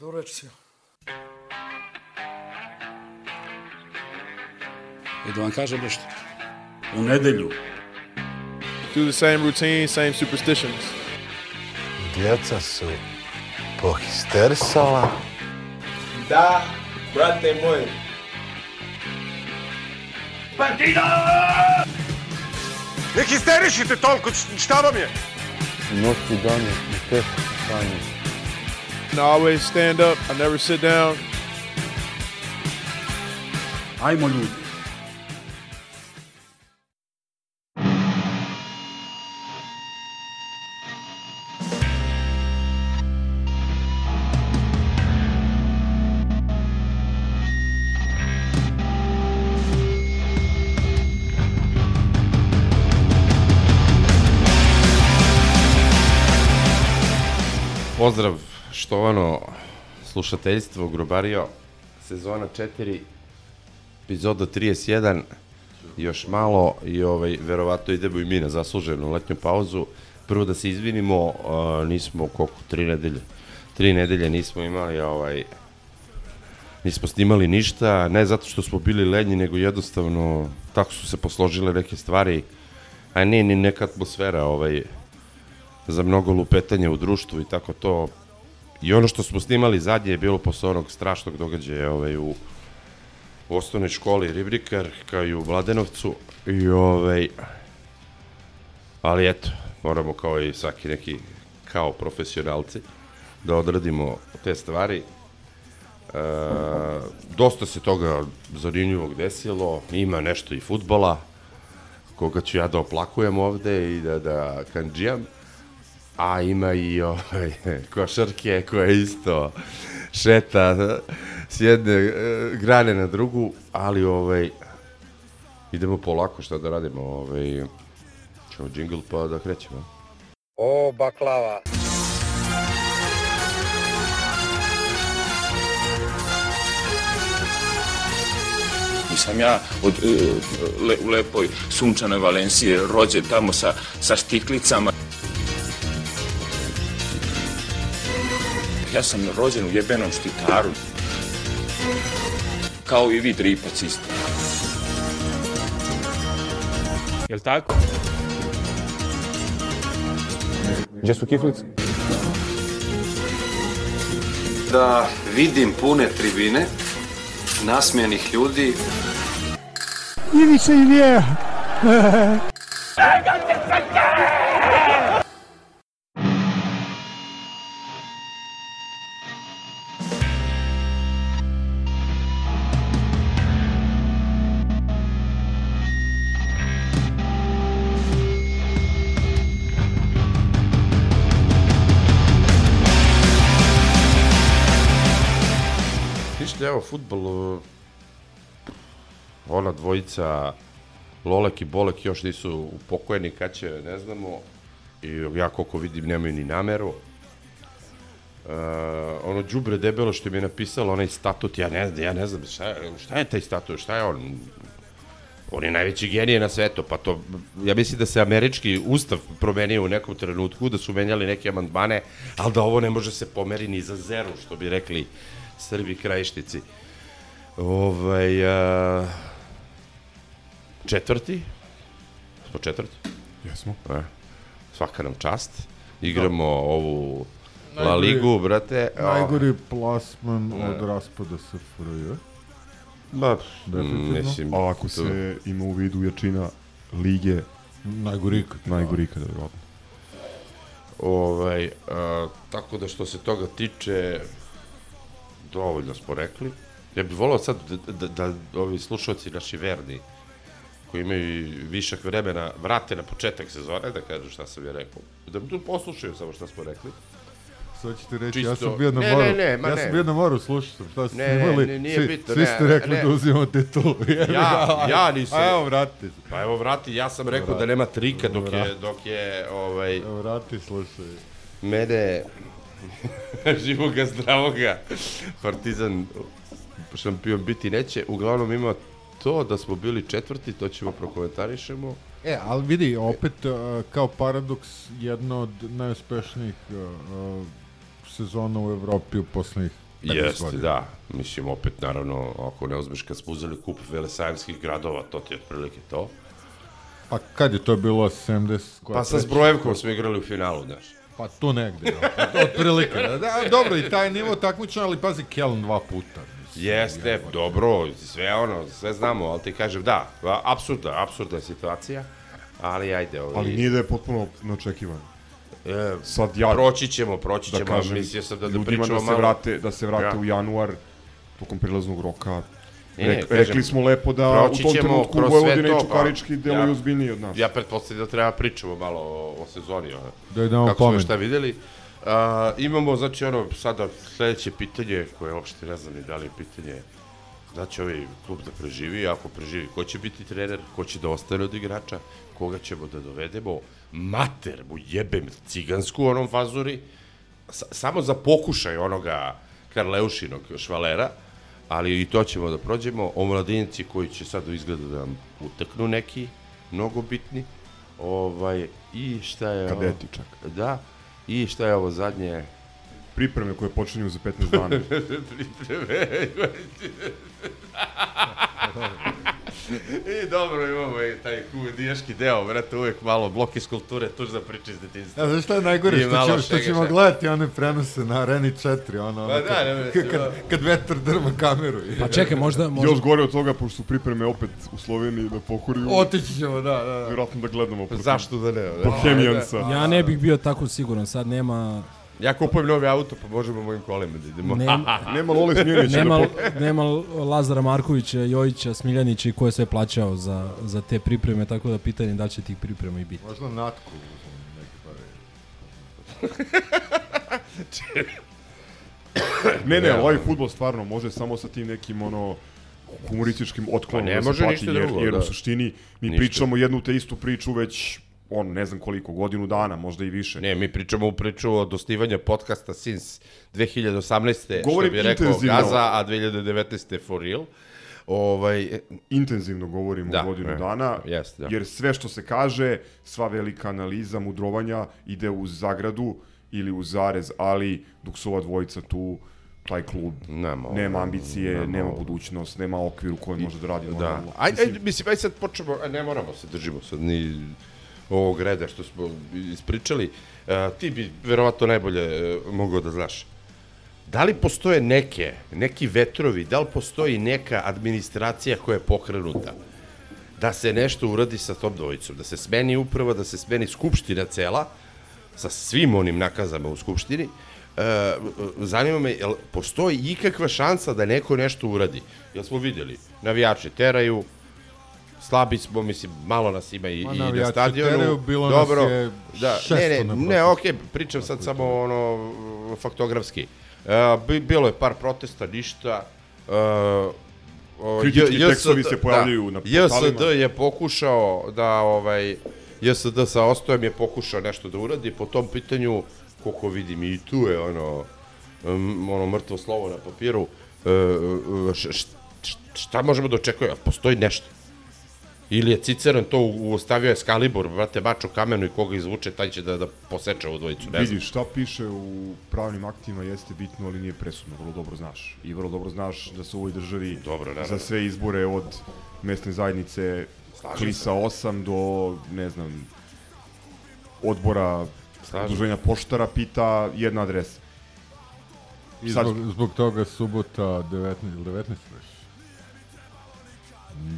До речи. И да вам кажа нещо. У неделю. Do the same routine, same superstitions. Djeca su pohisterisala. Da, brate moj. Партида! Не хистеришите толкова, щаба ми е! Нощи дани, не те, Таня. And I always stand up. I never sit down. Ajmo ljudi. Pozdrav štovano slušateljstvo Grobario, sezona 4, epizoda 31, još malo i ovaj, verovatno idemo i mi na zasluženu letnju pauzu. Prvo da se izvinimo, uh, nismo koliko, tri nedelje, tri nedelje nismo imali ovaj, nismo snimali ništa, ne zato što smo bili lenji, nego jednostavno tako su se posložile neke stvari, a nije ni neka atmosfera ovaj, za mnogo lupetanja u društvu i tako to. I ono što smo snimali zadnje je bilo posle onog strašnog događaja ovaj, u, u osnovnoj školi Ribrikar, kao i u Mladenovcu. I ovaj, ali eto, moramo kao i svaki neki kao profesionalci da odradimo te stvari. E, dosta se toga zanimljivog desilo, ima nešto i futbola, koga ću ja da oplakujem ovde i da, da kanđijam a ima i ovaj, košarke koja isto šeta s jedne e, grane na drugu, ali ovaj, idemo polako šta da radimo, ovaj, ćemo džingl pa da krećemo. O, baklava. Nisam ja od, e, le, u lepoj sunčanoj Valenciji rođen tamo sa, sa štiklicama. Ja sam rođen u jebenom štitaru. Kao i vi dripac isto. Jel tako? Gdje su kiflice? da vidim pune tribine, nasmijenih ljudi. Ivica Ilija. Ništa, dvojica, Lolek i Bolek još nisu upokojeni, kad će, ne znamo, i ja koliko vidim nemaju ni nameru. Uh, ono đubre debelo što mi je napisalo onaj statut, ja ne, znam, ja ne znam šta, je- šta je taj statut, šta je on? On je najveći genije na svetu, pa to, ja mislim da se američki ustav promenio u nekom trenutku, da su menjali neke amandmane, ali da ovo ne može se pomeri ni za zeru, što bi rekli Srbi krajištici. Ovaj, a, četvrti, smo četvrti, Jesmo. e, svaka nam čast. Igramo ovu La Ligu, brate. Najgori plasman Ne. od raspada SFRJ. Ma, Definitivno. mislim, A ako to- se ima u vidu jačina lige, Najgori ikad. najgori ikada, vjerojatno. Ovaj, a, tako da što se toga tiče, dovoljno smo rekli. Ja bih volao sad da, da, da ovi slušalci naši verni, koji imaju višak vremena, vrate na početak sezone, da kažu šta sam ja rekao. Da tu poslušaju samo šta smo rekli. Sad ćete reći, ja Čisto- sam bio na ne, moru, ne, ne, ma ja ne. sam bio na moru, slušao sam, šta ste Ne, ne, snimali, ne, nije svi, bitno, svi ne, ste rekli ne. da uzimamo titulu. jebi Ja, ga. ja nisam. A evo, vrati. Pa evo vrati, ja sam rekao da nema trika dok je, dok je ovaj, Evo, vrati, slušaj. mene živoga zdravoga Partizan šampion biti neće. Uglavnom ima to da smo bili četvrti, to ćemo prokomentarišemo. E, ali vidi, opet uh, kao paradoks, jedna od najuspešnijih uh, uh, sezona u Evropi u poslednjih Jeste, godina. da. Mislim, opet, naravno, ako ne uzmeš kad smo uzeli kup velesajemskih gradova, to ti je otprilike to. Pa kad je to bilo 70? koja Pa sa? Zbrojevkom smo igrali u finalu, znaš. Pa tu negde, otprilike. Da, da, dobro, i taj nivo takmičan, ali pazi, Keln dva puta. Jeste, dobro, sve ono, sve znamo, ali ti kažem, da, a- apsurdna, apsurdna je situacija, ali ajde, ovaj, Ali nije da je potpuno neočekivano. e, Sad ja, proći ćemo, proći da ćemo, kažem, mislio sam da, da pričamo da se malo. vrate, da se vrate Ja. u januar, tokom prilaznog roka. Ne, ne, Rek, kažem, rekli smo lepo da u tom trenutku kroz sve Vojvodina i pa, Čukarički deluju ja- ozbiljniji od nas. Ja pretpostavljam da treba pričamo malo o, o sezoni. Da idemo kako smo pomen. šta videli. A, imamo, znači, ono, sada sledeće pitanje, koje uopšte ne znam ni da li je pitanje da će ovaj klub da preživi, ako preživi, ko će biti trener, ko će da ostane od igrača, koga ćemo da dovedemo, mater mu jebem cigansku onom fazuri, sa, samo za pokušaj onoga Karleušinog švalera, ali i to ćemo da prođemo, omladinci koji će sad izgleda da nam uteknu neki, mnogo bitni, ovaj, i šta je? Kadeti čak. Da, i šta je ovo zadnje? Pripreme koje počinju za 15 dana. Pripreme. I dobro, imamo i taj kudijaški deo, brate, uvek malo blok iz kulture, tužna priča iz detinjstva. Ja, znaš šta je najgore? I Što, malo ćemo, što ćemo gledati one prenose na Areni 4, ono, ono Pa da, kad, ne, ne, kad, kad vetar drma kameru. Pa čekaj, možda... možda... Još gore od toga, pošto su pripreme opet u Sloveniji da pohoriju. Otići ćemo, da, da. da. Vjerojatno da gledamo. protiv Zašto da ne? da? Bohemiansa. Ja ne bih bio tako siguran, sad nema... Ja kupujem novi auto, pa možemo mojim kolima da idemo. Nema, Nema Lole Smjenića. nema, da nema Lazara Markovića, Jojića, Smiljanića i ko je sve plaćao za, za te pripreme, tako da pitanje da će tih priprema i biti. Možda natku uzmem neke pare. Ne, ne, ovaj futbol stvarno može samo sa tim nekim ono humorističkim otklonom Pa ne da se može plati, ništa jer, drugo, jer da. u suštini mi Ništa. pričamo jednu te istu priču već on ne znam koliko, godinu dana, možda i više. Ne, mi pričamo u priču od osnivanja podcasta since 2018. Govorim što bi rekao intenzivno. Gaza, a 2019. for real. Ovaj, Intenzivno govorimo Da, godinu e, dana, jeste, da. jer sve što se kaže, sva velika analiza, mudrovanja ide uz zagradu ili uz zarez, ali dok su ova dvojica tu, taj klub Nema, nema ambicije, nema nema budućnost, nema okvir u kojem može da radi. Da. Ajde, ajde, mislim, ajde sad počnemo, ne moramo se držimo sad ni ovog reda što smo ispričali. Uh, ti bi verovatno najbolje uh, mogao da znaš. Da li postoje neke, neki vetrovi, da li postoji neka administracija koja je pokrenuta? Da se nešto uradi sa tom dvojicom, da se smeni uprava, da se smeni skupština cela, sa svim onim nakazama u skupštini, e, zanima me, jel postoji ikakva šansa da neko nešto uradi? Jel smo vidjeli, navijači teraju, slabi smo, mislim, malo nas ima i, Ma, i na stadionu. teraju, bilo nas Dobro, je da, šesto ne, ne, na ne, okej, pričam sad samo ono, faktografski. E, bi- bilo je par protesta, ništa. E, o, Kritički tekstovi JSD se pojavljuju na JSD portalima. je pokušao da, ovaj, JSD sa Ostojem je pokušao nešto da uradi po tom pitanju, koliko vidim i tu je ono, um, ono mrtvo slovo na papiru, e, e, š- šta možemo da očekujemo? Postoji nešto. Ili je Ciceron to ostavio Excalibur, brate, baču kamenu i koga izvuče, taj će da, da poseče ovu dvojicu, ne. Vidiš, šta piše u pravnim aktima jeste bitno, ali nije presudno, vrlo dobro znaš. I vrlo dobro znaš da se u ovoj državi Dobro, naravno. za sve izbore od mesne zajednice Slažem Klisa 8 do, ne znam, odbora Slažem. poštara pita jedna adresa. I zbog, zbog toga subota 19 ili 19 već?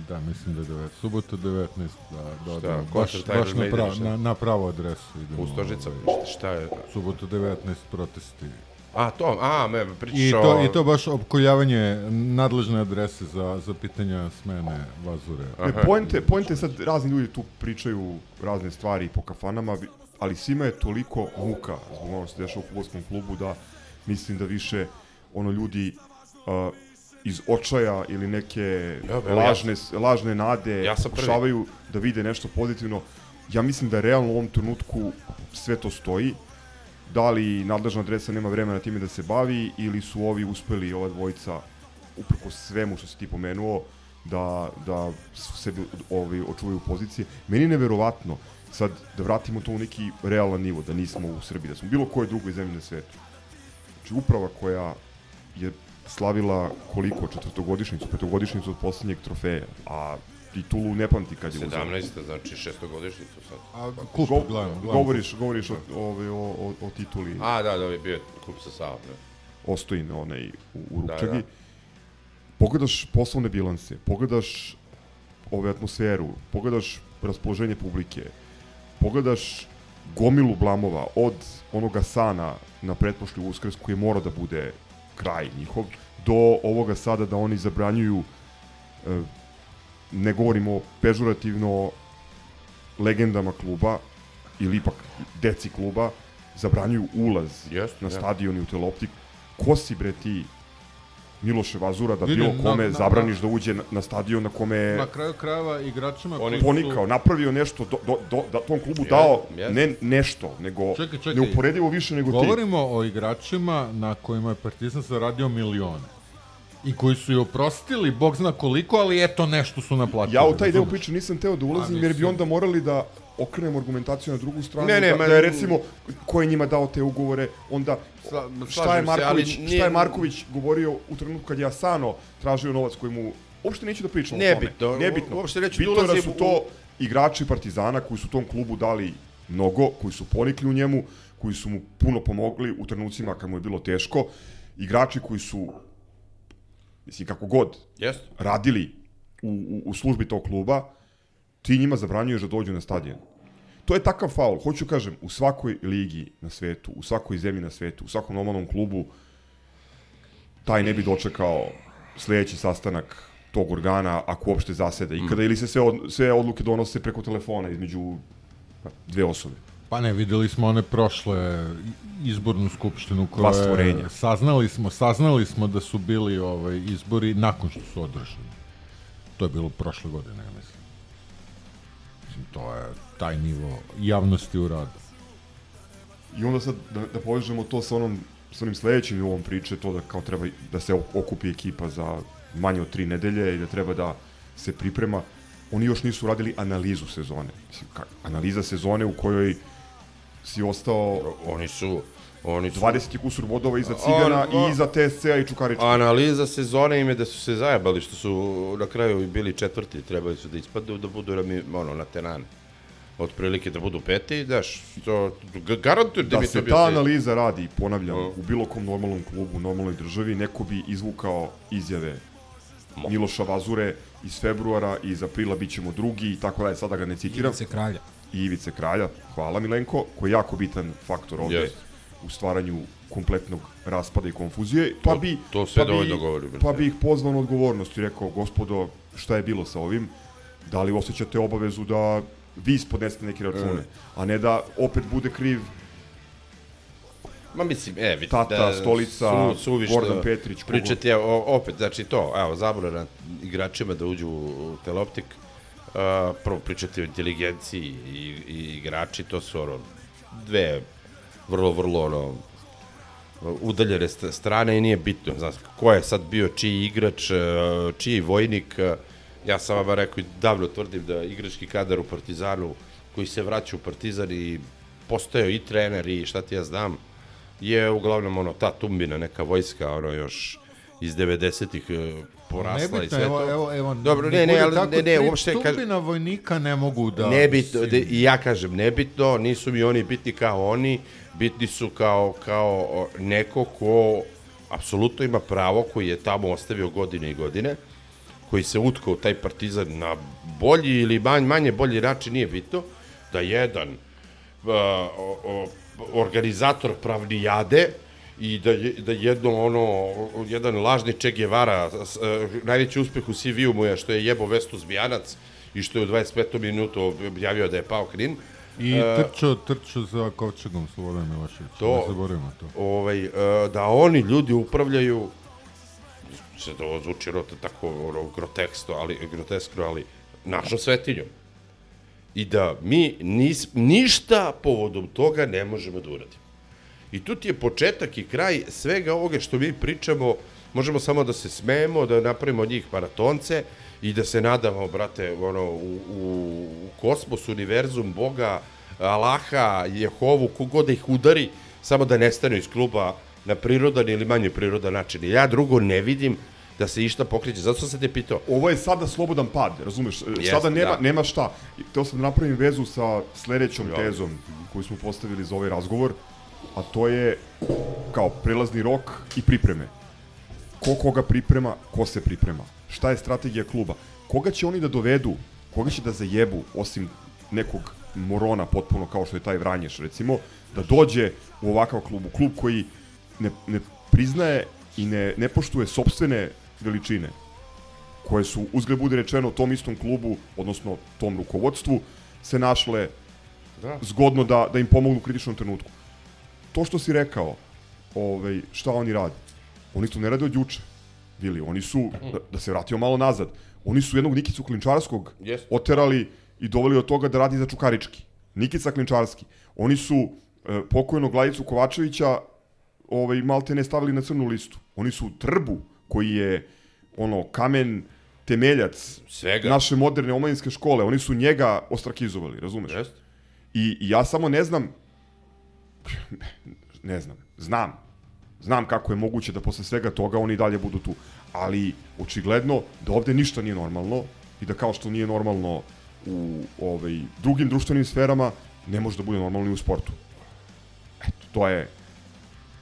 Da, mislim da je 19. Subota 19, da, da, Šta, da, ko baš, baš na, pra, na, na pravu adresu idemo. U Stožica, ovaj, šta je? Subota 19 protesti. A, to, a, me, pričaš I o... to, I to baš opkoljavanje nadležne adrese za, za pitanja smene vazure. E, poente, poente sad, razni ljudi tu pričaju razne stvari po kafanama, ali svima je toliko muka zbog ono što se dešava u futbolskom klubu da mislim da više ono ljudi uh, iz očaja ili neke Dobro, ja lažne, lažne nade Ja pokušavaju da vide nešto pozitivno. Ja mislim da realno u ovom trenutku sve to stoji. Da li nadležna adresa nema vremena time da se bavi ili su ovi uspeli, ova dvojica, uprko svemu što si ti pomenuo, da, da se ovi, očuvaju pozicije. Meni je neverovatno, sad da vratimo to u neki realan nivo, da nismo u Srbiji, da smo bilo kojoj drugoj zemlji na svetu. Znači uprava koja je slavila koliko, četvrtogodišnicu, petogodišnicu od poslednjeg trofeja, a titulu ne pamti kad je uzela. 17. znači šestogodišnjicu sad. A kup, Go, gledam, gledam. govoriš, govoriš o, ove, o, o, o tituli A, da, da, je bio kup sa Savom. Da. Ostojine, onaj u, u Da, Rupčagi. da. Pogledaš poslovne bilanse, pogledaš ove atmosferu, pogledaš raspoloženje publike, pogledaš gomilu blamova od onoga sana na pretprošli uskrs koji mora da bude kraj njihov, do ovoga sada da oni zabranjuju e, ne govorimo pežurativno legendama kluba ili ipak deci kluba zabranjuju ulaz Jeste, na stadion i u teleoptik. Ko si bre ti Miloše Vazura da bilo na- kome na- zabraniš da uđe na, na stadion na kome je Na kraju krajeva igračima koji ponikao, su... napravio nešto, do, do, do, da tom klubu dao jeste. ne nešto, nego Čekaj, čekaj. neuporedivo više nego ti. Govorimo o igračima na kojima je Partizan zaradio milione. I koji su je oprostili, bog zna koliko, ali eto nešto su naplatili. Ja u taj deo priče nisam teo da ulazim, A, jer bi onda morali da okrenemo argumentaciju na drugu stranu, Ne, ne, da, ma- da je recimo ko je njima dao te ugovore, onda Sla- šta je slažem se, Marković, nije- šta je Marković govorio u trenutku kad je Asano tražio novac koji mu uopšte neću da pričam o tome. Nebitno, Nebitno. uopšte neću da Bitno da su to igrači Partizana koji su tom klubu dali mnogo, koji su ponikli u njemu, koji su mu puno pomogli u trenucima kad mu je bilo teško, igrači koji su mislim kako god Jeste. radili u, u, u službi tog kluba, ti njima zabranjuješ da dođu na stadion. To je takav faul. Hoću kažem, u svakoj ligi na svetu, u svakoj zemlji na svetu, u svakom normalnom klubu, taj ne bi dočekao sledeći sastanak tog organa ako uopšte zaseda ikada ili se sve, od, sve odluke donose preko telefona između dve osobe. Pa ne, videli smo one prošle izbornu skupštinu stvorenja. saznali smo, saznali smo da su bili ovaj izbori nakon što su održani. To je bilo prošle godine, ja mislim. Mislim, to je taj nivo javnosti u radu. I onda sad da, da povežemo to sa onom sa onim sledećim nivom priče, to da kao treba da se okupi ekipa za manje od tri nedelje i da treba da se priprema. Oni još nisu radili analizu sezone. Mislim, ka, analiza sezone u kojoj si ostao Oni su oni su 20 i kusur bodova iza Cigana On- on- i iza TSC-a i Čukarička. Analiza sezone im je da su se zajebali što su na kraju bili četvrti, trebali su da ispadnu da budu rami, ono na tenan. Otprilike da budu peti, daš, to garantujem da, da bi to se bio ta se- analiza radi, ponavljam, Mm. u bilo kom normalnom klubu, normalnoj državi, neko bi izvukao izjave Miloša Vazure iz februara i iz aprila bit ćemo drugi i tako dalje, sada ga ne citiram. Ivice Kralja. I Ivice Kralja, hvala Milenko, koji je jako bitan faktor ovde Jeste. u stvaranju kompletnog raspada i konfuzije. Pa To- bi, to sve pa bi, dovoljno govori. Pa bi ih pozvao na odgovornost i rekao, gospodo, šta je bilo sa ovim? Da li osjećate obavezu da vi spodnesete neke račune, E. a ne da opet bude kriv Ma mislim, e, vidi, Tata, da, Stolica, suvišno Gordon Petrić, Pričati je opet, znači to, evo, zabrana igračima da uđu u teleoptik, uh, prvo pričati o inteligenciji i, i igrači, to su ono, dve vrlo, vrlo, ono, udaljene st- strane i nije bitno, znaš, ko je sad bio čiji igrač, uh, čiji vojnik, uh, ja sam vam rekao i davno tvrdim da igrački kadar u Partizanu koji se vraća u Partizan i postojao i trener i šta ti ja znam, je uglavnom ono ta tumbina neka vojska ono još iz 90-ih e, porasla i Nebitno, sve evo, to. evo, evo, Dobro, ne, ne, ali ne, ne, uopšte kažem, Stumbina vojnika ne mogu da... nebitno, i ja kažem nebitno, nisu mi oni bitni kao oni, bitni su kao, kao neko ko apsolutno ima pravo, koji je tamo ostavio godine i godine, koji se utkao u taj partizan na bolji ili manj, manje bolji način, nije bitno, da jedan uh, o, o, organizator pravnijade i da, je- da jedno ono, jedan lažni Che Guevara, e, najveći uspeh u CV-u mu je što je jebo Vestu Zbijanac i što je u 25. minutu objavio da je pao Knin. I trčao, trčao za kovčegom Slobodan Milošević. To- Ne zaboravimo to. ovaj, e, da oni ljudi upravljaju se da ovo zvuči ono tako ono, groteskno, ali, groteskno, ali našom svetinjom. I da mi nis, ništa povodom toga ne možemo da uradimo. I tu ti je početak i kraj svega ovoga što mi pričamo, možemo samo da se smejemo, da napravimo od njih maratonce i da se nadamo, brate, ono, u, u, u kosmos, univerzum, Boga, Allaha, Jehovu, kogod da ih udari, samo da nestanu iz kluba na prirodan ili manje prirodan način. Ja drugo ne vidim da se išta pokreće. Zato sam se te pitao. Ovo je sada slobodan pad, razumeš? Jest, sada nema, da. nema šta. Teo sam da napravim vezu sa sledećom Ja. tezom koju smo postavili za ovaj razgovor, a to je kao prelazni rok i pripreme. Ko koga priprema, ko se priprema. Šta je strategija kluba? Koga će oni da dovedu, koga će da zajebu, osim nekog morona potpuno kao što je taj Vranješ recimo, da dođe u ovakav klub, u klub koji ne, ne priznaje i ne, ne poštuje sobstvene veličine koje su, uzgled bude rečeno, tom istom klubu, odnosno tom rukovodstvu, se našle Da. zgodno da, da im pomognu u kritičnom trenutku. To što si rekao, ovaj, šta oni rade? Oni to ne rade od juče. Bili, oni su, da, da se vratio malo nazad, oni su jednog Nikicu Klinčarskog Jeste. oterali i doveli od toga da radi za Čukarički. Nikica Klinčarski. Oni su e, pokojnog Glajicu Kovačevića ovaj, malte ne stavili na crnu listu. Oni su Trbu, koji je ono, kamen temeljac Svega. naše moderne omladinske škole, oni su njega ostrakizovali, razumeš? Jeste. I, I ja samo ne znam, ne znam, znam, znam kako je moguće da posle svega toga oni dalje budu tu, ali očigledno da ovde ništa nije normalno i da kao što nije normalno u ovaj, drugim društvenim sferama, ne može da bude normalno i u sportu. Eto, to je,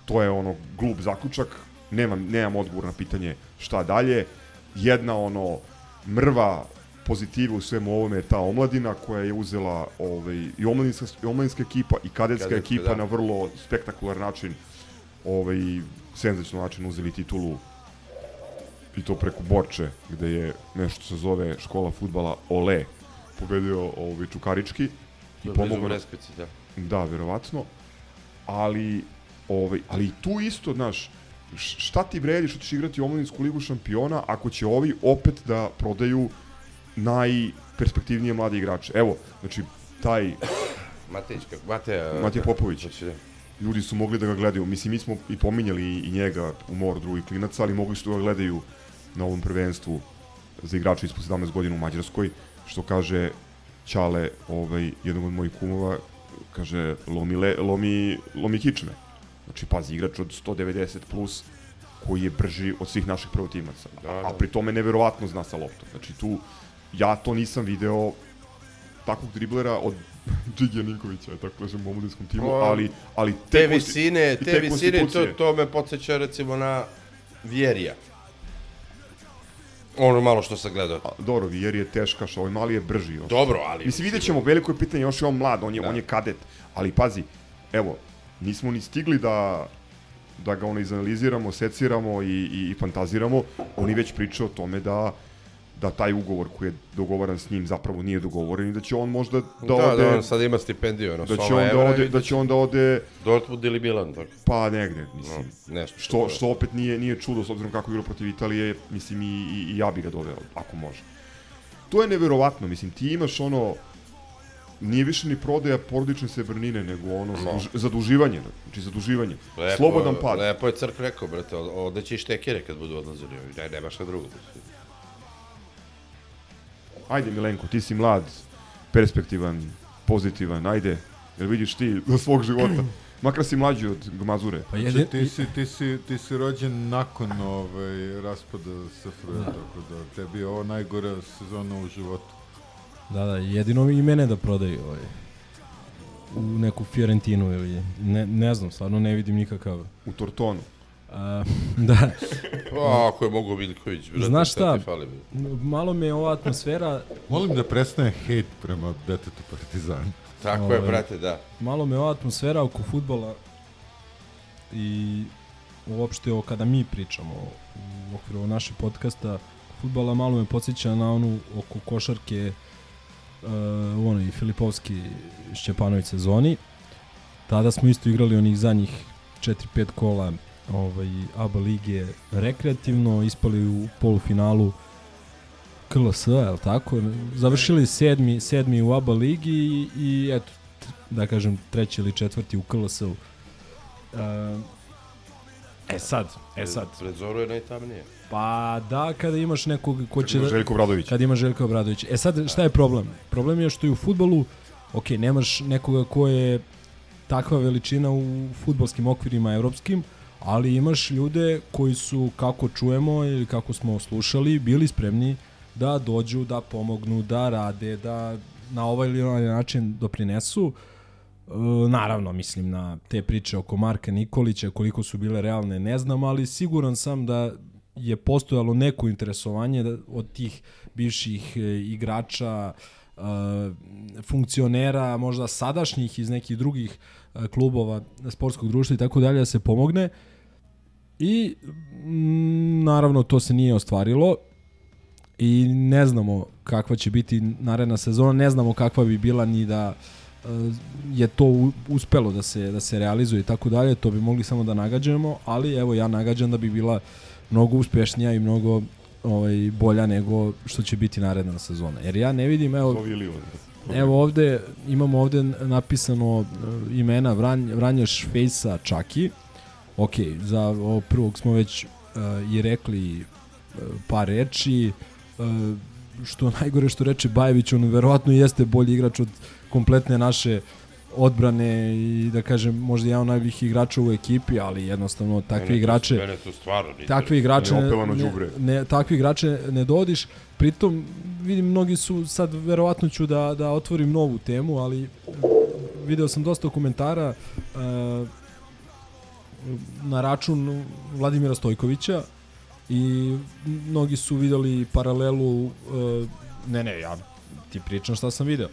to je ono glup zaključak, nemam, nemam odgovor na pitanje šta dalje. Jedna ono mrva pozitiva u svemu ovome je ta omladina koja je uzela ovaj, i omladinska, i omladinska ekipa i kadetska, Kadetska, ekipa da. na vrlo spektakular način ovaj, senzačno način uzeli titulu i to preko Borče, gde je nešto se zove škola futbala Ole pobedio ovaj, Čukarički i pomogao da. Da, verovatno. Ali, ovaj, ali tu isto, znaš, šta ti vredi što ćeš igrati omladinsku ligu šampiona ako će ovi opet da prodaju najperspektivnije mlade igrače. Evo, znači, taj Matejić, kako? Mateja... Matija Popović. Znači, ljudi su mogli da ga gledaju. Mislim, mi smo i pominjali i njega u moru drugih klinaca, ali mogli su da ga gledaju na ovom prvenstvu za igrače ispod 17 godina u Mađarskoj, što kaže Ćale, ovaj, jednog od mojih kumova, kaže, lomi, le, lomi, lomi kičme. Znači, pazi, igrač od 190 plus, koji je brži od svih naših prvotimaca. Da, A, da. a pri tome neverovatno zna sa loptom. Znači, tu, ja to nisam video takvog driblera od Džigija Ninkovića, tako kažem, u omladinskom timu, O, ali, ali Te konsti- visine, i te visine, to, to me podsjeća recimo na Vjerija. Ono malo što sam gledao. A, Dobro, Vijer je teška, što ovaj mali je brži još. Dobro, ali... Mislim, vidjet ćemo, veliko je pitanje, još je on mlad, on je, Da. on je kadet, ali pazi, evo, nismo ni stigli da da ga ono izanaliziramo, seciramo i, i, i fantaziramo, oni već pričaju o tome da da taj ugovor koji je dogovoran s njim zapravo nije dogovoren i da će on možda da, Da, ode da, on sad ima stipendiju, ono, da će on da ode da će on da ode Dortmund ili Milan, tako. pa negde, mislim. No, nešto. Što, što opet nije, nije čudo s obzirom kako je igrao protiv Italije, mislim i, i, i ja bi ga doveo, ako može. To je neverovatno, mislim, ti imaš ono, nije više ni prodaja porodične srebrnine, nego ono, zaduž, zaduživanje, znači zaduživanje. Lepo, Slobodan pad. Lepo je Crk rekao, brate, ovde će i štekere kad budu odlazili. Ne, nema šta drugo. Ajde Milenko, ti si mlad, perspektivan, pozitivan, ajde, jer vidiš ti do svog života. Makar si mlađi od Gmazure. Pa Znači, jedin, ti, si, ti, si, ti si rođen nakon ovaj, raspada SFRJ, Da. tako da tebi je ovo najgora sezona u životu. Da, da, jedino i mene da prodaju ovaj, u neku Fiorentinu ili ne, ne znam, stvarno ne vidim nikakav. U Tortonu. A, da, O, ako je mogo Viljković, brate, Znaš šta? ti fali? bre? malo me ova atmosfera, Molim da prestane hejt prema detetu Partizana. Tako Ovaj. je, brate, da. malo me ova atmosfera oko futbola i uopšte o kada mi pričamo u okviru našeg podcasta futbala malo me podsjeća na onu oko košarke uh, u onoj Filipovski Šćepanović sezoni. Tada smo isto igrali onih zadnjih 4-5 kola ovaj, ABA lige rekreativno, ispali u polufinalu KLS, je li tako? Završili sedmi, sedmi u ABA ligi i, i eto, da kažem, treći ili četvrti u KLS-u. Uh, e sad, e sad. Pred Zoru je najtamnije. Pa da, kada imaš nekog ko će... Ima da- Željko Bradović. Kad ima Željko Obradović. E sad, šta je problem? Problem je što i u futbolu, ok, nemaš nekoga ko je takva veličina u futbolskim okvirima evropskim, ali imaš ljude koji su, kako čujemo ili kako smo slušali, bili spremni da dođu, da pomognu, da rade, da na ovaj ili onaj način doprinesu. E, naravno, mislim na te priče oko Marka Nikolića, koliko su bile realne, ne znam, ali siguran sam da je postojalo neko interesovanje da, od tih bivših e, igrača, e, funkcionera, možda sadašnjih iz nekih drugih e, klubova, sportskog društva i tako dalje, da se pomogne. I mm, naravno to se nije ostvarilo i ne znamo kakva će biti naredna sezona, ne znamo kakva bi bila ni da e, je to uspelo da se da se realizuje i tako dalje, to bi mogli samo da nagađamo, ali evo ja nagađam da bi bila mnogo uspešnija i mnogo ovaj bolja nego što će biti naredna sezona. Jer ja ne vidim evo. Evo ovde, imamo ovde napisano e, imena Vranj, Vranjaš Fejsa Čaki. Ok, za ovo prvog smo već uh, i rekli uh, par reči. Uh, što najgore što reče Bajević, on verovatno jeste bolji igrač od kompletne naše odbrane i da kažem možda jedan od najboljih igrača u ekipi, ali jednostavno takvi Mene igrače mene to stvarno ne takvi igrače ne, ne, ne, takvi igrače ne dodiš. Pritom vidim mnogi su sad verovatno ću da da otvorim novu temu, ali video sam dosta komentara uh, na račun Vladimira Stojkovića i mnogi su videli paralelu uh, ne ne ja ti pričam šta sam video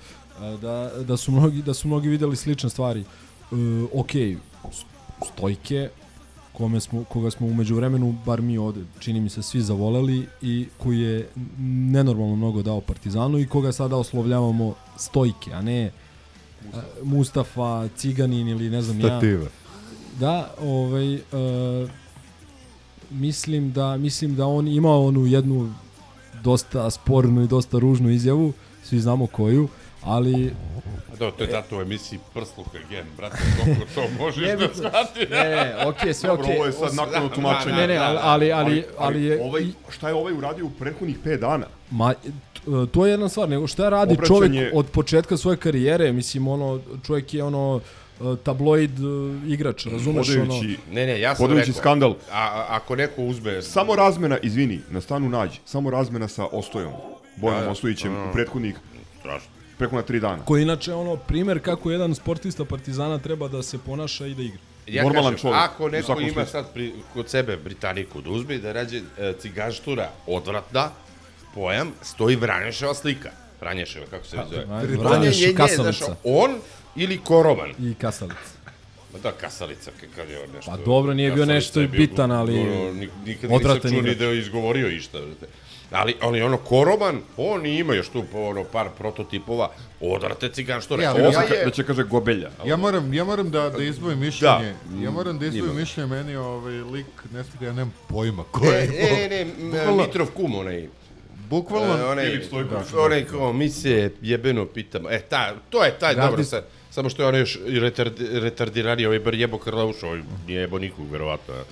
da, da su mnogi da su mnogi videli slične stvari uh, ok Stojke kome smo, koga smo umeđu vremenu, bar mi ovde, čini mi se, svi zavoleli i koji je nenormalno mnogo dao Partizanu i koga sada oslovljavamo Stojke, a ne a, Mustafa, Ciganin ili ne znam ja. Stativa. Da, ovaj, uh, mislim da mislim da on ima onu jednu dosta spornu i dosta ružnu izjavu, svi znamo koju, ali Da, to je zato u emisiji Prsluh Gen, brate, koliko to možeš Ne da shvatiš. Ne, ne, okej, sve Dobro, okej. ovo je sad naknadno tumačenje. Ne, ne, ali, ali, ali, ali je... ovaj, šta je ovaj uradio u prethodnih 5 dana? Ma, to je jedna stvar, nego šta radi Obraćanje- čovjek od početka svoje karijere, mislim, ono, čovjek je ono, uh, tabloid uh, igrač, razumeš, ono... Ne, ne, ja sam rekao, skandal. A, ako neko uzme... Samo razmena, izvini, na stanu nađi, samo razmena sa Ostojom, Bojanom Da, Ostojićem da. u prethodnih, Strašno. Prethodna tri dana. Koji inače ono primer kako jedan sportista Partizana treba da se ponaša i da igra. Ja Normalan kažem, čovjek, ako neko ima smislu. sad pri, kod sebe Britaniku da uzme i da rađe e, ciganštura odvratna, pojam, stoji Vranješeva slika. Vranješeva, kako se zove? Vranješ Nje- nje- nje, kasalica. znaš, On ili Koroman. I kasalica. Ma da, kasalica, kad je on nešto... Pa dobro, nije bio nešto bio bitan, ali ono, Nikad nisam čuo ni da je izgovorio išta. Ali, ali ono, Koroman, on ima još tu po, ono, par prototipova. Ja, Ja, ali Ova ja- je... Da će kaže Gobelja. Ja moram, ja moram da, da izdvojim mišljenje. Da. Ja moram da izdvojim Ima. mišljenje, meni ovaj lik, ne smije, ja nemam pojma ko Ne, je. ne, ne, ne, Bukvalno- Mitrov kum, onaj... Bukvalno, E, onaj, Filip Stojković. da, onaj kao, mi se jebeno pitamo. E, ta, to je taj, dobro, Gardist. sad, samo što je onaj još i retardi, retardirani, ovaj bar jebo Krlauš, ovaj nije jebo nikog, verovatno. a.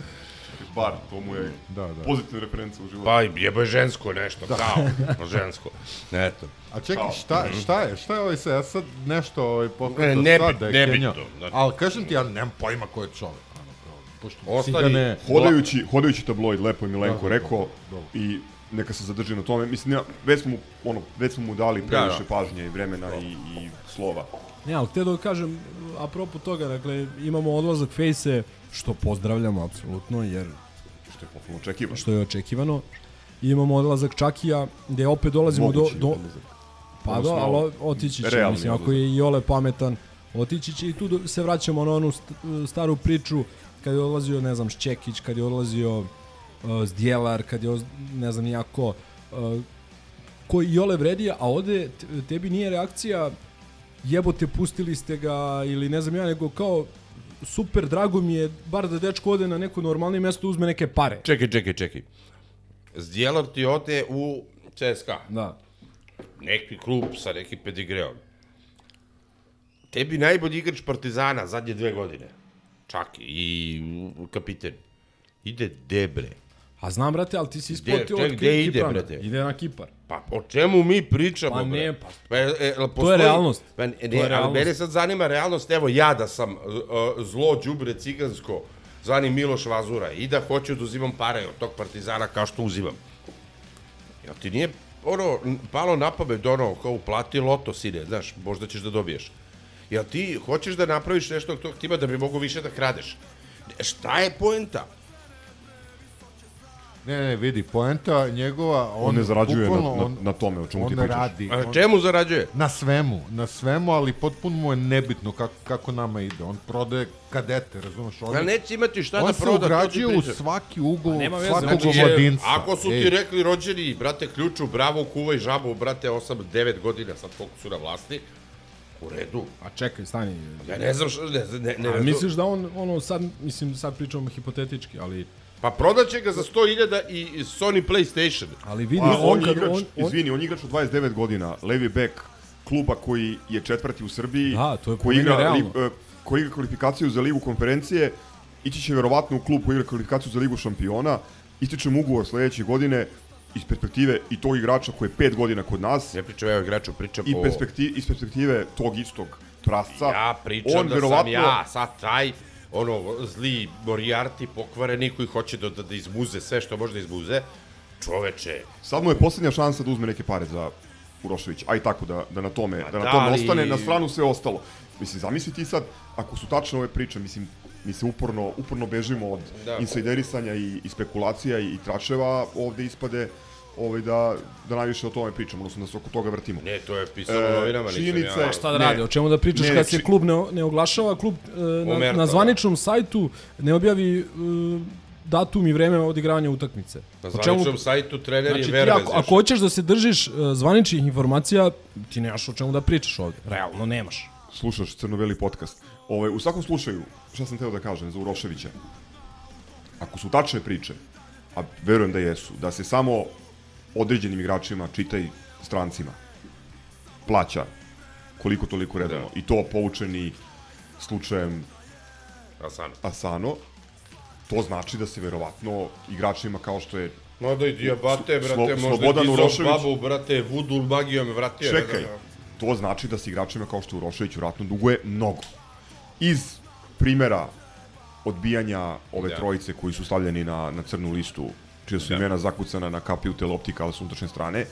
Bar, to mu je Da, da. pozitivna referenca u životu. Pa, jebo je žensko nešto, kao, žensko. Eto. A čekaj, šta, šta je, šta je ovaj sad, ja sad nešto ovaj Ne, pokreto ne sad da je ne to, znači. Ali kažem ti, ja nemam pojma ko je kao, pošto Ostali- cigane... Hodajući, hodajući tabloid, lepo je Milenko Da, da, rekao dobro. i neka se zadrži na tome. Mislim, nema, već smo, mu, ono, već smo mu dali previše pažnje i vremena i, i slova. Ne, ali htio da kažem, apropo toga, dakle, imamo odlazak Fejse, što pozdravljamo apsolutno, jer Što je potpuno očekivano. što je očekivano. I imamo odlazak Čakija, gde opet dolazimo do... Mogući do odlazak. pa do, Odnosno, ali otići će, mislim, ako je i Ole pametan, otići će i tu do- se vraćamo na onu st- staru priču kad je odlazio, ne znam, Šćekić, kad je odlazio uh, Zdjelar, kad je, ne znam, nijako, uh, koji i Ole vredi, a ovde tebi nije reakcija jebote, pustili ste ga ili ne znam ja, nego kao super, drago mi je, bar da dečko ode na neko normalnije mesto, uzme neke pare. Čekaj, čekaj, čekaj. Zdjelar ti ode u CSKA. Da. Neki klub sa nekim pedigreom. Tebi najbolji igrač Partizana zadnje dve godine. Čak i kapiten. Ide debre. A znam, brate, ali ti si isplatio Gde- od gde ide, Kiprana. brate? Ide na Kipar. Pa o čemu mi pričamo? Pa ne, pa- Pa, e, e, jel To postoji- je realnost. Pa, ne, To je ali realnost. mene sad zanima realnost, evo ja da sam uh, zlo, đubre, cigansko, zvani Miloš Vazura i da hoću da uzimam pare od tog partizana kao što uzimam. Jel ti nije ono, palo na pamet ono, kao uplati loto, sine, znaš, možda ćeš da dobiješ. Jel ti hoćeš da napraviš nešto od tog tima da bi mogo više da kradeš? Šta je poenta? Ne, ne, vidi, poenta njegova, on, On ne zarađuje na, na, na tome o čemu on ti pričaš. radi. A on- čemu zarađuje? Na svemu, na svemu, ali potpuno mu je nebitno kako, kako nama ide. On prodaje kadete, razumeš? On, Ja neće imati šta on da se proda, to ti ugrađuje u svaki nema veze, svakog znači, omladinca. Ako su ti Ej, rekli rođeni, brate, ključu, bravo, kuvaj žabu, brate, 8-9 godina, sad koliko su na vlasti, u redu. A čekaj, stani. Ja ne znam što, ne, ne, ne, A ne misliš da on, ono, sad, mislim, sad pričamo hipotetički, ali, Pa prodaće ga za 100.000 i Sony PlayStation. ali vidi, A, on, on, igrač, on, on, izvini, on je igrač od 29 godina, levi bek kluba koji je četvrti u Srbiji, Da, to je koji, igra, realno. li, e, koji igra kvalifikaciju za ligu konferencije, ići će verovatno u klub koji igra kvalifikaciju za ligu šampiona, ističe mu ugovor sledeće godine iz perspektive i tog igrača koji je pet godina kod nas Ne pričam ja o igraču, pričam i o... perspektive, iz perspektive tog istog prasca. Ja pričam on da sam ja sad taj ono zli Moriarty pokvareni koji hoće da, da, da izmuze sve što može da izmuze. Čoveče, Sad mu je posljednja šansa da uzme neke pare za Urošević, aj tako da, da na tome, Pa da na da, tome ali- ostane, na stranu sve ostalo. Mislim, zamisli ti sad, ako su tačne ove priče, mislim, mi se uporno, uporno bežimo od Da. da. insajderisanja i, i spekulacija i, i tračeva, ovde ispade ovaj, da, da najviše o tome pričamo, odnosno da se oko toga vrtimo. ne, to je pisalo u E, novinama, nisam činjenica ja. je- šta da Ne. radi, o čemu da pričaš Ne, kad se či- klub ne, ne oglašava, klub e, na, Omerta, na da. zvaničnom sajtu ne objavi e, datum i vreme odigravanja utakmice. Na O čemu- zvaničnom sajtu trener Znači, je Vervez. ako, ako hoćeš da se držiš e, zvaničnih informacija, ti nemaš o čemu da pričaš ovde. Realno nemaš. slušaš crno-beli podcast. Ovaj, u svakom slučaju, šta sam teo da kažem za Uroševića? Ako su tačne priče, a verujem da jesu, da se samo određenim igračima, čitaj strancima, plaća koliko toliko redano. Da. I to poučeni slučajem Asano. Asano, to znači da se verovatno igračima kao što je Mada i Diabate, brate, Slo- možda Slobodan je Urošević. babu, brate, vudul magijom je vratio. Čekaj, znam ja. to znači da se igračima kao što je Urošević vratno duguje mnogo. Iz primera odbijanja ove Da. da. trojice koji su stavljeni na, na crnu listu, čija su da. imena zakucana na kapiju teleoptika, ali s unutrašnje strane,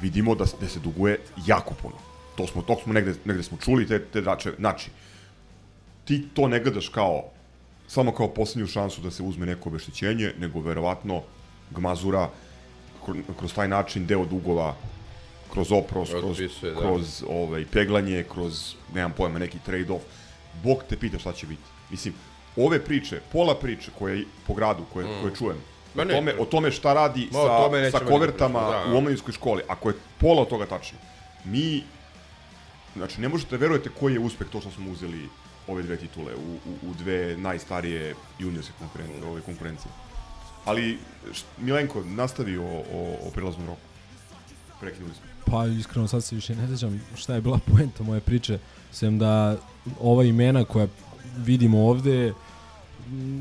vidimo da, s- da se duguje jako puno. To smo, to smo negde, negde smo čuli te, te drače. Znači, ti to ne gledaš kao samo kao poslednju šansu da se uzme neko obeštećenje, nego verovatno Gmazura kro- kroz taj način deo dugova kroz oprost, kroz, da. kroz ovaj, peglanje, kroz, nemam pojma, neki trade-off. Bog te pita šta će biti. Mislim, ove priče, pola priče koje po gradu, koje, mm. koje čujem, Ma o ne, tome, o tome šta radi Ma, o tome sa, sa kovertama da, da. u omladinskoj školi, ako je pola od toga tačno, mi, znači, ne možete da verujete koji je uspeh to što smo uzeli ove dve titule u, u, u dve najstarije juniorske konkurencije, ove konkurencije. Ali, št, Milenko, nastavi o, o, o prilaznom roku. Prekinuli smo. Pa iskreno sad se više ne sećam šta je bila poenta moje priče, sem da ova imena koja vidimo ovde,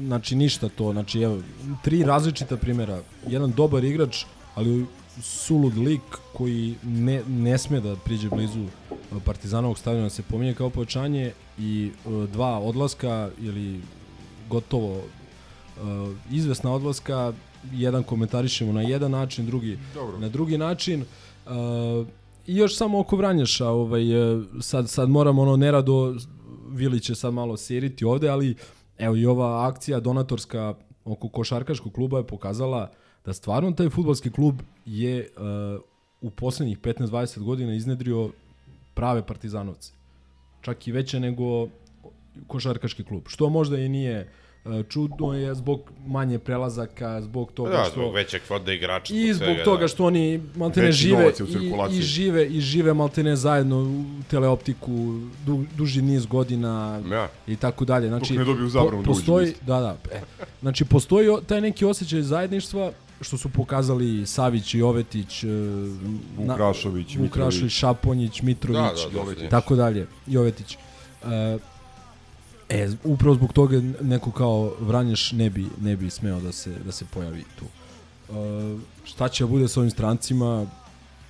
znači ništa to, znači evo, tri različita primjera. Jedan dobar igrač, ali sulud lik koji ne, ne sme da priđe blizu e, Partizanovog stadiona se pominje kao povećanje i e, dva odlaska ili gotovo e, izvesna odlaska, jedan komentarišemo na jedan način, drugi Dobro. na drugi način. Uh, I još samo oko Vranješa, ovaj, sad, sad moram ono nerado, Vili će sad malo seriti ovde, ali evo i ova akcija donatorska oko košarkaškog kluba je pokazala da stvarno taj futbolski klub je uh, u poslednjih 15-20 godina iznedrio prave partizanovce. Čak i veće nego košarkaški klub. Što možda i nije čudno je zbog manje prelazaka, zbog toga Da, što... zbog većeg fonda igrača. I zbog svega, toga da. što oni maltene žive i, i žive i žive maltene zajedno u teleoptiku du, duži niz godina Ja. i tako dalje. Znači ne dobiju zabranu da uđu postoji, da, da. E, znači postoji taj neki osjećaj zajedništva što su pokazali Savić i Ovetić, e, na- Vukrašović, Vukrašović, Mitrović. Šaponjić, Mitrović, Da, da, njih. tako dalje, Jovetić. E, e, upravo zbog toga neko kao Vranješ ne bi, ne bi smeo da se, da se pojavi tu. E, šta će da bude sa ovim strancima?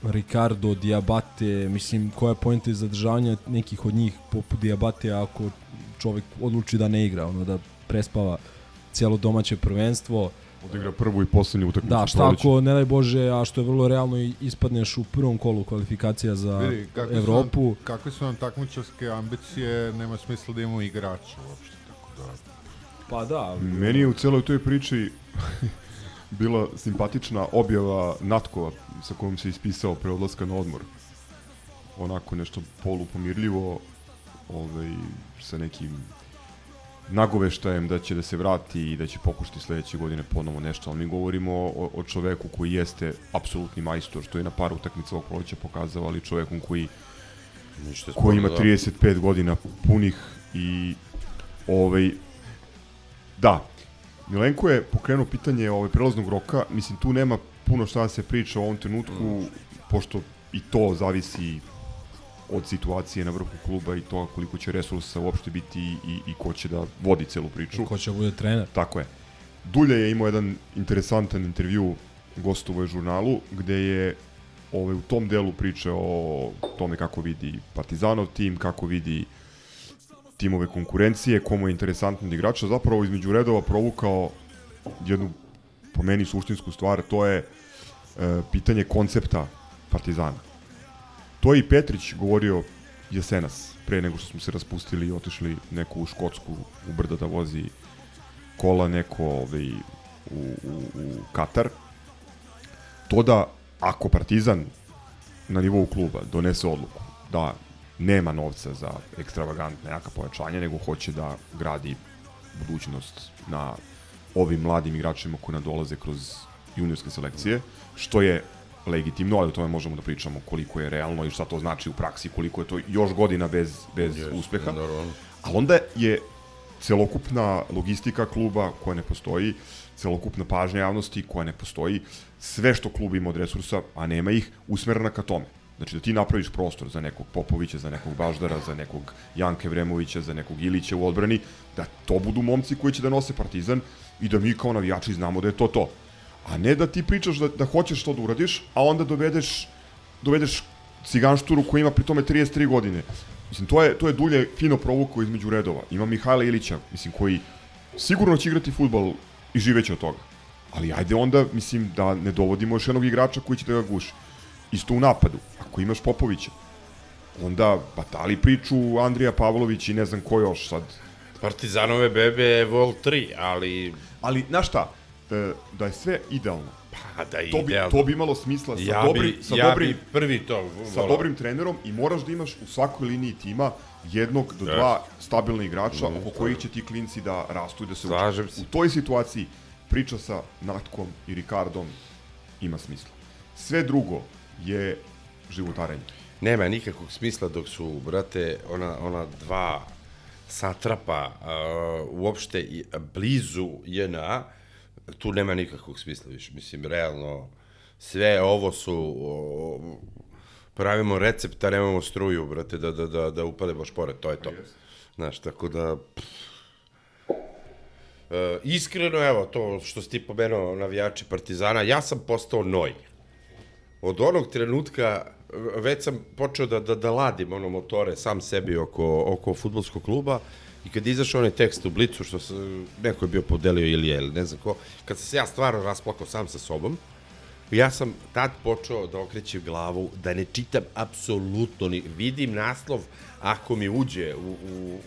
Ricardo, Diabate, mislim, koja je pojenta zadržavanja nekih od njih poput Diabate ako čovek odluči da ne igra, ono da prespava cijelo domaće prvenstvo. Odigra prvu i poslednju utakmicu. Da, šta ako, ne daj Bože, a što je vrlo realno, i ispadneš u prvom kolu kvalifikacija za Vidi, kakve Evropu. Su nam, kakve su nam takmičarske ambicije, nema smisla da imamo igrača uopšte, tako da... Pa da. Meni je u celoj toj priči bila simpatična objava Natkova sa kojom se ispisao pre odlaska na odmor. Onako nešto polupomirljivo, ovaj, sa nekim nagoveštajem da će da se vrati i da će pokušati sledeće godine ponovo nešto, ali mi govorimo o, o čoveku koji jeste apsolutni majstor, što je na par utakmica ovog proleća pokazao, ali čovekom koji koji ima 35 godina punih i ovaj da Milenko je pokrenuo pitanje ovaj prelaznog roka, mislim tu nema puno šta da se priča u ovom trenutku mm. pošto i to zavisi od situacije na vrhu kluba i to koliko će resursa uopšte biti i, i, i ko će da vodi celu priču. I ko će da bude trener. Tako je. Dulje je imao jedan interesantan intervju gostovoj žurnalu gde je ovaj, u tom delu priče o tome kako vidi Partizanov tim, kako vidi timove konkurencije, komu je interesantno da igrača, zapravo između redova provukao jednu po meni suštinsku stvar, to je e, pitanje koncepta Partizana. To je i Petrić govorio jesenas, pre nego što smo se raspustili i otišli neku u Škotsku u brda da vozi kola, neko ovaj, u, u, u Katar. To da ako Partizan na nivou kluba donese odluku da nema novca za ekstravagantne jaka pojačanja, nego hoće da gradi budućnost na ovim mladim igračima koji nadolaze kroz juniorske selekcije, što je legitimno, ali o tome možemo da pričamo koliko je realno i šta to znači u praksi, koliko je to još godina bez, bez yes, uspeha. Ali onda je celokupna logistika kluba koja ne postoji, celokupna pažnja javnosti koja ne postoji, sve što klub ima od resursa, a nema ih, usmerena ka tome. Znači da ti napraviš prostor za nekog Popovića, za nekog Baždara, za nekog Janke Vremovića, za nekog Ilića u odbrani, da to budu momci koji će da nose Partizan i da mi kao navijači znamo da je to to. A ne da ti pričaš da, da hoćeš to da uradiš, a onda dovedeš, dovedeš ciganšturu koji ima pri tome 33 godine. Mislim, to je, to je dulje fino provuko između redova. Ima Mihajla Ilića, mislim, koji sigurno će igrati futbal i živeće od toga. Ali ajde onda, mislim, da ne dovodimo još jednog igrača koji će da ga guši. Isto u napadu. Ako imaš Popovića, onda batali priču Andrija Pavlović i ne znam ko još sad. Partizanove bebe je Vol 3, ali... Ali, znaš šta, da je sve idealno. Pa da je to bi, idealno. to bi imalo smisla sa ja dobrim, bi, sa ja dobrim, bi prvi to volao. sa dobrim trenerom i moraš da imaš u svakoj liniji tima jednog do Yes. dva stabilna igrača Mhm, oko kojih će ti klinci da rastu i da se Slažem uče. U toj situaciji priča sa Natkom i Ricardom ima smisla. Sve drugo je životarenje. Nema nikakvog smisla dok su, brate, ona, ona dva satrapa uh, uopšte blizu JNA, tu nema nikakvog smisla više. Mislim, realno, sve ovo su... O, pravimo recept, a nemamo struju, brate, da, da, da, da upade baš pored, to je to. Znaš, tako da... pff. E, iskreno, evo, to što si ti pomenuo navijači Partizana, ja sam postao noj. Od onog trenutka već sam počeo da, da, da ladim ono motore sam sebi oko, oko futbolskog kluba i kad je izašao onaj tekst u Blicu što se, neko je bio podelio ili je, ili ne znam ko, kad sam se ja stvarno rasplakao sam sa sobom, ja sam tad počeo da okrećem glavu, da ne čitam apsolutno ni, vidim naslov, ako mi uđe u, u,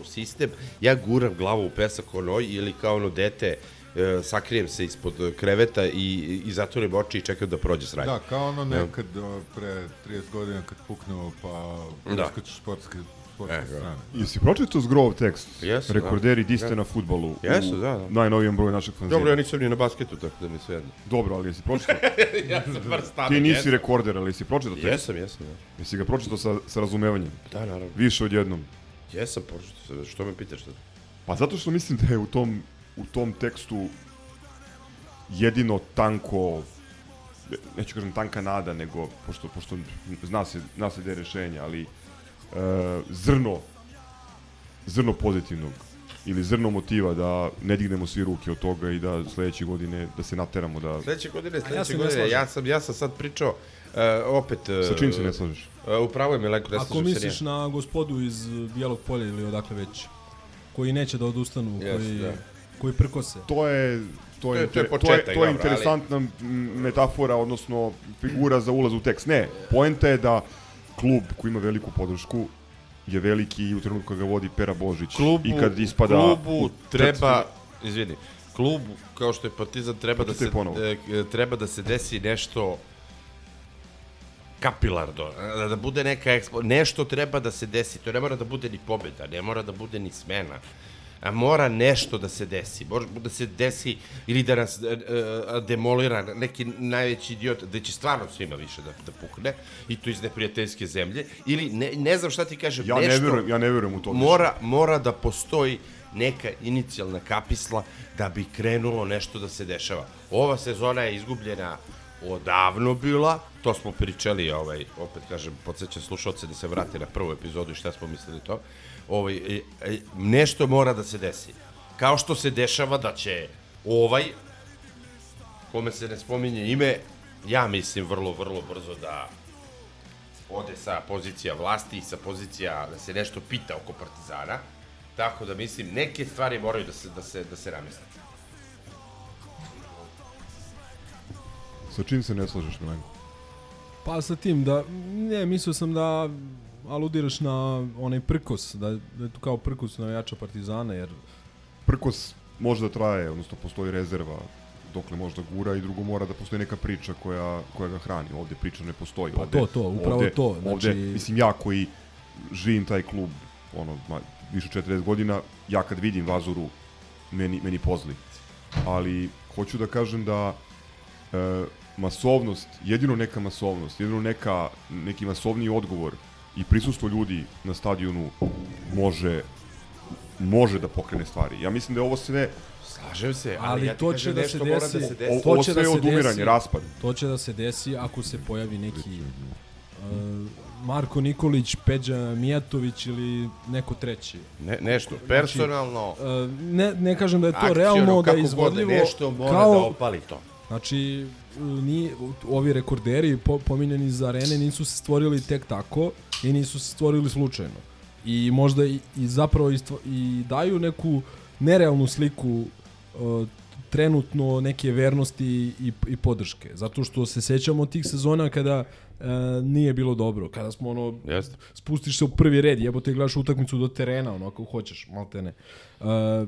u sistem, ja guram glavu u pesak kao noj ili kao ono dete, e, sakrijem se ispod kreveta i, i zatvorim oči i čekam da prođe sranje. Da, kao ono nekad pre 30 godina kad puknemo pa Da. sportske E, da. strane. Jesi pročitao zgrov tekst? Jesu, Rekorderi da. diste Da. na futbolu Jesu, u da, da. najnovijem broju našeg fanzina. Dobro, ja nisam ni na basketu, tako da mi sve jedno. Dobro, ali jesi pročitao? ja sam bar stavio. Ti nisi rekorder, ali jesi pročitao tekst? Jesam, jesam, ja. Jesi ga pročitao sa, sa razumevanjem? Da, naravno. Više od jednom. Jesam, pošto, što me pitaš sad? Pa zato što mislim da je u tom, u tom tekstu jedino tanko, neću kažem tanka nada, nego, pošto, pošto zna se, zna se da je rešenje, ali e, zrno, zrno pozitivnog ili zrno motiva da ne dignemo svi ruke od toga i da sledeće godine da se nateramo da... Sledeće godine, ja sledeće se ne godine, ja sam, ja sam sad pričao, uh, opet... Uh, Sa čim se ne slažeš? Uh, upravo je Milenko, ne Ako slažem se misliš na gospodu iz Bijelog polja ili odakle već, koji neće da odustanu, Yes, koji... da. koji prkose. To je to je, To je- to je inter- to je, početak, to je interesantna m, metafora, odnosno figura za ulaz u tekst. Ne, poenta je da klub koji ima veliku podršku je veliki i u trenutku kad ga vodi Pera Božić klubu, i kad ispada klubu treba, izvini, klubu kao što je Partizan treba da se ponovo. e, treba da se desi nešto kapilarno, da, da bude neka ekspo, nešto treba da se desi, to ne mora da bude ni pobeda, ne mora da bude ni smena, a mora nešto da se desi, mora da se desi ili da nas e, e, demolira neki najveći idiot, da će stvarno svima više da, da pukne i to iz neprijateljske zemlje, ili ne, ne znam šta ti kažem, Ja ne nešto, verujem, ja ne verujem u to. mora, mora da postoji neka inicijalna kapisla da bi krenulo nešto da se dešava. Ova sezona je izgubljena odavno bila, to smo pričali, ovaj, opet kažem, podsjećam slušalce da se vrati na prvu epizodu i šta smo mislili to. Ovaj, e, e, nešto mora da se desi. Kao što se dešava da će ovaj, kome se ne spominje ime, ja mislim vrlo, vrlo brzo da ode sa pozicija vlasti i sa pozicija da se nešto pita oko Partizana. Tako da mislim neke stvari moraju da se da se da se nameste. Sa čim se ne slažeš, Milenko? Pa sa tim da, ne, mislio sam da aludiraš na onaj prkos, da, da je to kao prkos navijača Partizana, jer Prkos može da traje, odnosno postoji rezerva dokle može da gura i drugo mora da postoji neka priča koja, koja ga hrani. Ovde priča ne postoji. Pa ovde, to, to, upravo ovde, to, znači- Ovde, mislim, ja koji živim taj klub ono, ma, više od 40 godina, ja kad vidim Vazuru, meni, meni pozli. Ali hoću da kažem da e, masovnost, jedino neka masovnost, jedino neka, neki masovni odgovor i prisustvo ljudi na stadionu može može da pokrene stvari. Ja mislim da je ovo sve Slažem se, ali, ali ja ti to kažem će da se mora desi, da se desi. to Ovo će sve da se odumiranje, desi, raspad. To će da se desi ako se pojavi neki uh, Marko Nikolić, Peđa Mijatović ili neko treći. Ne, nešto personalno, Uh, ne, ne kažem da je to akciono, realno, da kako je god, izvodljivo. nešto mora kao, da opali to. Znači, ni, ovi rekorderi po, pominjeni za arene nisu se stvorili tek tako i nisu se stvorili slučajno. I možda i, i zapravo i, stvo, i daju neku nerealnu sliku uh, trenutno neke vernosti i, i podrške. Zato što se sećamo tih sezona kada uh, nije bilo dobro. Kada smo ono, Jeste. spustiš se u prvi red, jebote gledaš utakmicu do terena, ono ako hoćeš, maltene. Uh, a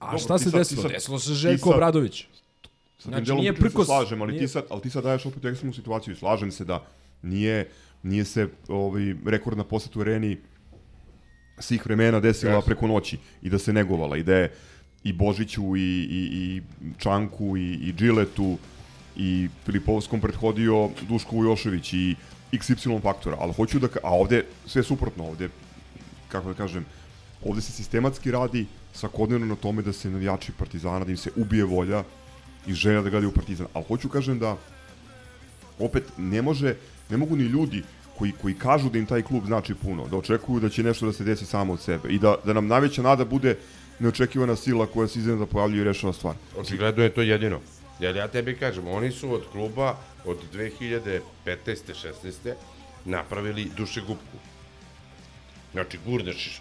Dobro, šta se sad- desilo? sad- Desilo se Željko Obradović. Sa Znači, tim delom nije priče se prkos- slažem, ali nije- ti sad, ali ti sad daješ opet ekstremnu situaciju i slažem se da nije, nije se ovaj, rekordna poseta u areni svih vremena desila Yes. preko noći i da se negovala i da je i Božiću i, i, i Čanku i, i Džiletu i Filipovskom prethodio Duško Vujošević i XY faktora, ali hoću da, a ovde sve suprotno, ovde, kako da kažem, ovde se sistematski radi svakodnevno na tome da se navijači Partizana, da im se ubije volja i želja da gledaju Partizan. Ali hoću kažem da opet ne može, ne mogu ni ljudi koji, koji kažu da im taj klub znači puno, da očekuju da će nešto da se desi samo od sebe i da, da nam najveća nada bude neočekivana sila koja se iznenada pojavljuje i rešava stvar. Očigledno je to jedino. Jer ja tebi kažem, oni su od kluba od 2015. 16. napravili dušegupku. Znači, gurneš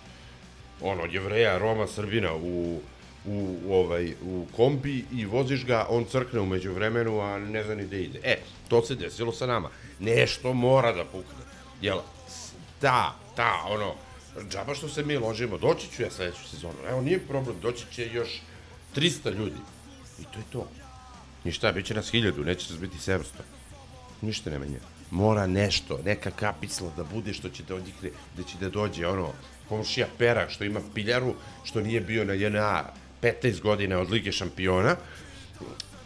ono, jevreja, Roma, Srbina u, u, ovaj, u kombi i voziš ga, on crkne umeđu vremenu, a ne zna ni gde ide. E, to se desilo sa nama. Nešto mora da pukne. Jel, ta, ta, ono, džaba što se mi ložimo, doći ću ja sledeću sezonu. Evo, nije problem, doći će još 300 ljudi. I to je to. Ništa, bit će nas hiljadu, neće nas biti 700. Ništa ne menja. Mora nešto, neka kapisla da bude što će da odikne, da će da dođe ono, komšija Pera što ima piljaru, što nije bio na JNA 15 godina od Lige šampiona,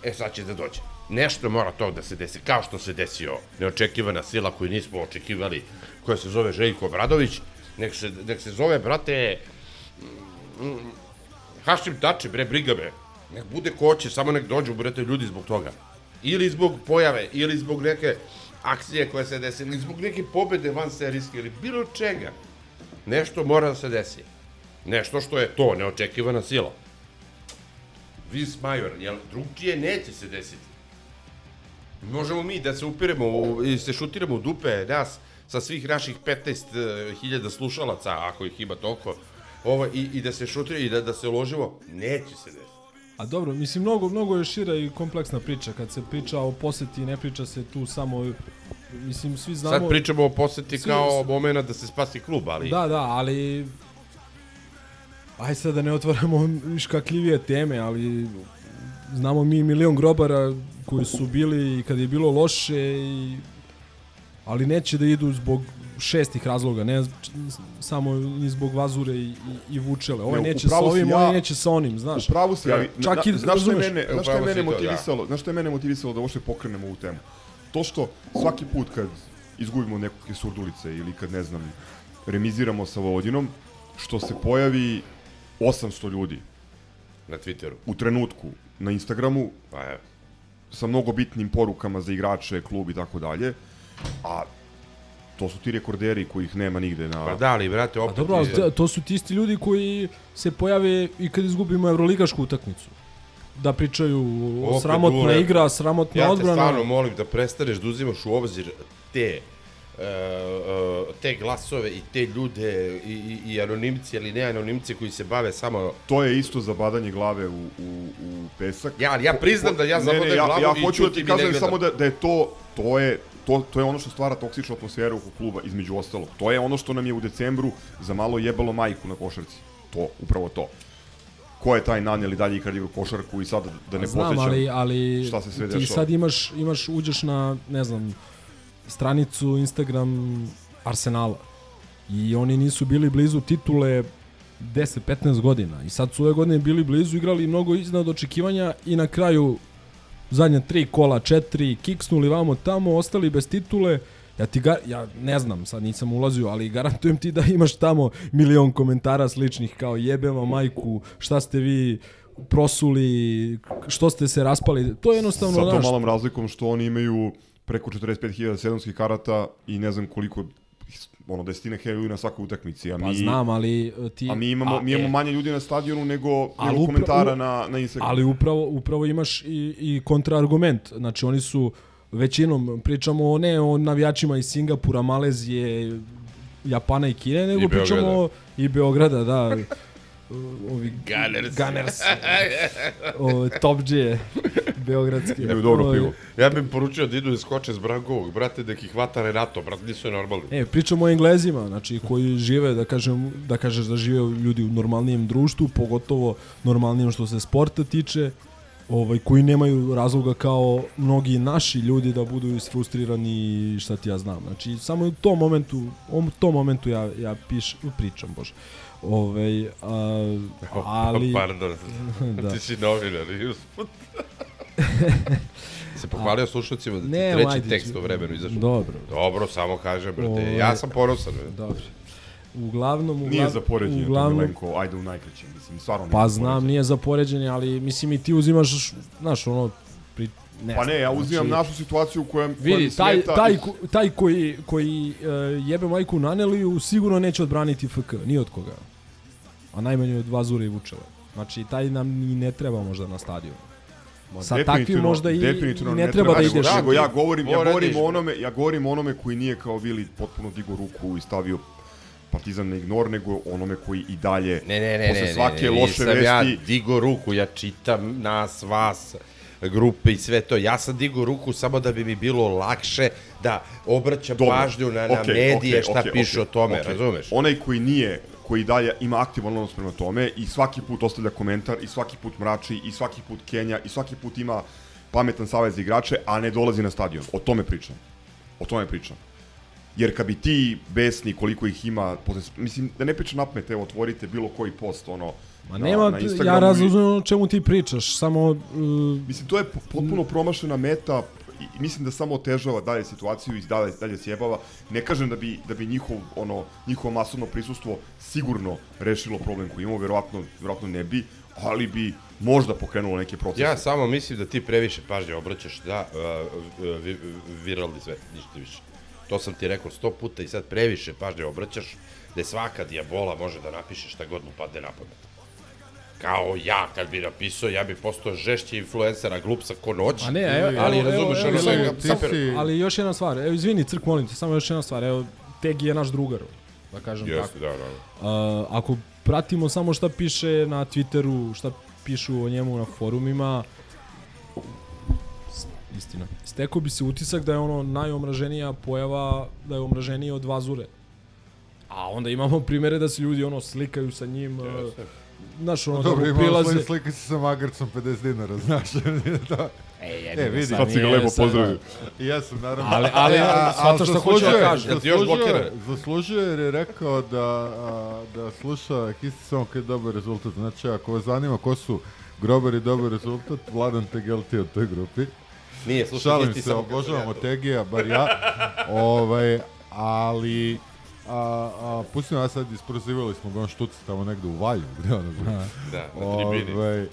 e sad će da dođe. Nešto mora to da se desi, kao što se desio neočekivana sila koju nismo očekivali, koja se zove Željko Bradović, nek se, nek se zove, brate, mm, Hašim Tači, bre, briga me. Nek bude ko hoće, samo nek dođu, brate, ljudi zbog toga. Ili zbog pojave, ili zbog neke akcije koja se desi, ili zbog neke pobede van serijske, ili bilo čega. Nešto mora da se desi. Nešto što je to, neočekivana sila. Vis major, jel, drugčije neće se desiti. Možemo mi da se upiremo i se šutiramo u dupe nas sa svih naših 15.000 slušalaca, ako ih ima toliko, ovo, i, i da se šutiramo i da, da se ložimo, neće se desiti. A dobro, mislim, mnogo, mnogo je šira i kompleksna priča. Kad se priča o poseti, ne priča se tu samo... Mislim, svi znamo... Sad pričamo o poseti svi- kao momena da se spasi klub, ali... Da, da, ali... Aj sad da ne otvaramo škakljivije teme, ali znamo mi milion grobara koji su bili i kad je bilo loše i ali neće da idu zbog šestih razloga, ne samo ni zbog Vazure i, i, i Vučele. Ovaj Ne, neće sa ovim, ja- ovaj neće sa onim, znaš. U pravu si, ali Čak i, na, znaš što je mene, znaš što je mene to, da. motivisalo, znaš što je mene motivisalo da uopšte pokrenemo ovu temu? To što svaki put kad izgubimo nekog surdulice ili kad ne znam remiziramo sa Vojvodinom, što se pojavi 800 ljudi Na Twitteru. u trenutku na Instagramu Pa evo. sa mnogo bitnim porukama za igrače, klub i tako dalje, a to su ti rekorderi kojih nema nigde na... Pa da, ali, brate, A opet... dobro, ali je- to- to su ti isti ljudi koji se pojave i kad izgubimo evroligašku utakmicu. Da pričaju o sramotna Dure. igra, sramotna Ja te odbrana. stvarno molim da prestaneš da uzimaš u obzir te te glasove i te ljude i, i, i anonimci ili ne anonimci koji se bave samo To je isto zabadanje glave u, u, u pesak. Ja, ja priznam da ja Ne, ne, zabodem ja, glavu ja i hoću da ti i ne kažem samo da, da je to, to je, to, to je ono što stvara toksičnu atmosferu oko kluba, između ostalog. To je ono što nam je u decembru za malo jebalo majku na košarci. To, upravo to. Ko je taj naneli dalje ikad igra košarku i sad da ne Znam, podsjećam ali, ali šta se sve ti dešava. sad imaš, imaš, uđeš na, ne znam, stranicu Instagram Arsenala. I oni nisu bili blizu titule 10-15 godina. I sad su ove godine bili blizu, igrali mnogo iznad očekivanja i na kraju zadnja tri kola, četiri, kiksnuli vamo tamo, ostali bez titule, Ja ti ga, ja ne znam, sad nisam ulazio, ali garantujem ti da imaš tamo milion komentara sličnih kao jebema majku, šta ste vi prosuli, što ste se raspali. To je jednostavno Sa tom malom razlikom što oni imaju preko 45.000 sezonskih karata i ne znam koliko ono desetine hiljada ljudi na svakoj utakmici, a mi Pa znam, ali e, ti... a mi imamo a, mi imamo e, manje ljudi na stadionu nego Ali nego upra- komentara u- na na Instagramu. Ali upravo, upravo imaš i, i kontraargument. Znači oni su većinom, pričamo o, ne o navijačima iz Singapura, Malezije, Japana i Kine, nego I pričamo Beograda. i Beograda, da. Ovi Gunners. Gunners. o, Top G, beogradski. Imaju dobro pivo. Ja bih poručio da idu da skoče s Brankovog, brate, da ih hvata Renato, brate, nisu normalni. E, pričamo o Englezima, znači koji žive, da kažem, da kažeš da žive ljudi u normalnijem društvu, pogotovo normalnijem što se sporta tiče, ovaj koji nemaju razloga kao mnogi naši ljudi da budu isfrustrirani i šta ti ja znam. Znači samo u tom momentu, u tom momentu ja ja piš, pričam, bože. Ovaj a, ali Pardon, Da. ti si novinar i usput. se pohvalio slušalcima da ti Ne, treći ajde, tekst u vremenu izašao. Dobro. Dobro, samo kažem, brate, Ovaj, ja sam ponosan. Dobro. Uglavnom, uglavnom Nije za poređenje, uglavnom, to Milenko, ajde u najkraćem, mislim, stvarno nije Pa znam, poređenje. nije za poređenje, ali mislim i ti uzimaš, znaš, ono, pri, ne Pa ne, ja uzimam znači, našu situaciju u kojem, Vidi, kojem taj, smeta... taj, ko- taj koji, koji uh, jebe majku Naneliju sigurno neće odbraniti FK, ni od koga. A najmanje od Vazure i Vučeva. Znači, taj nam ni ne treba možda na stadionu. Ma, Sa takvim možda i, ne, treba da nego- ideš. Nego ja govorim, ja govorim o onome, ja govorim o onome koji nije kao Vili potpuno digo ruku i stavio Partizan na ignor, nego onome koji i dalje Ne, ne, ne, posle ne, ne, svake ne, loše nisam ja vesti digo ruku, ja čitam nas, vas, grupe i sve to. Ja sam digo ruku samo da bi mi bilo lakše da obraćam Dobro, pažnju na, na okej, medije okej, šta okej, piše okej, o tome, okej. razumeš? Onaj koji nije, koji dalje ima aktivan odnos prema tome i svaki put ostavlja komentar i svaki put mrači i svaki put Kenja i svaki put ima pametan savez igrače, a ne dolazi na stadion. O tome pričam. O tome pričam. Jer kad bi ti besni koliko ih ima, posle, mislim da ne pričam napmet, evo otvorite bilo koji post ono Ma na- nema, na ja razumem o čemu ti pričaš, samo... Uh, Mislim, to je po- potpuno promašena meta i mislim da samo otežava dalje situaciju i dalje, dalje sjebava. Ne kažem da bi, da bi njihov, ono, njihovo masovno prisustvo sigurno rešilo problem koji imamo, verovatno, verovatno ne bi, ali bi možda pokrenulo neke procese. Ja samo mislim da ti previše pažnje obraćaš da uh, vi- viralni svet, ništa više. To sam ti rekao sto puta i sad previše pažnje obraćaš da svaka dijabola može da napiše šta god mu padne na pamet. Kao ja, kad bi napisao, ja bi postao žešći influencer, a glup sa ko noć. A ne, evo, evo, ali evo, razumeš, evo, evo, evo, samo- super- ali još jedna stvar, evo izvini, crk, molim te, samo još jedna stvar, evo, Tegi je naš drugar, da kažem Jeste, tako. da, da. Uh, ako pratimo samo šta piše na Twitteru, šta pišu o njemu na forumima, istina. Stekao bi se utisak da je ono najomraženija pojava, da je omraženiji od Vazure. A onda imamo primere da se ljudi ono slikaju sa njim, yes. Znaš ono Dobro, imamo prilaze. slike slike se sa magarcom 50 dinara, znaš. to. E, E, vidi. Sad si ga lepo pozdravio. I ja sam naravno. Ali- ali, a- shvataš šta hoću da zaslužuje- kažem. Jel ti još blokiran? Zaslužuje jer je rekao da, a, da sluša Histi samo kad je dobar rezultat. Znači, ako vas zanima ko su Grobar i dobar rezultat, Vladan Tegelti od toj grupi. Nije, slušaj, Šalim se, obožavamo ja. Tegija, bar ja. ovaj, ali a, a, pustimo ja sad, isprozivali smo ga on štuc tamo negde u Valju, gde ono bio. Da, na tribini. Ovaj,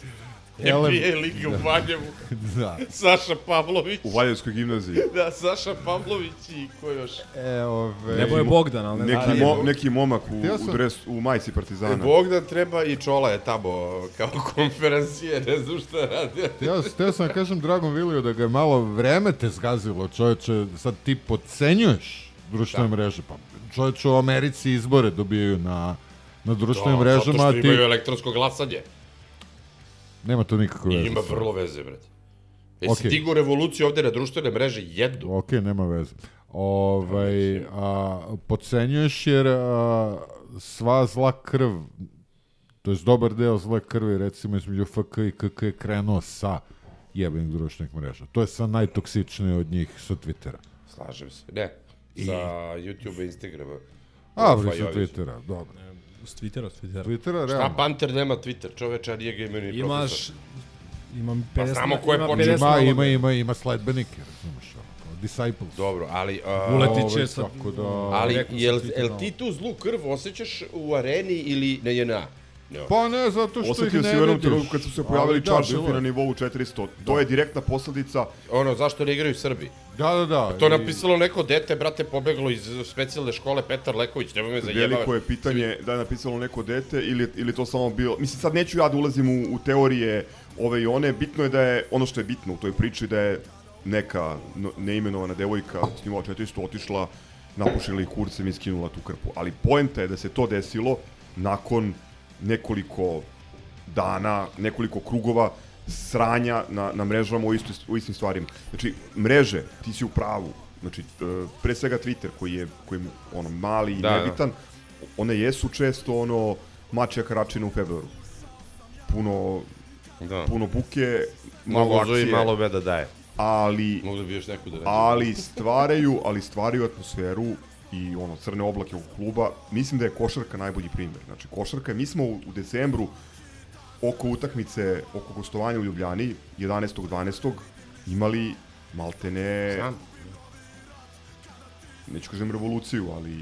NBA Liga u Valjevu. da. Saša Pavlović. U Valjevskoj gimnaziji. Da, Saša Pavlović i ko još? E, ove, Nebo je Bogdan, ali ne Neki, mo, neki momak u, Htio u, sam- dres, u majici E, Partizana. Bogdan treba i Čola je tamo kao konferencije, ne znam šta radi. Ja teo sam da kažem Dragom Viliju da ga je malo vreme te zgazilo, čoveče, sad ti podcenjuješ društvene Da. mreže, pa čoveče u Americi izbore dobijaju na, na društvenim Da, mrežama, Zato što ti... imaju elektronsko glasanje. Nema to nikakve I veze. ima vrlo veze, brate. Jesi Okej. digao revoluciju ovde na društvene mreže jednu? Ok, nema veze. Ovaj, a, podcenjuješ jer a, sva zla krv, to je dobar deo zle krvi, recimo između FK i KK je krenuo sa jebenih društvenih mreža. To je sa najtoksičnije od njih sa Twittera. Slažem se. Ne, sa YouTube i Instagrama. A, bre, sa. Twittera, dobro. S Twittera, s Twittera. Twittera, Šta realno. Panter nema Twitter, čoveče, a nije ga imao ni Imaš, profesor. imam Pa 50, znamo ko je ima počeo. 50 Ima, ima, ima, ima sledbenike, razumeš, disciples. Dobro, ali... Uletić Ovaj, je sad... tako da- ali, jel, jel ti tu zlu krv osjećaš u areni ili na JNA? Pa ne, zato što ih Osetio ne si u jednom vidiš. trenutku kad su se pojavili da, čaršafi na nivou 400. To je direktna posledica Ono, zašto ne igraju Srbi? Da, da, da. To je i- napisalo neko dete, brate, pobeglo iz specijalne škole Petar Leković, nema me zajebava. Veliko je pitanje da je napisalo neko dete ili, ili to samo bilo... Mislim, sad neću ja da ulazim u, u teorije ove i one. Bitno je da je, ono što je bitno u toj priči, da je neka no, neimenovana devojka s nivoa 400 otišla, napušila ih kurcem i skinula tu krpu. Ali poenta je da se to desilo nakon nekoliko dana, nekoliko krugova sranja na, na mrežama u, isto, u istim stvarima. Znači, mreže, ti si u pravu. Znači, pre svega Twitter koji je, koji je ono, mali i Da, da. nebitan, one jesu često ono mačja karačina u februaru. Puno, Da. puno buke, malo Malo akcije, malo beda daje. ali, Mogu da bi još neku da ali stvaraju, ali stvaraju atmosferu i ono crne oblake oko kluba. Mislim da je košarka najbolji primer. Znači košarka, mi smo u, u decembru oko utakmice, oko gostovanja u Ljubljani 11.12. imali maltene Znam. neću kažem revoluciju, ali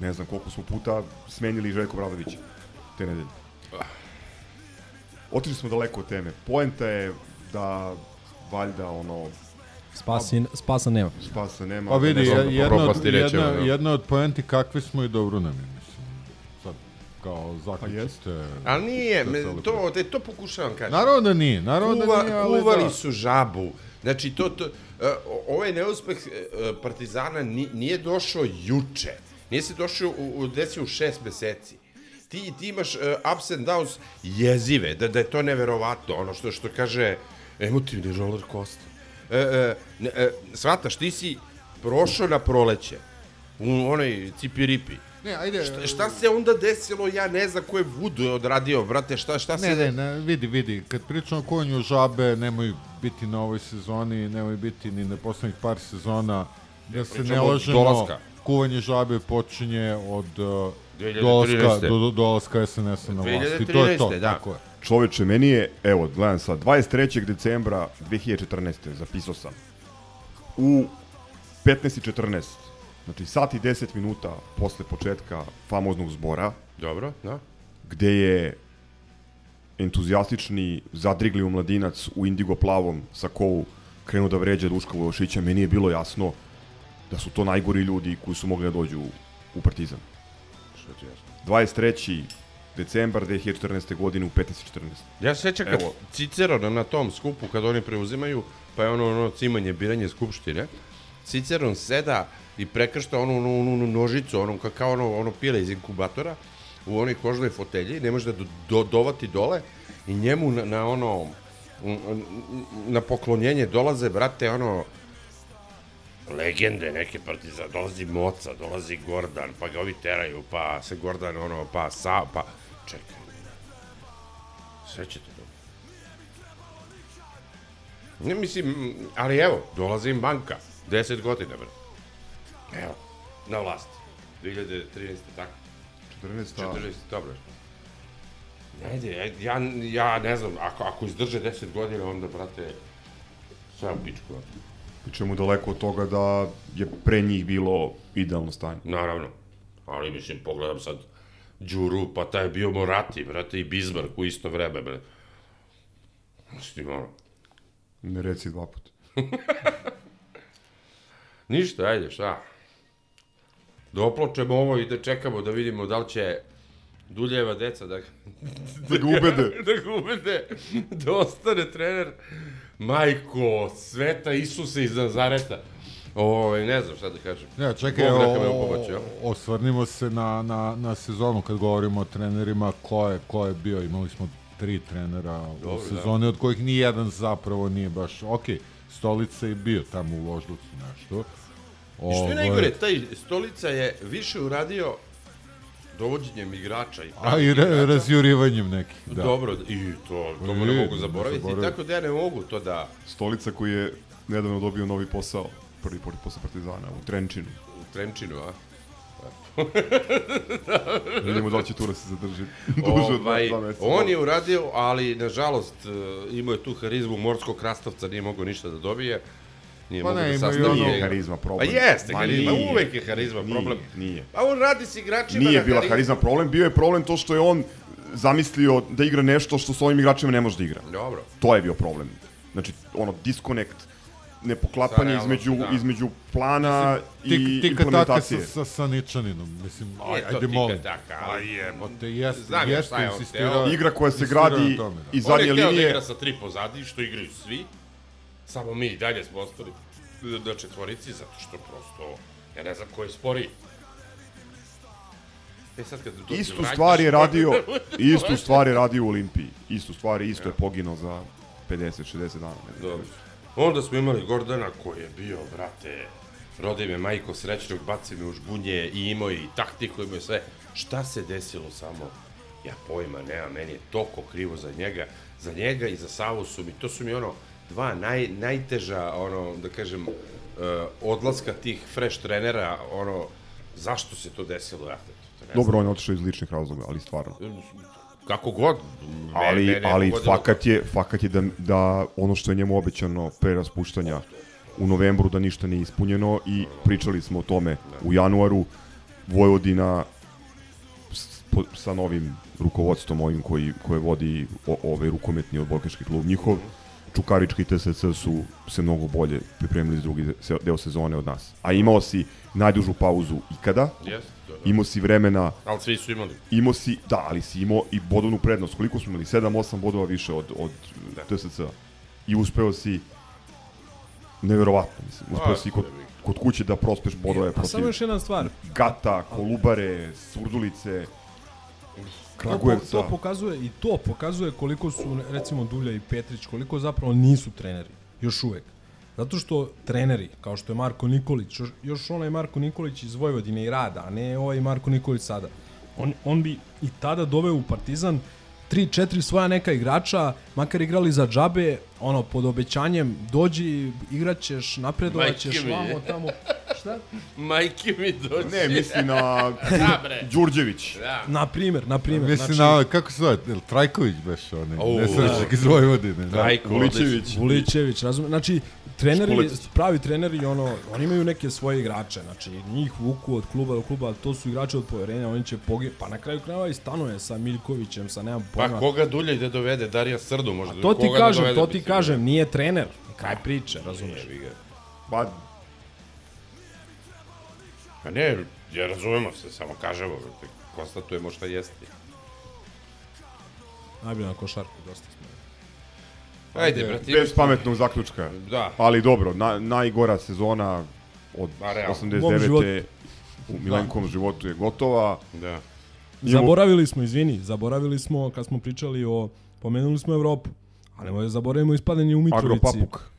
ne znam koliko smo puta smenili Željko Bradovića te nedelje. Otišli smo daleko od teme. Poenta je da valjda ono Spasi, spasa nema. spasa nema. Pa vidi, da ne- je- jedna od, jedna, jedna od poenti kakvi smo i dobro nam je, mislim. Sad, kao Pa zaključite... Ali nije, me, Da se to, te, to pokušavam kažem. Naravno da nije, naravno Kuva, da nije, ali kuvali da. su žabu. Znači, to, to, uh, ovaj neuspeh uh, Partizana ni, nije došao juče. Nije se došao u, u desio u šest meseci. Ti, ti imaš uh, ups and downs jezive, da, da je to neverovatno, ono što, što kaže emotivni roller coaster. E, e, e, svataš, ti si prošao na proleće u onoj cipiripi. Ne, ajde, Šta, šta se onda desilo, ja ne znam ko je Vudu odradio, brate, šta, šta se... Ne, ne, ne, vidi, vidi, kad pričamo o kuvanju žabe, nemoj biti na ovoj sezoni, nemoj biti ni na poslednjih par sezona, da se ne lažemo, dolaska. kuvanje žabe počinje od uh, 2013. dolaska, do, do, dolaska SNS-a na vlast. I to je to, 2013, da. tako je. Čoveče, meni je, evo, gledam sad, 23. decembra 2014. zapisao sam. U 15.14, znači sat i 10 minuta posle početka famoznog zbora, Dobro, da. gde je entuzijastični, zadrigli mladinac u indigo plavom sakovu krenuo da vređa Duška Vojošića, meni je bilo jasno da su to najgori ljudi koji su mogli da dođu u Partizan. Što ti jasno? 23. decembar 2014. godine u 15.14. Ja se sećam kad Evo. Ciceron na tom skupu, kad oni preuzimaju, pa je ono, ono cimanje, biranje skupštine, Ciceron seda i prekršta onu, onu, onu, onu nožicu, ono, ka- kao ono, ono pile iz inkubatora, u onoj kožnoj fotelji, ne može da do, do, dovati dole i njemu na, na ono, na poklonjenje dolaze, brate, ono, legende neke partiza, dolazi Moca, dolazi Gordan, pa ga ovi teraju, pa se Gordan, ono, pa sa, pa, čekaj, sve ćete to. Ne mislim, ali evo, dolazi im banka, 10 godina, bre. Evo, na vlasti. 2013. tako. 14. 14. dobro. Ajde, ja, ja ne znam, ako, ako izdrže 10 godina, onda, brate, sve u pičku. Pričemu daleko od toga da je pre njih bilo idealno stanje. Naravno. Ali, mislim, pogledam sad Đuru, pa taj je bio Morati, brate, i Bismarck u isto vreme, brate. Mislim, ono, Ne reci dva puta. Ništa, ajde, šta? Da opločemo ovo i da čekamo da vidimo da li će Duljeva deca da, Da ga ubede. da ga ubede da ostane trener. Majko, sveta Isuse iz Nazareta. Ovo, ne znam šta da kažem. Ja, čekaj, Bog o, jel? osvrnimo se na, na, na sezonu kad govorimo o trenerima, ko je, ko je bio, imali smo tri trenera Dobro, u sezoni, od kojih ni jedan zapravo nije baš, ok, Stolica je bio tamo u Voždovcu nešto. I što je Ovaj, najgore, taj Stolica je više uradio dovođenjem igrača i A i re, razjurivanjem nekih, da. Dobro, i to, to ne mogu zaboraviti, zaboravim. tako da ja ne mogu to da Stolica koji je nedavno dobio novi posao, prvi put posle Partizana, u Trenčinu. u Trenčinu, a? Vidimo da li će tu da se zadrži duže od dva, ovaj, dva meseca. on je uradio, ali nažalost e, imao je tu harizmu morskog krastavca, nije mogao ništa da dobije. Nije Pa mogao ne, da ima i sastavi ono- njega. harizma problem. Pa jeste, Ma harizma, nije. uvek je harizma Nije, problem. nije. Pa on radi s igračima Nije na bila harizma problem, bio je problem to što je on zamislio da igra nešto što s ovim igračima ne može da igra. Dobro. To je bio problem. Znači, ono, disconnect, nepoklapanje Sa između, da. između plana Tik, i tika taka sa, implementacije. sa, sa Ničaninom, mislim, aj, Nije to ajde tika molim. taka, ali Jebote, jeste, Znam jeste insistirao. Igra koja se gradi da. iz On je zadnje hteo da linije. igra sa tri pozadi, što igraju svi, samo mi i dalje smo ostali na četvorici, zato što prosto, ja ne znam ko je sporiji. E sad kad dođe Istu stvar je radio, istu stvar je radio u Olimpiji. Istu stvar, isto je poginuo za 50-60 dana. ne. Dobro. Onda smo imali Gordana koji je bio, brate, rodi me majko srećnog, baci me u žbunje i imao i taktiku, imao je sve. Šta se desilo samo? Ja pojma nema, meni je toko krivo za njega. Za njega i za Savu su mi, to su mi ono, dva naj, najteža, ono, da kažem, uh, odlaska tih fresh trenera, ono, zašto se to desilo, ja to ne Dobro, on je otišao iz ličnih razloga, ali stvarno. Kako god. me- Ali, mene je ali fakat je, fakat je da, da ono što je njemu obećano pre raspuštanja u novembru da ništa nije ispunjeno i pričali smo o tome u januaru. Vojvodina sa novim rukovodstvom ovim koji, koje vodi o, ovaj rukometni odbojkaški klub njihov. Čukarički i TSC su se mnogo bolje pripremili za drugi deo sezone od nas. A imao si najdužu pauzu ikada, Jeste, to, da. imao si vremena Ali svi su imali. imao si, da, ali si imao i bodovnu prednost. Koliko smo imali? 7-8 bodova više od, od Da. TSC. I uspeo si neverovatno, mislim. Uspeo si kod, jebi ga. kod kuće da prospeš bodove A samo protiv još jedna stvar. Gata, Kolubare, Surdulice, Kragujevca. to pokazuje i to pokazuje koliko su recimo Dulja i Petrić koliko zapravo nisu treneri još uvek. Zato što treneri kao što je Marko Nikolić, još onaj Marko Nikolić iz Vojvodine i rada, a ne ovaj Marko Nikolić sada. On, on bi i tada doveo u Partizan 3-4 svoja neka igrača, makar igrali za džabe, ono, pod obećanjem, dođi, igraćeš, napredovaćeš, vamo, tamo. Šta? Majke mi dođe. Ne, misli na. Đurđević. Da. Na primer, na primer. Mislim znači, na, kako se zove, Trajković beš onaj, nesrećnik iz Vojvodine. Da. Trajko, Vulićević. Vulićević, razumije, znači treneri, Škulecić. pravi treneri, ono, oni imaju neke svoje igrače, znači njih vuku od kluba do kluba, ali to su igrači od poverenja, oni će pogi... pa na kraju krajeva i stanuje sa Miljkovićem, sa nemam pojma. Pa koga dulje da dovede? Darija Srdu možda. to ti Koga da kažem, dovede, to ti kažem, nije trener, kraj priče, razumiješ. ga. Pa, Pa ne, ja razumemo se, samo kažemo, konstatujemo šta jeste. Najbolje na košarku, dosta smo. Ajde, brate, bez pametnog zaključka. Da. Ali dobro, na, najgora sezona od. U mom 89. u Milenkovom životu je gotova. Da. Imamo- Zaboravili smo, izvini, zaboravili smo kad smo pričali o Pomenuli smo Evropu. Ali nemoj da zaboravimo ispadanje u Mitrovici. Agropapuk.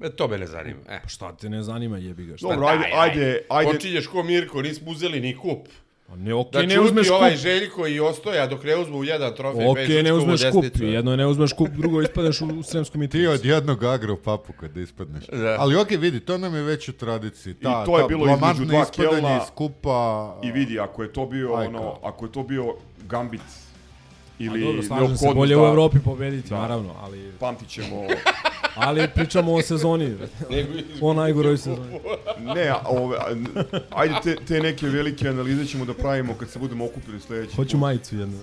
E, to me ne zanima. E. Pa šta te ne zanima, jebi ga. Šta? Dobro, ajde, ajde, ajde. Počinješ ko Mirko, nismo uzeli ni kup. Pa ne, okej, Da ne čuti uzmeš ovaj kup. Željko i Ostoja dok ne uzmu jedan trofej. Okej, bez ne uzmeš kup. desnicu. Jedno je ne uzmeš kup, drugo ispadneš u Sremskom Ti Mitrovici. od jednog agropapuka da ispadneš. Da. Ali okej, vidi, to nam je već u tradiciji. Ta, I to je ta bilo između dva Kelna iz kupa... I vidi, ako je to bio Ajka. ono, ako je to bio gambit ili A dobro, slažem se, bolje u Evropi pobediti, Da. naravno, ali, Pamtit ćemo... ali pričamo o sezoni. Nego o najgoroj sezoni. Ne, a ove, a, ajde te, te neke velike analize ćemo da pravimo kad se budemo okupili sledeći Hoću majicu jednu.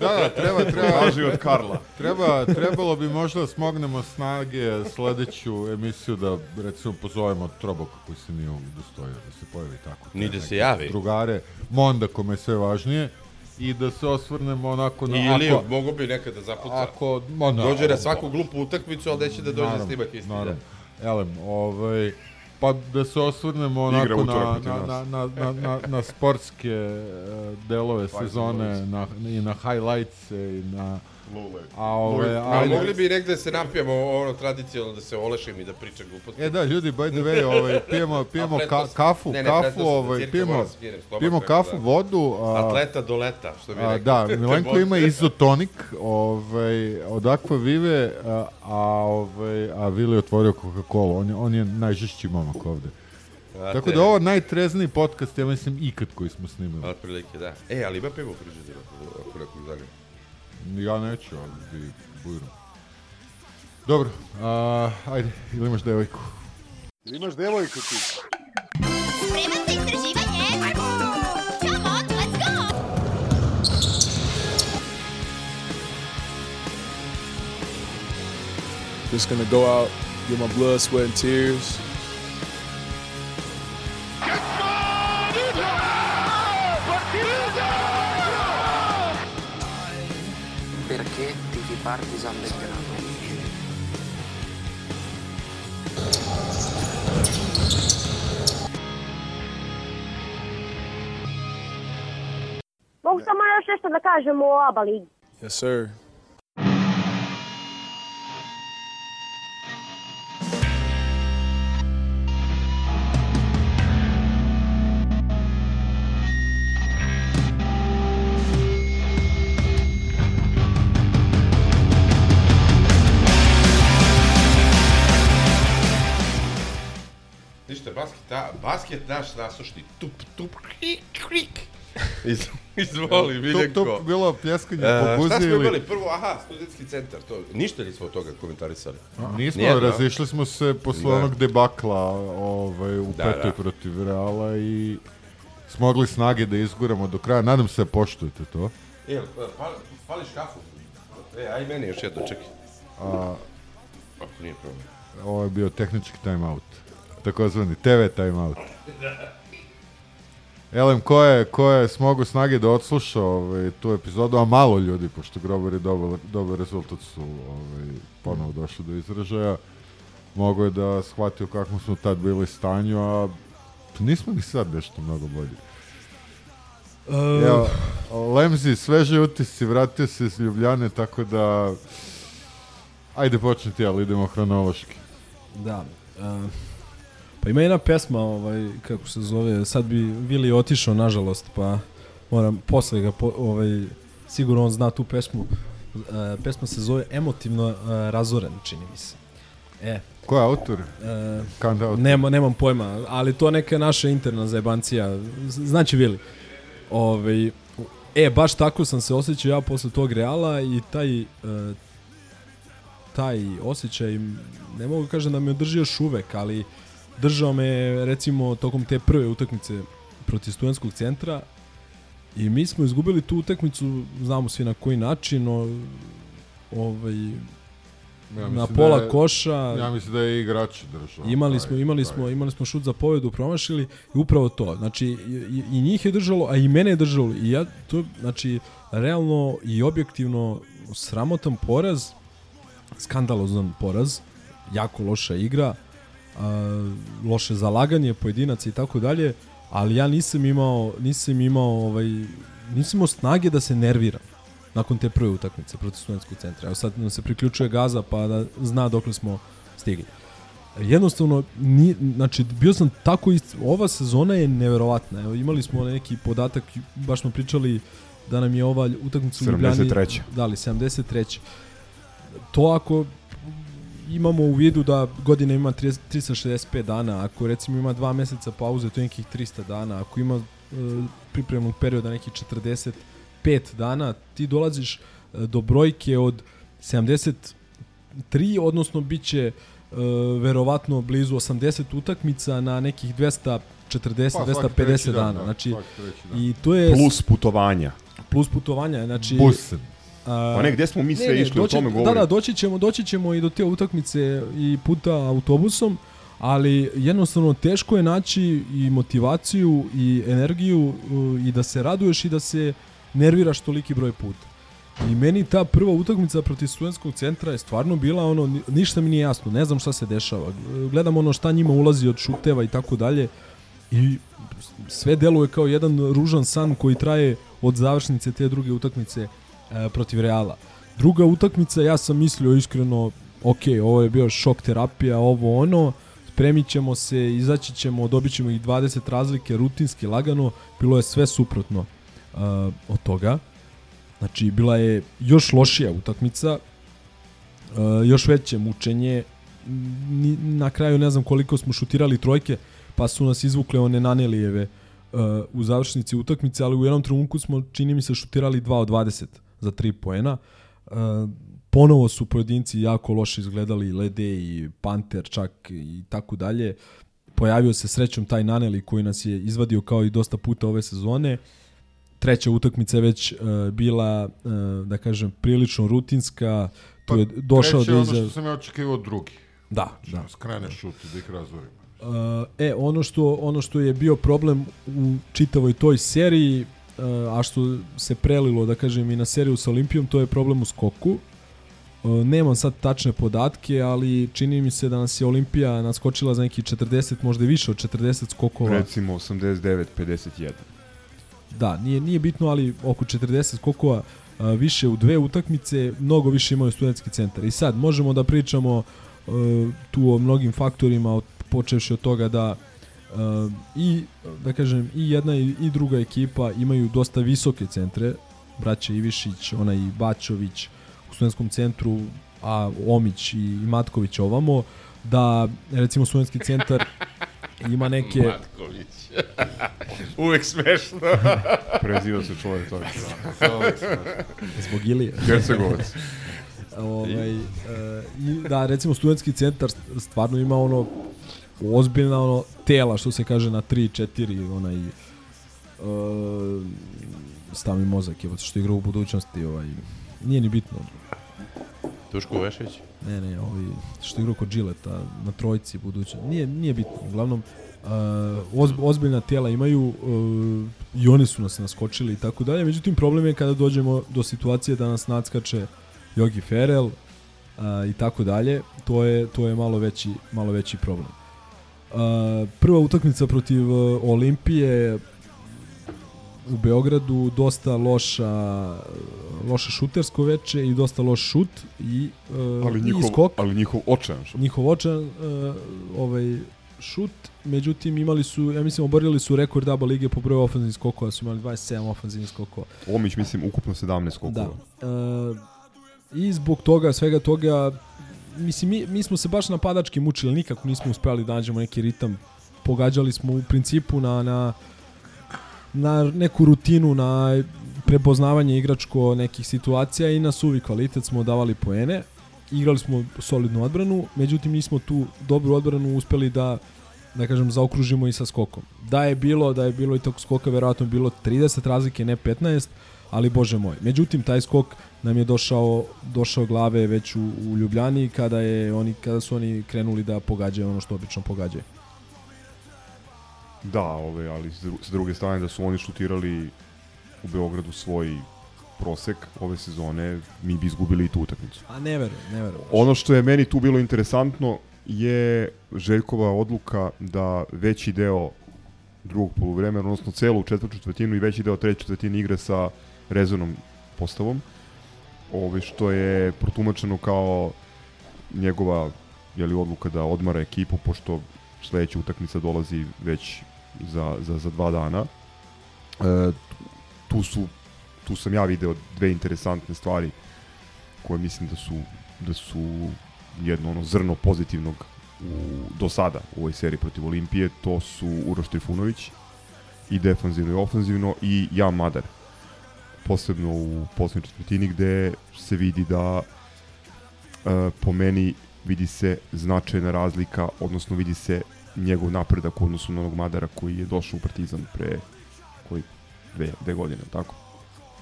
Da, da, treba, treba. Traži od Karla. Treba, trebalo bi možda da smognemo snage sledeću emisiju da recimo pozovemo Troboka koji se nije udostojio da se pojavi tako. Ni da se javi. Drugare, Monda kome je sve važnije i da se osvrnemo onako na... Ili ako, mogu bi nekada zapuca. ako, ma, na, Dođe na svaku glupu utakmicu, ali neće da dođe Naravno, snimak isti. Naravno. Elem, ovaj, pa da se osvrnemo onako na, na, na, na, na, na, na sportske e, delove sezone, na, i na highlights i na... Lule. A ove, A ajde, mogli bi negde se napijemo ono tradicionalno da se olešim i da pričam gluposti. E da, ljudi, by the way, ovaj, pijemo, pijemo ka, kafu, ne, ne, kafu, da ovaj, pijemo, skinem pijemo kafu, da. vodu. A, Atleta do leta, što bi a, rekao. da, Milenko ima izotonik ovaj, od Aqua Vive, a, a, ovaj, a Vili otvorio Coca-Cola. On je, on je najžešći momak ovde. A, Tako te- da ovo najtrezniji podcast, ja mislim, ikad koji smo snimili. Ali prilike, da. E, ali ima pivo u frižideru, ako- ako zanima. Ja neću, ali bi bujrom. Dobro, a, ajde, ili imaš devojku? Imaš devojku ti? Spreman za istraživanje? Come on, let's go! Just gonna go out, get my blood, sweat, and tears. Perché tifi Partizan Belgrado? Mogu samo još nešto da kažem o ABA ligi. Yes, sir. Basket naš nasušni. Tup, tup, krik, krik. Iz, izvoli, Miljenko. Tup, tup, bilo pljeskanje E, po guzi Šta smo imali? Prvo, aha, studentski centar. To, ništa nismo od toga komentarisali. Nismo, Nijedno. razišli smo se posle Da. onog debakla ovaj, u Da, petoj da. protiv Reala i smogli snage da izguramo do kraja. Nadam se da poštujete to. E, pali, pališ kafu? E, aj meni još jedno, čekaj. A, Ako nije problem. ovo je bio tehnički timeout. Takozvani TV timeout. Elem, ko je, ko je smogu snage da odsluša ovaj, tu epizodu, a malo ljudi, pošto Grobar je dobar, dobar rezultat su ovaj, ponovo došli do izražaja, mogo je da shvati u kakvom smo tad bili stanju, a nismo ni sad nešto mnogo bolji. Uh, Evo, Lemzi, sveže utisci, vratio se iz Ljubljane, tako da... Ajde počni ti, ali idemo hronološki. Da. Uh, pa ima jedna pesma, ovaj, kako se zove, sad bi Vili otišao, nažalost, pa moram posle ga, po, ovaj, sigurno on zna tu pesmu. Uh, pesma se zove Emotivno uh, razoren, čini mi se. E, Ko je autor? Uh, Kanda autor. nema, nemam pojma, ali to neka naša interna zajebancija. Znači, Vili, ovaj, e, baš tako sam se osjećao ja posle tog Reala i taj, uh, taj osjećaj, ne mogu kažem da me održi još uvek, ali držao me recimo tokom te prve utakmice protiv studentskog centra i mi smo izgubili tu utakmicu, znamo svi na koji način, o, ovaj, Ja na mislim pola da je- koša. Ja mislim da je igrač držao. Imali taj- smo, imali taj. smo, imali smo šut za pobedu, promašili i upravo to. Znači i, i- i njih je držalo, a i mene je držalo. I ja to znači realno i objektivno sramotan poraz, skandalozan poraz, jako loša igra, a, loše zalaganje pojedinaca i tako dalje, ali ja nisam imao nisam imao ovaj nisam imao snage da se nerviram. nakon te prve utakmice protiv studentskog centra. Evo sad nam se priključuje Gaza pa da zna dokle smo stigli. Jednostavno, ni, znači, bio sam tako, ist, ova sezona je neverovatna. Evo, imali smo neki podatak, baš smo pričali da nam je ova utakmica u Ljubljani... 73.. Da li, 73. To ako imamo u vidu da godina ima 30, 365 dana, ako recimo ima dva meseca pauze, to je nekih 300 dana, ako ima e, pripremnog perioda nekih 45 dana, ti dolaziš e, do brojke od 73, odnosno bit će e, verovatno blizu 80 utakmica na nekih 240 Pa, svaki treći 250 dan, dana. da, Znači dan. i to je Plus putovanja. plus putovanja, znači Busen. A, ne, gde smo mi sve išli, o tome Da, govorim. da, doći ćemo, doći ćemo i do te utakmice i puta autobusom, ali jednostavno teško je naći i motivaciju i energiju uh, i da se raduješ i da se nerviraš toliki broj puta. I meni ta prva utakmica protiv studentskog centra je stvarno bila ono, ni- ništa mi nije jasno, ne znam šta se dešava. Gledam ono šta njima ulazi od šuteva i tako dalje i sve deluje kao jedan ružan san koji traje od završnice te druge utakmice e, protiv Reala. Druga utakmica, ja sam mislio iskreno, ok, ovo je bio šok terapija, ovo ono, spremit ćemo se, izaći ćemo, dobit ćemo ih 20 razlike, rutinski, lagano, bilo je sve suprotno uh, od toga. Znači, bila je još lošija utakmica, uh, još veće mučenje, Ni, na kraju ne znam koliko smo šutirali trojke, pa su nas izvukle one Nanelijeve uh, u završnici utakmice, ali u jednom trenutku smo, čini mi se, šutirali 2 od 20 za 3 poena. Uh, ponovo su pojedinci jako loše izgledali, Lede i Panter čak i tako dalje. Pojavio se srećom taj Naneli koji nas je izvadio kao i dosta puta ove sezone. Treća utakmica je već uh, bila, uh, da kažem, prilično rutinska. Tu je došao Treće da je iza... ono što sam ja očekivao drugi. Da, da. Skrene šut da ih razvorimo. Uh, e, ono što, ono što je bio problem u čitavoj toj seriji, a što se prelilo, da kažem, i na seriju sa Olimpijom, to je problem u skoku. Uh, nemam sad tačne podatke, ali čini mi se da nas je Olimpija naskočila za neki 40, možda i više od 40 skokova. Recimo 89-51. Da, nije, nije bitno, ali oko 40 skokova a, više u dve utakmice, mnogo više imaju studentski centar. I sad možemo da pričamo e, tu o mnogim faktorima, počevši od toga da e, i, da kažem, i jedna i, druga ekipa imaju dosta visoke centre, braća Ivišić, onaj Bačović u studentskom centru, a Omić i, Matković ovamo, da recimo studentski centar ima neke... Matković. Uvek smešno. Preziva se čovjek tako. Zbog Ilije. Hercegovac. ovaj, e, i, da, recimo studentski centar stvarno ima ono ozbiljna ono tela što se kaže na 3 4 onaj e, stav mi mozak je što igra u budućnosti ovaj nije ni bitno Tuško Vešević? ne ne ovaj što igra kod Gileta na trojci buduće nije nije bitno uglavnom uh, oz, ozbiljna tela imaju uh, i oni su nas naskočili i tako dalje međutim problem je kada dođemo do situacije da nas nadskače Jogi Ferel a, i tako dalje, to je to je malo veći malo veći problem. Prva utakmica protiv uh, Olimpije u Beogradu dosta loša loše šutersko veče i dosta loš šut i uh, Ali i njihov, skok ali njihov očajan šut. njihov očan uh, ovaj šut, međutim imali su, ja mislim, oborili su rekord ABA lige po broju ofenzivnih skokova, su imali 27 ofenzivnih skokova. Omić, mislim, ukupno 17 skokova. Da. Uh, I zbog toga, svega toga, mislim, mi, mi smo se baš napadački mučili, nikako nismo uspeli da nađemo neki ritam. Pogađali smo u principu na, na, na neku rutinu, na prepoznavanje igračko nekih situacija i na suvi kvalitet smo davali poene. Igrali smo solidnu odbranu, međutim nismo tu dobru odbranu uspeli da da kažem zaokružimo i sa skokom. Da je bilo, da je bilo i tog skoka verovatno bilo 30 razlike, ne 15, ali bože moj. Međutim taj skok nam je došao došao glave već u, u Ljubljani kada je oni kada su oni krenuli da pogađaju ono što obično pogađaju. Da, ove, ali s dru- s druge strane da su oni šutirali u Beogradu svoj prosek ove sezone, mi bi izgubili i tu utakmicu. A ne verujem, ne verujem. Ono što je meni tu bilo interesantno je Željkova odluka da veći deo drugog poluvremena, odnosno celu četvrtu četvrtinu i veći deo treće četvrtine igre sa rezervnom postavom. ovaj, što je protumačeno kao njegova je li odluka da odmara ekipu pošto sledeća utakmica dolazi već za, za, za dva dana. E, tu su tu sam ja video dve interesantne stvari koje mislim da su da su jedno ono zrno pozitivnog u, do sada u ovoj seriji protiv Olimpije, to su Uroš Trifunović i defanzivno i ofanzivno i Jan Madar. Posebno u poslednjoj četvrtini gde se vidi da e, po meni vidi se značajna razlika, odnosno vidi se njegov napredak u odnosu na onog Madara koji je došao u Partizan pre koji dve, dve godine, tako?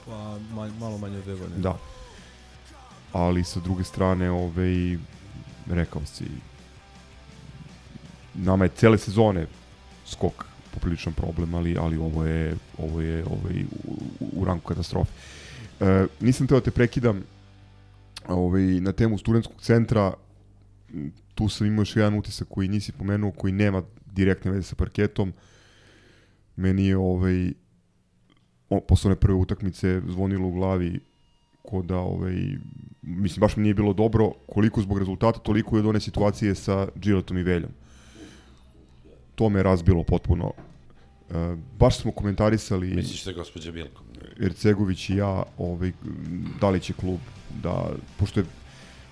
Pa manj, malo manje od dve godine. Da. Ali sa druge strane, ovaj, rekao si, nama je cele sezone skok popriličan problem, ali ali ovo je ovo je ovaj u, u ranku katastrofe. E, nisam teo da te prekidam ovaj na temu studentskog centra tu sam imao još jedan utisak koji nisi pomenuo, koji nema direktne veze sa parketom. Meni je ovaj posle one prve utakmice zvonilo u glavi ko da ovaj mislim baš mi nije bilo dobro koliko zbog rezultata toliko i od one situacije sa Giletom i Veljom to me razbilo potpuno e, baš smo komentarisali Misliš da gospođa Bilko? Ercegović i ja ovaj, da li će klub da, pošto je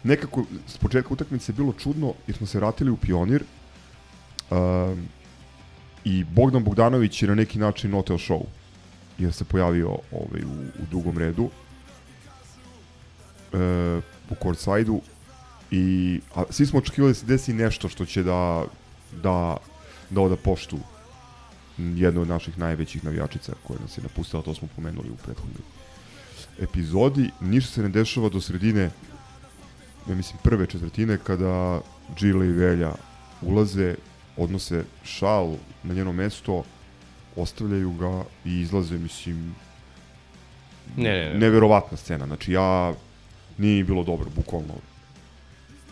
nekako s početka utakmice bilo čudno jer smo se vratili u pionir um, i Bogdan Bogdanović je na neki način oteo show jer se pojavio ovaj, u, u drugom redu uh, u courtside-u i a, svi smo očekivali da se desi nešto što će da da da oda poštu jednu od naših najvećih navijačica koja nas je napustila, to smo pomenuli u prethodnoj epizodi. Ništa se ne dešava do sredine ja mislim prve četvrtine kada Gile i Velja ulaze, odnose šal na njeno mesto, ostavljaju ga i izlaze, mislim, Ne, ne, ne. neverovatna scena. Znači, ja, nije bilo dobro, bukvalno.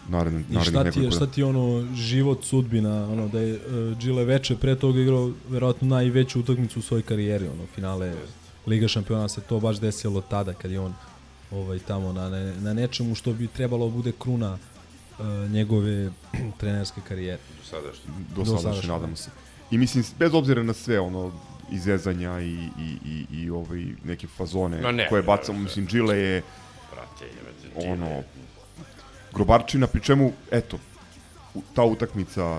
Naredne, I šta ti je, šta ti je ono život sudbina, ono da je uh, Gile veče pre toga igrao verovatno najveću utakmicu u svojoj karijeri, ono finale Liga šampiona se to baš desilo tada kad je on ovaj tamo na, ne, na nečemu što bi trebalo da bude kruna uh, njegove trenerske karijere. Do sadašnje. Do, Do sadašnje, sadašnje. nadamo se. I mislim, bez obzira na sve, ono, izezanja i, i, i, i ovaj, neke fazone Ma ne, koje bacamo, mislim, Gile je Brate, ono, grobarčina, pri čemu, eto, ta utakmica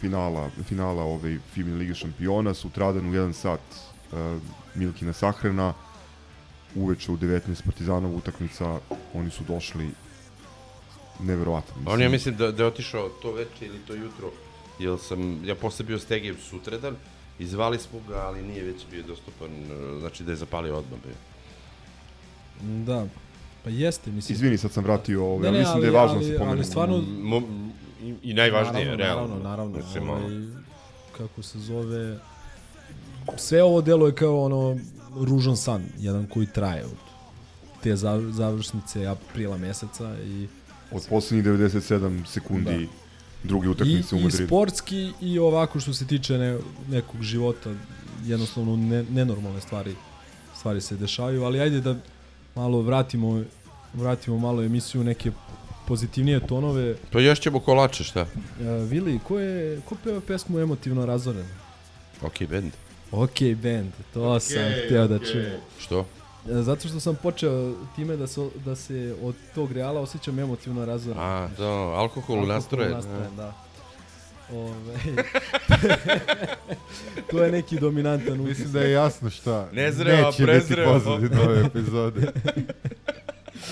finala, finala ove FIBA Lige šampiona, sutradan u 1 sat uh, Milkina sahrana, uveče u 19 Partizanova utakmica, oni su došli neverovatno. On ja mislim da, da je otišao to veče ili to jutro, jer sam, ja posle bio Stegev sutradan, izvali smo ga, ali nije već bio dostupan, e, znači da je zapalio odmah bio. Da. Pa jeste, mislim. Izvini, sad sam vratio ovo, Ne, ja ne, mislim da je ali- važno da ali- se ali pomenu. stvarno- Mo, i, I najvažnije, naravno, realno. Naravno, naravno. Mislim, ovaj, kako se zove... Sve ovo delo je kao ono ružan san, jedan koji traje od te za- završnice aprila meseca i Od poslednjih 97 sekundi Da. druge I, utakmice u i Madridu. sportski i ovako što se tiče ne, nekog života jednostavno ne, nenormalne stvari stvari se dešavaju, ali ajde da malo vratimo vratimo malo emisiju neke pozitivnije tonove. Pa još ćemo kolače, šta? Uh, Vili, ko je ko peva pesmu emotivno razoren? Ok, band. Ok band, to sam htio da čujem. Što? E, Zato što sam počeo time da se, da se od tog reala osjećam emotivno razoren. A, to, alkohol nastrojen. nastrojen, da. Ove, to je neki dominantan utisak. Mislim da je jasno šta. Nezreo, Neće prezreo. biti pozadina ove epizode.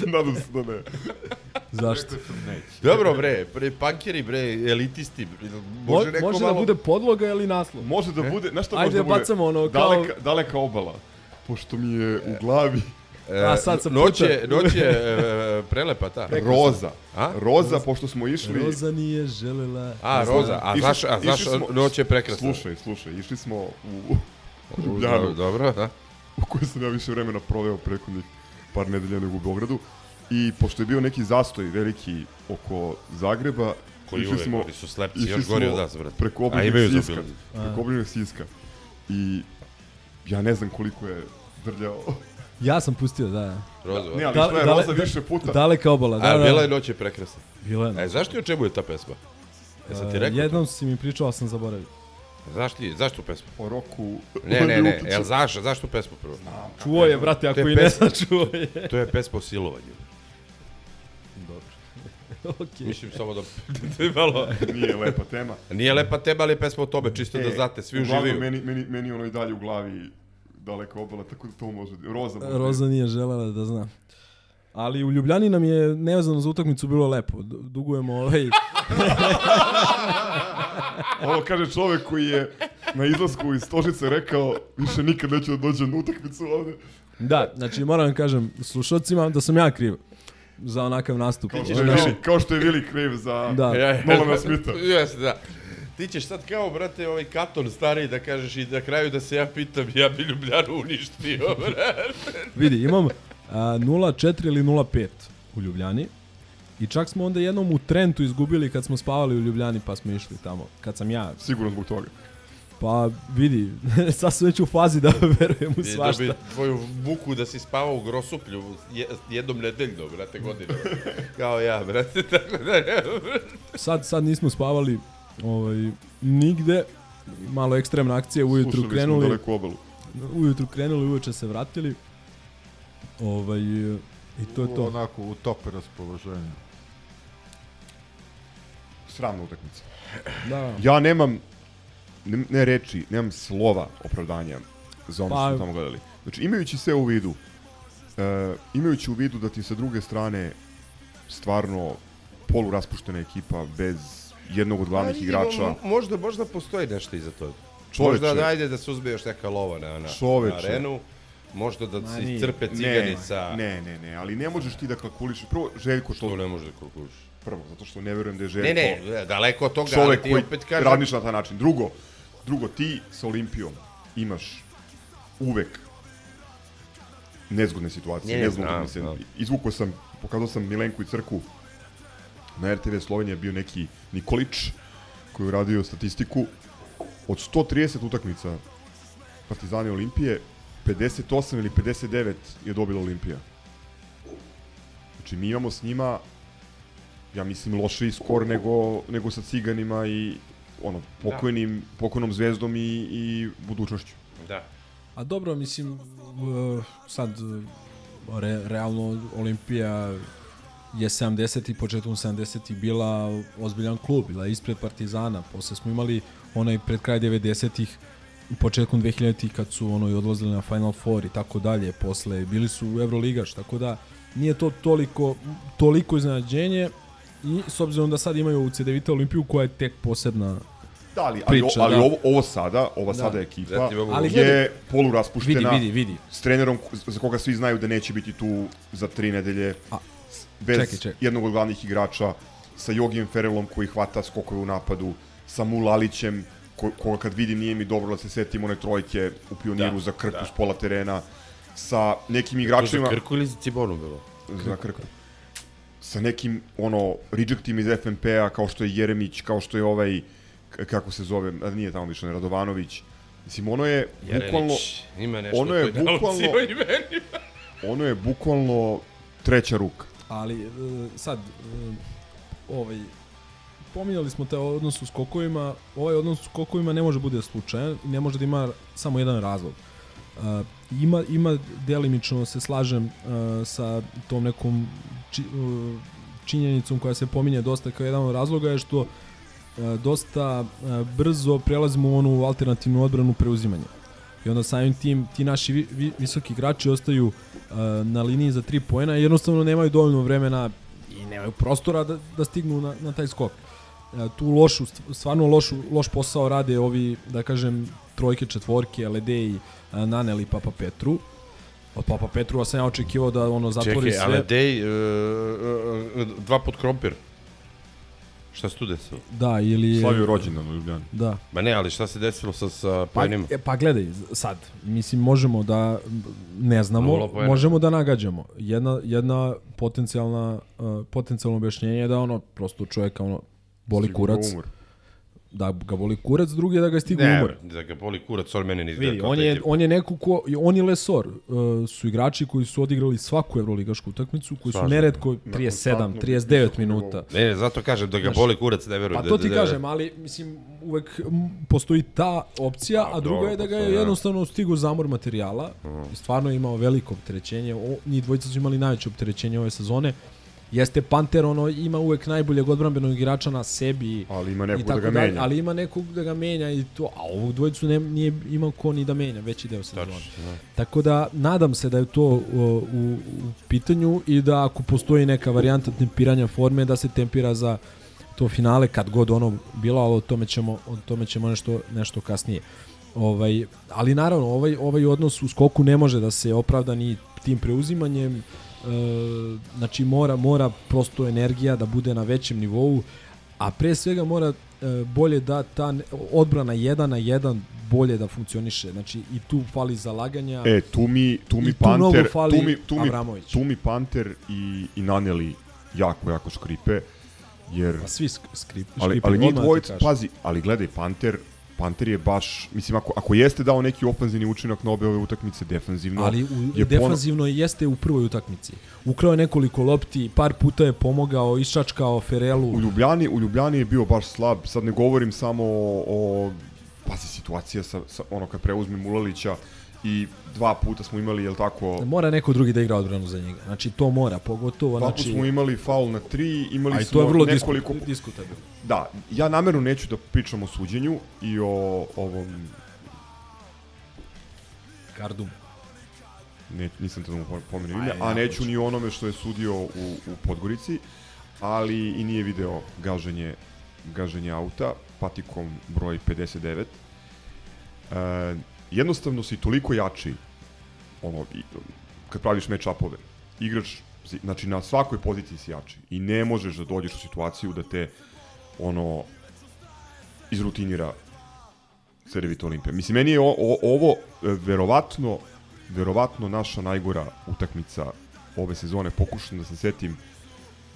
Nadam se da ne. Zašto? Dobro, bre, pre pankeri, bre, elitisti. bre, Može, Može neko može malo... da bude podloga ili naslov. Može da bude, znaš šta Ajde, može da bude? bacamo ono kao- Daleka, daleka obala. Pošto mi je u glavi E, A, sad sam noć je, puta. noć je e, prelepa ta. roza. A? Roza, pošto smo išli... Roza nije želela... A, roza, a Išli- znaš, a znaš, smo- noć je prekrasna. Slušaj, slušaj, išli smo u, u Ljubljanu, Dobro, da. u kojoj sam ja više vremena proveo prethodnih par nedelja nego u Beogradu. I pošto je bio neki zastoj veliki oko Zagreba, Koji išli uvek, smo, oni su slepci, još gori od nas, brate. Preko obližnjeg siska. Preko obližnjeg siska. I ja ne znam koliko je drljao. Ja sam pustio, da. Roza. Ne, ali išla je Roza više puta. Daleka obala, da, A, da. bila je noć je prekrasna. Bila je. E, zašto i o čemu je ta pesma? Jesam ti E, rekao? Jednom si mi pričao, ali sam zaboravio. Zašto, ti- zašto pesmu? O roku... Ne, ne, ne, jel zašto, zašto pesmu prvo? Čuo je, brate, ako To je i ne zna, čuo je. To je pesma o silovanju. Dobro. Okej. Mislim samo da... da je malo... Nije lepa tema. Nije lepa tema, ali je pesma o tome, čisto da E, znate, svi uglavnom, uživaju. Meni, meni, meni ono i dalje u glavi daleka obala, tako da to može... Roza može. Roza nije želela da zna. Ali u Ljubljani nam je nevezano za utakmicu bilo lepo. Dugujemo ovaj... Ovo kaže čovek koji je na izlasku iz Stožice rekao više nikad neću da dođem na utakmicu ovde. da, znači moram da kažem slušalcima da sam ja kriv za onakav nastup. Kao što je, Vili, kao što je Vili kriv za Da. Nolana Smitha. Jeste, da. Ti ćeš sad kao, brate, ovaj katon stari da kažeš i na kraju da se ja pitam, ja bi Ljubljanu uništio, brate. Vidi, imam a, 0-4 ili 0-5 u Ljubljani. I čak smo onda jednom u Trentu izgubili kad smo spavali u Ljubljani pa smo išli tamo. Kad sam ja. Sigurno zbog toga. Pa vidi, sad sam već u fazi da verujem u I da svašta. bi tvoju buku da si spavao u Grosuplju je- jednom nedeljno, brate, godine. Kao ja, brate, tako da... Sad, sad nismo spavali ovaj, nigde. Malo ekstremna akcija, ujutru Slušali smo krenuli. daleku obalu. Ujutru krenuli, uveče se vratili. Ovaj, I to je to. Onako, u top raspoloženju. Sramna utakmica. Da. Ja nemam ne, ne reči, nemam slova opravdanja za ono Pa- što smo tamo gledali. Znači, imajući sve u vidu, e, imajući u vidu da ti sa druge strane stvarno poluraspuštena ekipa bez jednog od glavnih igrača. mo- Možda, možda postoji nešto iza toga. Čoveče. Možda da ajde da se uzme još neka lova na, na, na Čoveče. arenu. Možda da se iscrpe ciganica. Ne, ne, ne, ali ne možeš ti da kalkuliš. Prvo, Željko Što to... ne može da kalkuliš? Prvo, zato što ne verujem da je Željko... Ne, ne, daleko od toga, čovek ali ti opet kažem- radiš na taj način. Drugo, drugo, ti sa Olimpijom imaš uvek nezgodne situacije, Ne, ne, nezgodne znam, utakmice. znam. Izvukao sam, pokazao sam Milenku i Crku na RTV Slovenija je bio neki Nikolić koji je uradio statistiku od 130 utakmica Partizani Olimpije 58 ili 59 je dobila Olimpija. Znači mi imamo s njima ja mislim lošiji skor nego, nego sa Ciganima i ono, pokojnim, pokojnom zvezdom i, i budućnošću. Da. A dobro, mislim, uh, sad, uh, re, realno Olimpija je 70 i početkom 70 bila ozbiljan klub, bila ispred Partizana. Posle smo imali onaj pred kraj 90-ih, početkom 2000-ih kad su ono i odlazili na Final Four i tako dalje. Posle bili su u Euroligaš, tako da nije to toliko, toliko iznenađenje i s obzirom da sad imaju u CDVita Olimpiju koja je tek posebna Da, ali, ali, priča, ali da. ovo, ovo sada, ova Da. sada ekipa Zatim imamo- Ali je poluraspuštena Vidi, vidi, vidi. s trenerom za koga svi znaju da neće biti tu za tri nedelje A, bez čekaj, čekaj. jednog od glavnih igrača sa Jogijem Ferelom koji hvata skokove u napadu sa Mulalićem ko, koga kad vidim nije mi dobro da se setim one trojke u pioniru Da, za Krku da. s pola terena sa nekim To igračima za Krku ili za Cibonu bilo? za Krku sa nekim ono rejectima iz FNP-a kao što je Jeremić, kao što je ovaj kako se zove, a nije tamo više Radovanović. Mislim ono je bukvalno ima nešto ono je to bukvalno ono je bukvalno treća ruka. Ali e, sad e, ovaj pominjali smo te o odnosu s skokovima, ovaj odnos s skokovima ne može bude slučajan ne može da ima samo jedan razlog. E, ima ima delimično se slažem e, sa tom nekom či, e, činjenicom koja se pominje dosta kao jedan od razloga je što e, dosta e, brzo prelazimo u onu alternativnu odbranu preuzimanja. I onda samim tim ti naši vi, vi, visoki igrači ostaju uh, na liniji za tri poena i jednostavno nemaju dovoljno vremena i nemaju prostora da, da stignu na, na taj skok. Uh, tu lošu, stvarno lošu, loš posao rade ovi, da kažem, trojke, četvorke, Ledeji, uh, Naneli i Papa Petru. Od Papa Petrua sam ja očekivao da ono zatvori Čekaj, sve. ali dej, uh, uh, dva pod krompir. Šta se tu desilo? Da, ili... Slavio rođendan u Ljubljani. Da. Ma ne, ali šta se desilo sa, sa Pa, poenima? e, pa gledaj, sad, mislim, možemo da, ne znamo, možemo da nagađamo. Jedna, jedna potencijalna, uh, potencijalno objašnjenje je da ono, prosto čovjeka ono, boli Sigurno kurac. umor. Da ga boli kurac, drugi je da ga stigu Ne, umor. da ga boli kurac, on mene ne izgleda Vidi, on je, on je neko ko, on i Lesor uh, su igrači koji su odigrali svaku evroligašku utakmicu, koji su Slažem se. neretko Na 37, konstantnom 39 visokom minuta. Ne, ne, zato kažem da ga Znaš, boli kurac, ne verujem. Pa da, to ti da, kažem, ali mislim uvek postoji ta opcija, a, A, druga je da ga je da. jednostavno stigu zamor materijala i stvarno je imao veliko opterećenje. O, njih dvojica su imali najveće opterećenje ove sezone. Jeste Panter, ono, ima uvek najboljeg odbrambenog igrača na sebi. Ali ima nekog da ga menja. Ali ima nekog da ga menja i to, a ovu dvojicu ne, nije imao ko ni da menja, veći deo sezone. Tačno, da. Tako da, nadam se da je to o, u, u pitanju i da ako postoji neka varijanta tempiranja forme, da se tempira za to finale kad god ono bilo, ali o tome ćemo, o tome ćemo nešto, nešto kasnije. Ovaj, ali naravno, ovaj, ovaj odnos u skoku ne može da se opravda ni tim preuzimanjem, znači mora, mora prosto energija da bude na većem nivou, a pre svega mora e, bolje da ta odbrana 1 na 1 bolje da funkcioniše. Znači i tu fali zalaganja. E, tu mi, tu mi tu Panter, tu mi, tu mi, Avramović. tu mi Panter i, i Naneli jako, jako škripe, jer... Pa svi sk- skrip, ali, ali njih dvojica, pazi, ali gledaj, Panter, Panter je baš, mislim, ako, ako jeste dao neki ofanzivni učinak na obe ove utakmice defanzivno, Ali u, je defanzivno jeste u prvoj utakmici. Ukrao je nekoliko lopti, par puta je pomogao, iščačkao Ferelu. U Ljubljani, u Ljubljani je bio baš slab, sad ne govorim samo o, o pazi, situacija sa, sa ono kad preuzmem Ulalića i dva puta smo imali, jel tako, Mora neko drugi da igra odbranu za njega. Znači to mora, pogotovo dva znači smo imali faul na tri, imali smo to je vrlo nekoliko... disku- diskutabilno. Da, ja namerno neću da pričam o suđenju i o ovom... Kardum. Ne, nisam te da mu pomenem ime, a neću ni onome što je sudio u, u Podgorici, ali i nije video gaženje, gaženje auta patikom broj 59. E, jednostavno si toliko jači ono, kad praviš match-upove. Igrač, znači na svakoj poziciji si jači i ne možeš da dođeš u situaciju da te ono izrutinira Cerevita Olimpija. Mislim, meni je o, o, ovo e, verovatno, verovatno naša najgora utakmica ove sezone. Pokušam da se setim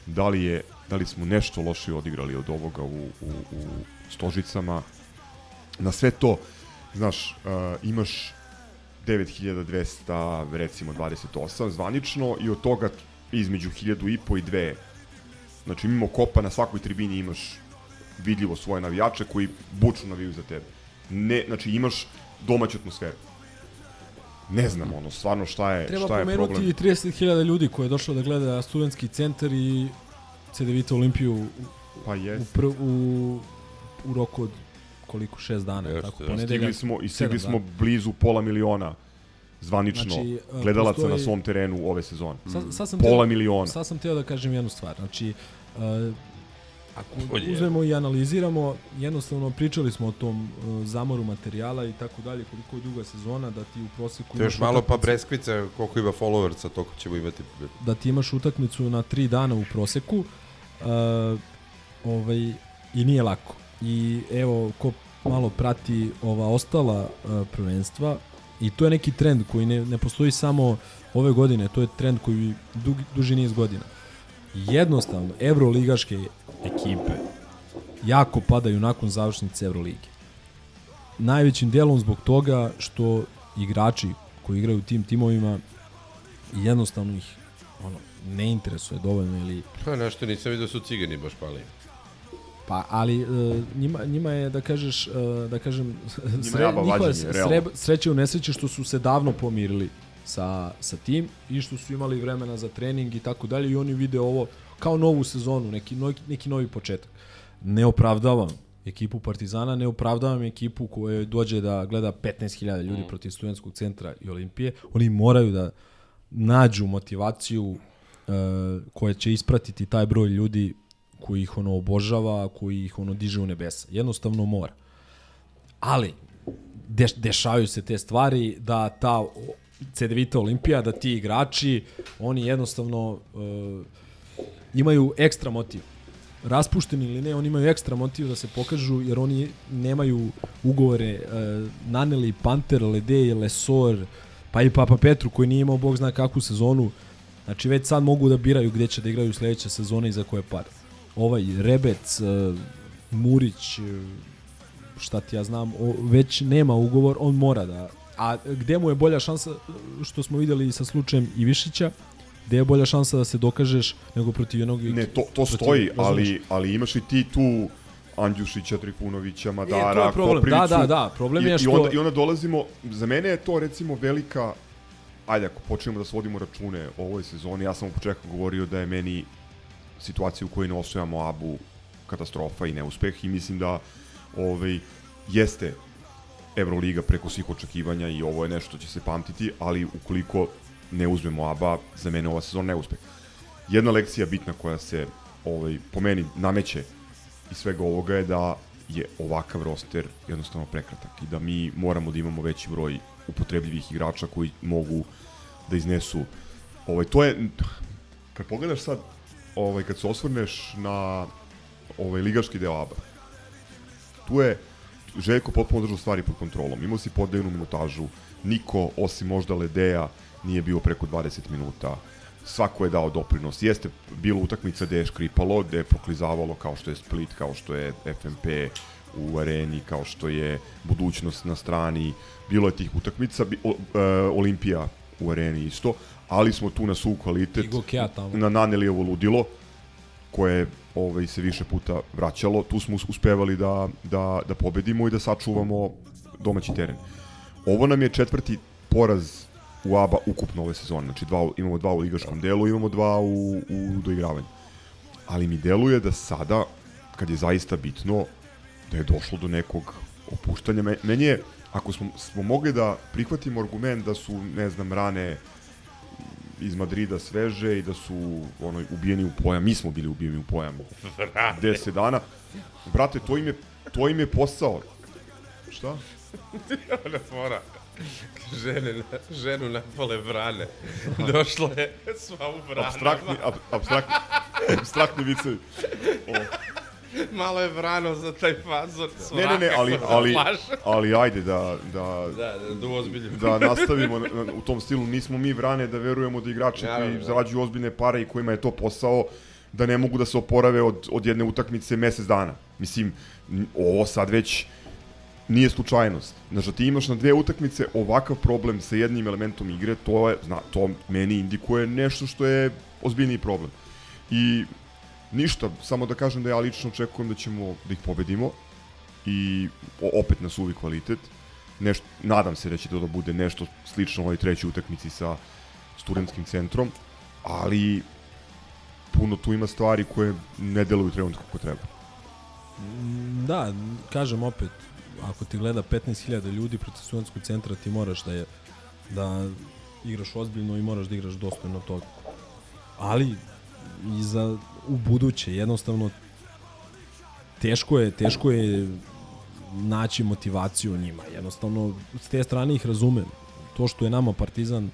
da li, je, da li smo nešto lošije odigrali od ovoga u, u, u Stožicama. Na sve to, znaš, uh, imaš 9200, recimo 28 zvanično i od toga između 1000 i po i dve. Znači, mimo kopa na svakoj tribini imaš vidljivo svoje navijače koji bučno naviju za tebe. Ne, znači, imaš domaću atmosferu. Ne znam, ono, stvarno šta je, Treba šta je pomenuti problem. i 30.000 ljudi koji je došlo da gleda studentski centar i CDVita Olimpiju u, Pa u, jest. pr, u, u roku od koliko, šest dana. Jeste, tako, jeste. ponedeljak, Stigli smo, I stigli smo dana. blizu pola miliona zvanično Znači, e, gledalaca postoji- na svom terenu ove sezone. Sad, sad sam Pola teo, miliona. Sad sam teo da kažem jednu stvar. Znači, uh, ako uzmemo i analiziramo, jednostavno pričali smo o tom uh, zamoru materijala i tako dalje, koliko je duga sezona, da ti u proseku To još malo pa utakmice- Breskvica, koliko ima followersa, toliko ćemo imati. da ti imaš utakmicu na tri dana u proseku uh, ovaj, i nije lako. I evo, ko malo prati ova ostala uh, prvenstva, i to je neki trend koji ne, ne postoji samo ove godine, to je trend koji dug, duži niz godina. Jednostavno, evroligaške ekipe jako padaju nakon završnice Evrolige. Najvećim dijelom zbog toga što igrači koji igraju u tim timovima jednostavno ih ono, ne interesuje dovoljno ili Pa nešto nisam vidio da su cigani baš pali. Pa ali e, njima, njima je da kažeš e, da kažem sre, njihova sre, sreće u nesreći što su se davno pomirili sa, sa tim i što su imali vremena za trening i tako dalje i oni vide ovo kao novu sezonu, neki, no, neki novi početak. Ne opravdavam ekipu Partizana, ne opravdavam ekipu koja dođe da gleda 15.000 ljudi protiv studentskog centra i Olimpije. Oni moraju da nađu motivaciju e, koja će ispratiti taj broj ljudi koji ih ono obožava, koji ih ono diže u nebesa. Jednostavno mora. Ali, deš, dešavaju se te stvari da ta CDVita Olimpija, da ti igrači, oni jednostavno e, imaju ekstra motiv. Raspušteni ili ne, oni imaju ekstra motiv da se pokažu, jer oni nemaju ugovore e, Naneli, Panter, Ledej, Lesor, pa i Papa Petru koji nije imao bog zna kakvu sezonu. Znači već sad mogu da biraju gde će da igraju sledeće sezone i za koje pare. Ovaj Rebec, e, Murić, e, šta ti ja znam, o, već nema ugovor, on mora da... A gde mu je bolja šansa, što smo videli i sa slučajem Ivišića, gde je bolja šansa da se dokažeš nego protiv jednog... Ne, to, to protiv- stoji, razumeš? ali, ali imaš i ti tu Andjušića, Trifunovića, Madara, E, je problem. Koprivicu. Da, da, da, problem I, je I što- onda, I onda dolazimo, za mene je to recimo velika, ajde ako počnemo da svodimo račune o ovoj sezoni, ja sam u početku govorio da je meni situacija u kojoj ne osvojamo Abu katastrofa i neuspeh i mislim da ovaj, jeste Euroliga preko svih očekivanja i ovo je nešto što će se pamtiti, ali ukoliko ne uzmemo ABA, za mene ova sezona neuspeh. Jedna lekcija bitna koja se ovaj, po meni nameće iz svega ovoga je da je ovakav roster jednostavno prekratak i da mi moramo da imamo veći broj upotrebljivih igrača koji mogu da iznesu ovaj to je kad pogledaš sad ovaj kad se osvrneš na ovaj ligaški deo ABA tu je Željko potpuno držao stvari pod kontrolom. Imao si podeljenu minutažu, niko osim možda Ledeja nije bio preko 20 minuta. Svako je dao doprinos. Jeste bilo utakmica gde je škripalo, gde je proklizavalo kao što je Split, kao što je FMP u areni, kao što je budućnost na strani. Bilo je tih utakmica, o, e, Olimpija u areni isto, ali smo tu na su kvalitet, na Nanelijevo ludilo, koje ovaj, se više puta vraćalo. Tu smo us- uspevali da, da, da pobedimo i da sačuvamo domaći teren. Ovo nam je četvrti poraz u ABA ukupno ove sezone. Znači dva, imamo dva u ligaškom delu, imamo dva u, u doigravanju. Ali mi deluje da sada, kad je zaista bitno, da je došlo do nekog opuštanja. Me- Meni je, ako smo, smo mogli da prihvatimo argument da su, ne znam, rane iz Madrida sveže i da su ono, ubijeni u pojam. Mi smo bili ubijeni u pojam. Vrane. 10 dana. Brate, to im je, to im je posao. Šta? Ona fora. Žene, na- ženu napale vrane. Došla je sva u vranama. Abstraktni, ab, abstraktni, abstraktni vicevi. Malo je vrano za taj fazor. Ne, ne, ne, ali, svakako ali, ali ajde da, da, Da, da, da da nastavimo na- na- u tom stilu. Nismo mi vrane da verujemo da igrači Naravno, koji da. zarađuju ozbiljne pare i kojima je to posao, da ne mogu da se oporave od, od jedne utakmice mesec dana. Mislim, ovo sad već nije slučajnost. Znači, ti imaš na dve utakmice ovakav problem sa jednim elementom igre, to, je, zna, to meni indikuje nešto što je ozbiljniji problem. I ništa, samo da kažem da ja lično očekujem da ćemo da ih pobedimo i opet na suvi kvalitet. Nešto, nadam se da će to da bude nešto slično ovoj trećoj utakmici sa studentskim centrom, ali puno tu ima stvari koje ne deluju trenutno kako treba. Mm, Da, kažem opet, ako ti gleda 15.000 ljudi protiv studentskog centra, ti moraš da je da igraš ozbiljno i moraš da igraš dostojno toga. Ali i za u buduće jednostavno teško je, teško je naći motivaciju u njima. Jednostavno s te strane ih razumem. To što je nama Partizan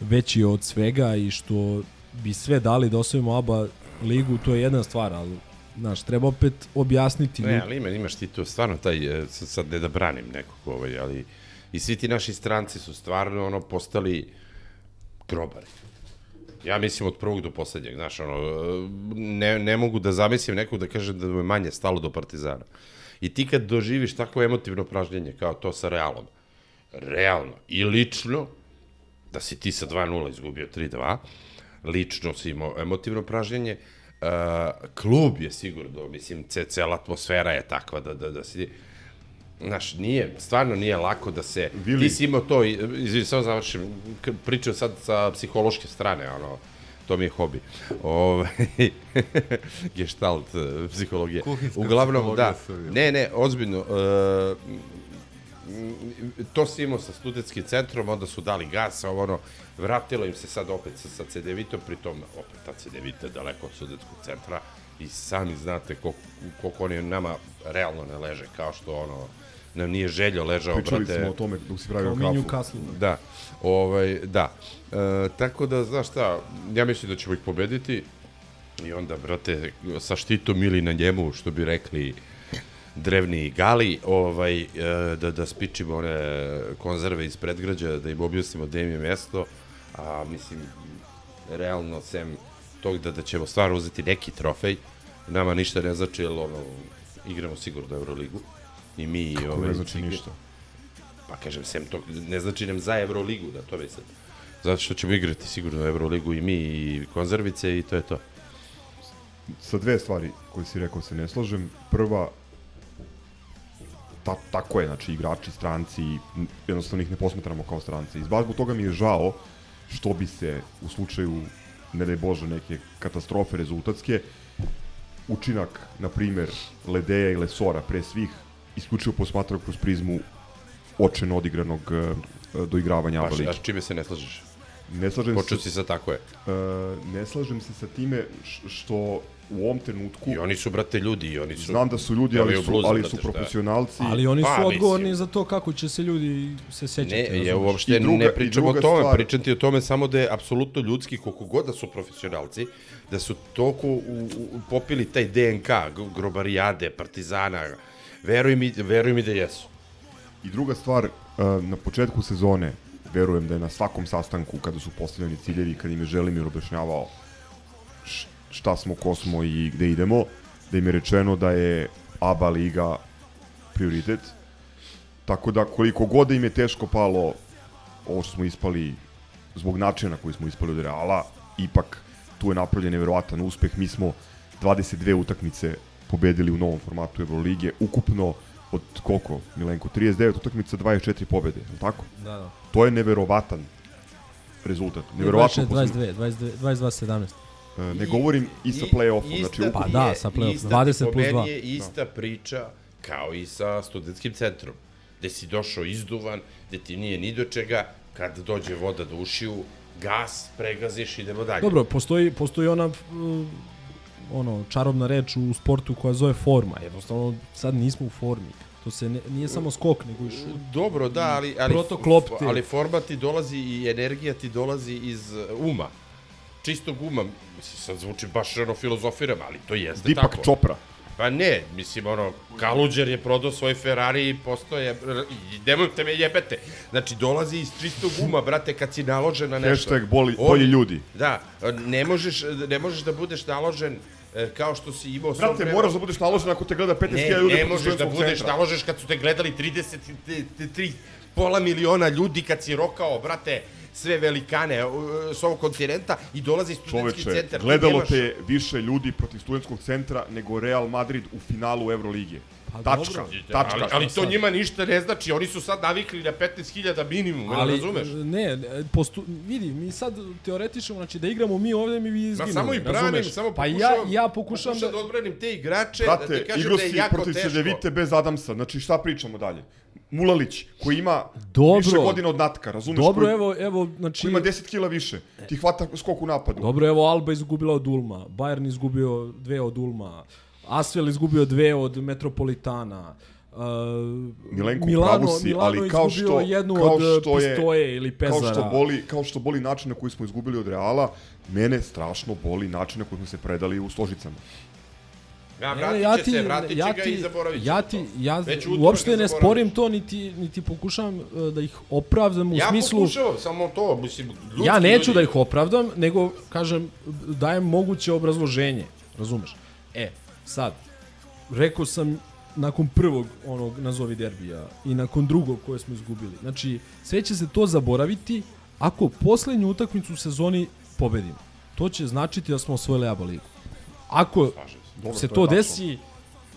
veći od svega i što bi sve dali da osvojimo ABA ligu, to je jedna stvar, ali znaš, treba opet objasniti Ne, ali ima, imaš ti tu stvarno taj, e, sad ne da branim nekog, ovaj, ali i svi ti naši stranci su stvarno ono postali grobari. Ja mislim od prvog do poslednjeg, znaš, ono, ne, ne mogu da zamislim nekog da kaže da mu je manje stalo do Partizana. I ti kad doživiš takvo emotivno pražnjenje kao to sa Realom, realno i lično, da si ti sa 2-0 izgubio 3-2, lično si imao emotivno pražnjenje, uh, klub je sigurno, mislim, ce, cela atmosfera je takva da, da, da si... Znaš, nije, stvarno nije lako da se... Vili- Ti si imao to, i- izvini, samo završim, pričam sad sa psihološke strane, ono, to mi je hobi. Ovaj gestalt eh, psihologije. Kuhinska Uglavnom, da. Ne, ne, ozbiljno. Uh, to si imao sa studentskim centrom, onda su dali gas, ovo ono, vratilo im se sad opet sa, sa CDV-tom, pritom opet ta CDV je daleko od studentskog centra i sami znate koliko, koliko oni nama realno ne leže, kao što ono, nam nije željo ležao, Pričali brate. smo o tome dok si pravio Kao mi kafu. Newcastle. Da, ovaj, da. E, tako da, znaš šta, ja mislim da ćemo ih pobediti i onda, brate, sa štitom ili na njemu, što bi rekli drevni gali, ovaj, e, da, da spičimo one konzerve iz predgrađa, da im objasnimo gde im je mesto, a mislim, realno, sem tog da, da ćemo stvarno uzeti neki trofej, nama ništa ne znači, jer ono, igramo sigurno Euroligu I mi i Kako ovaj... ne znači ništa? Pa kažem, sem to, ne znači nam za Euroligu, da to mislim. Zato što ćemo igrati sigurno Euroligu i mi i konzervice i to je to. Sa dve stvari koje si rekao se ne slažem. Prva, ta, tako je, znači igrači, stranci, jednostavno ih ne posmatramo kao stranci. I baš zbog toga mi je žao što bi se u slučaju, ne daj Bože, neke katastrofe rezultatske, učinak, na primer, Ledeja i Lesora pre svih, isključivo posmatrao kroz prizmu očeno odigranog e, doigravanja ABA lige. a čime se ne slažeš? Ne slažem Počeo se... si sa tako je. E, ne slažem se sa time što u ovom trenutku... I oni su, brate, ljudi, i oni su... Znam da su ljudi, ali su, ali su profesionalci. Ali oni su Pa, odgovorni mislim. za to kako će se ljudi se sećati. Ne, ja razumeš? uopšte druga- ne pričam o tome, stvar- pričam ti o tome samo da je apsolutno ljudski, koliko god da su profesionalci, da su toliko u, u, popili taj DNK, grobarijade, partizana, veruj mi, veruj mi da jesu. I druga stvar, e, na početku sezone, verujem da je na svakom sastanku, kada su postavljeni ciljevi, kad im je Želimir objašnjavao šta smo, ko smo i gde idemo, da im je rečeno da je ABA liga prioritet. Tako da koliko god im je teško palo ovo što smo ispali zbog načina na koji smo ispali od Reala, ipak tu je napravljen nevjerovatan uspeh. Mi smo 22 utakmice pobedili u novom formatu Evrolige, ukupno od koliko, Milenko? 39 utakmica, 24 pobede, je li tako? Da, da. To je neverovatan rezultat. Neverovatno 22, 22, 22, 22, 17. E, Ne govorim i sa play-offom, znači Pa ukupno. da, sa play-offom, ista 20 ti po plus meni 2. je ista priča kao i sa studentskim centrom, gde si došao izduvan, gde ti nije ni do čega, kad dođe voda do ušiju, gas, pregaziš, idemo dalje. Dobro, postoji, postoji ona uh, ono, čarobna reč u sportu koja zove forma. Jednostavno, sad nismo u formi. To se ne, nije samo skok, nego i šut. Dobro, da, ali, ali, Protok lopte. ali forma ti dolazi i energija ti dolazi iz uh, uma. Čistog uma. Mislim, sad zvuči baš ono filozofiram, ali to jeste Dipak tako. Čopra. Pa ne, mislim, ono, Kaluđer je prodao svoj Ferrari i postoje, i nemojte me jebete. Znači, dolazi iz čistog uma, brate, kad si naložen na nešto. Hashtag boli- bolji ljudi. Da, ne možeš, ne možeš da budeš naložen e, kao što si imao... Brate, vremena. moraš da budeš naložen ako te gleda 15.000 Ne, ljudi. ne preko možeš da budeš centra. naložeš kad su te gledali 33 pola miliona ljudi kad si rokao, brate, sve velikane uh, s ovog kontinenta i dolazi studentski Čoveče, centar. Gledalo nemaš- te više ljudi protiv studentskog centra nego Real Madrid u finalu Evrolige. Tačka, dobro. tačka. Ali, ali to sad? njima ništa ne znači, oni su sad navikli na 15.000 minimum, ali, razumeš? Ne, postu, vidi, mi sad teoretično, znači da igramo mi ovde, mi bi Ma izginuli. samo i branim, razumeš? samo Pa ja, pokušavam, ja pokušam pokušam da... da odbranim te igrače, Brate, da ti kažem da je si jako protiv teško. Cedevite bez Adamsa, znači šta pričamo dalje? Mulalić, koji ima Dobro. više godina od Natka, razumeš? Dobro, koji, evo, evo, znači... koji ima 10 kila više, ti hvata skok u napadu. Dobro, evo, Alba izgubila od Ulma, Bayern izgubio dve od Ulma, Asvel izgubio dve od Metropolitana, Uh, Milenko, Milano, pravu si, Milano ali kao što, jednu kao od što je, Pistoje ili Pezara. Kao što, boli, kao što boli način na koji smo izgubili od Reala, mene strašno boli način na koji smo se predali u Stožicama. Ja, Ne, vratit ja će ti, se, vratit ja ga ti, i zaboravit će ja to. ti, ja uopšte ga ne sporim to, niti, niti pokušavam e, da ih opravdam u ja smislu... pokušavam, samo to, mislim, ja neću ljudi- da ih opravdam, nego, kažem, dajem moguće obrazloženje, razumeš? E, sad, rekao sam nakon prvog onog nazovi derbija i nakon drugog koje smo izgubili. Znači, sve će se to zaboraviti ako poslednju utakmicu u sezoni pobedimo. To će značiti da smo osvojili ABA ligu. Ako Dobro, se to to, desi,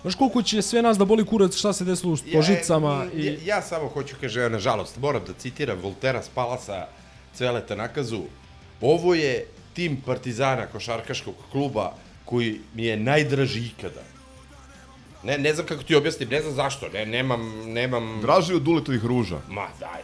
znaš koliko će sve nas da boli kurac šta se desilo u Stožicama ja, i... ja, ja samo hoću, kaže, nažalost, moram da citiram Voltera Spalasa, Cveleta Nakazu, ovo je tim Partizana košarkaškog kluba koji mi je najdraži ikada. Ne, ne znam kako ti objasnim, ne znam zašto, ne, nemam, nemam... Draži od Duletovih ruža. Ma, daj.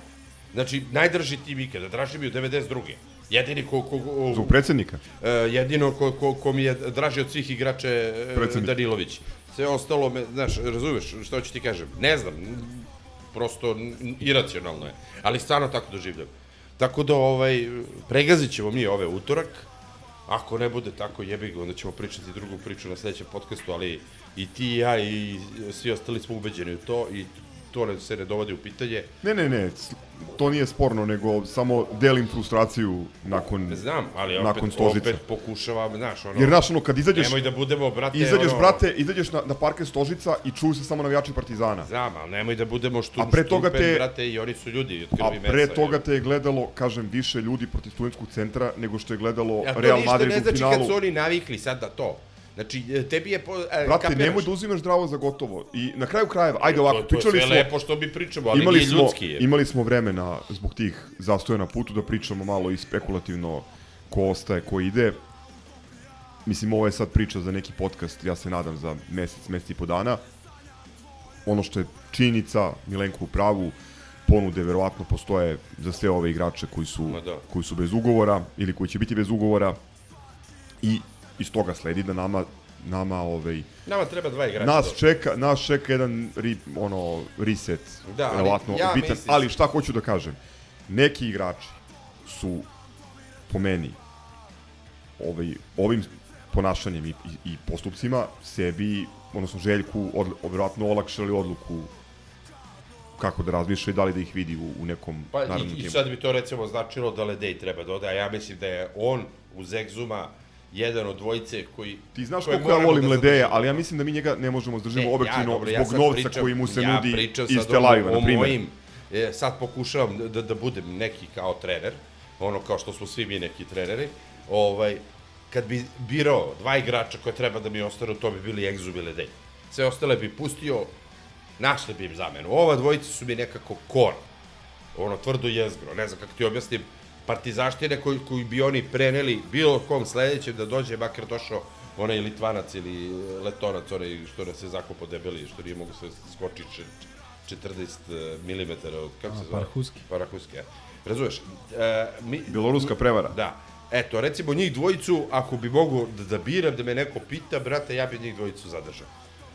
Znači, najdraži tim ikada, draži mi od 92. Jedini ko... ko, ko Zbog predsednika. E, jedino ko, ko, ko mi je draži od svih igrača e, Predsednik. Danilović. Sve ostalo me, znaš, razumeš što ću ti kažem? Ne znam, prosto iracionalno je. Ali stvarno tako doživljam. Tako da, ovaj, pregazit ćemo mi ove utorak. Ako ne bude tako jebi ga, onda ćemo pričati drugu priču na sledećem podcastu, ali i ti i ja i svi ostali smo ubeđeni u to i to se ne dovodi u pitanje. Ne, ne, ne, to nije sporno, nego samo delim frustraciju nakon, Znam, ali opet, nakon Stožica. opet pokušavam, znaš, ono... Jer, znaš, ono, kad izađeš... Nemoj da budemo, brate, Izađeš, ono... brate, izađeš na, na parke Stožica i čuju se samo navijači Partizana. Znam, ali nemoj da budemo štum, A pre toga štumpen, te- brate, i oni su ljudi od A krvi mesa. pre jel? toga te je gledalo, kažem, više ljudi protiv studentskog centra nego što je gledalo Ja, to Real ništa Madrid ne u znači finalu. kad su oni navikli sad na to. Znači, e, tebi je... Po, e, Brate, kapiraš? nemoj da uzimaš zdravo za gotovo. I na kraju krajeva, ajde ovako, to, to je pričali sve smo... lepo što mi pričamo, ali imali nije smo, ljudski. Je. Imali smo vremena zbog tih zastoja na putu da pričamo malo i spekulativno ko ostaje, ko ide. Mislim, ovo je sad priča za neki podcast, ja se nadam za mesec, mesec i po dana. Ono što je činjenica, Milenko u pravu, ponude verovatno postoje za sve ove igrače koji su, Ma da. koji su bez ugovora ili koji će biti bez ugovora i iz toga sledi da nama nama ovaj Nama treba dva igrača. nas čeka nas čeka jedan ri, ono reset Da, verovatno ja bitan mislim- ali šta hoću da kažem neki igrači su po meni ovaj ovim ponašanjem i, i, i postupcima sebi odnosno Željku od, verovatno olakšali odluku kako da razmišlja i da li da ih vidi u, u nekom Pa narednom i, i timu. sad bi to recimo značilo da Ledej treba da ode, a ja mislim da je on uz Egzuma jedan od dvojice koji... Ti znaš koliko ja volim da Ledeja, ali ja mislim da mi njega ne možemo zdržimo objektivno dobro, ja zbog novca pričam- koji mu se ja nudi iz Aviva, o na primjer. mojim, e, sad pokušavam da, da budem neki kao trener, ono kao što smo svi mi neki treneri, ovaj, kad bi birao dva igrača koje treba da mi ostanu, to bi bili Egzum i Ledej. Sve ostale bi pustio, našli bi im zamenu. Ova dvojica su mi nekako kor, ono tvrdo jezgro, ne znam kako ti objasnim, partizaštine koji, koji bi oni preneli bilo kom sledećem da dođe, makar došao onaj Litvanac ili Letonac, onaj što nas je zakopo debeli, što nije mogu se skoči č- 40 mm, od, kako se zove? Parahuski. Parahuski, ja. Razumeš? E, mi, Bjeloruska prevara. Da. Eto, recimo njih dvojicu, ako bi mogu da, da biram, da me neko pita, brate, ja bi njih dvojicu zadržao.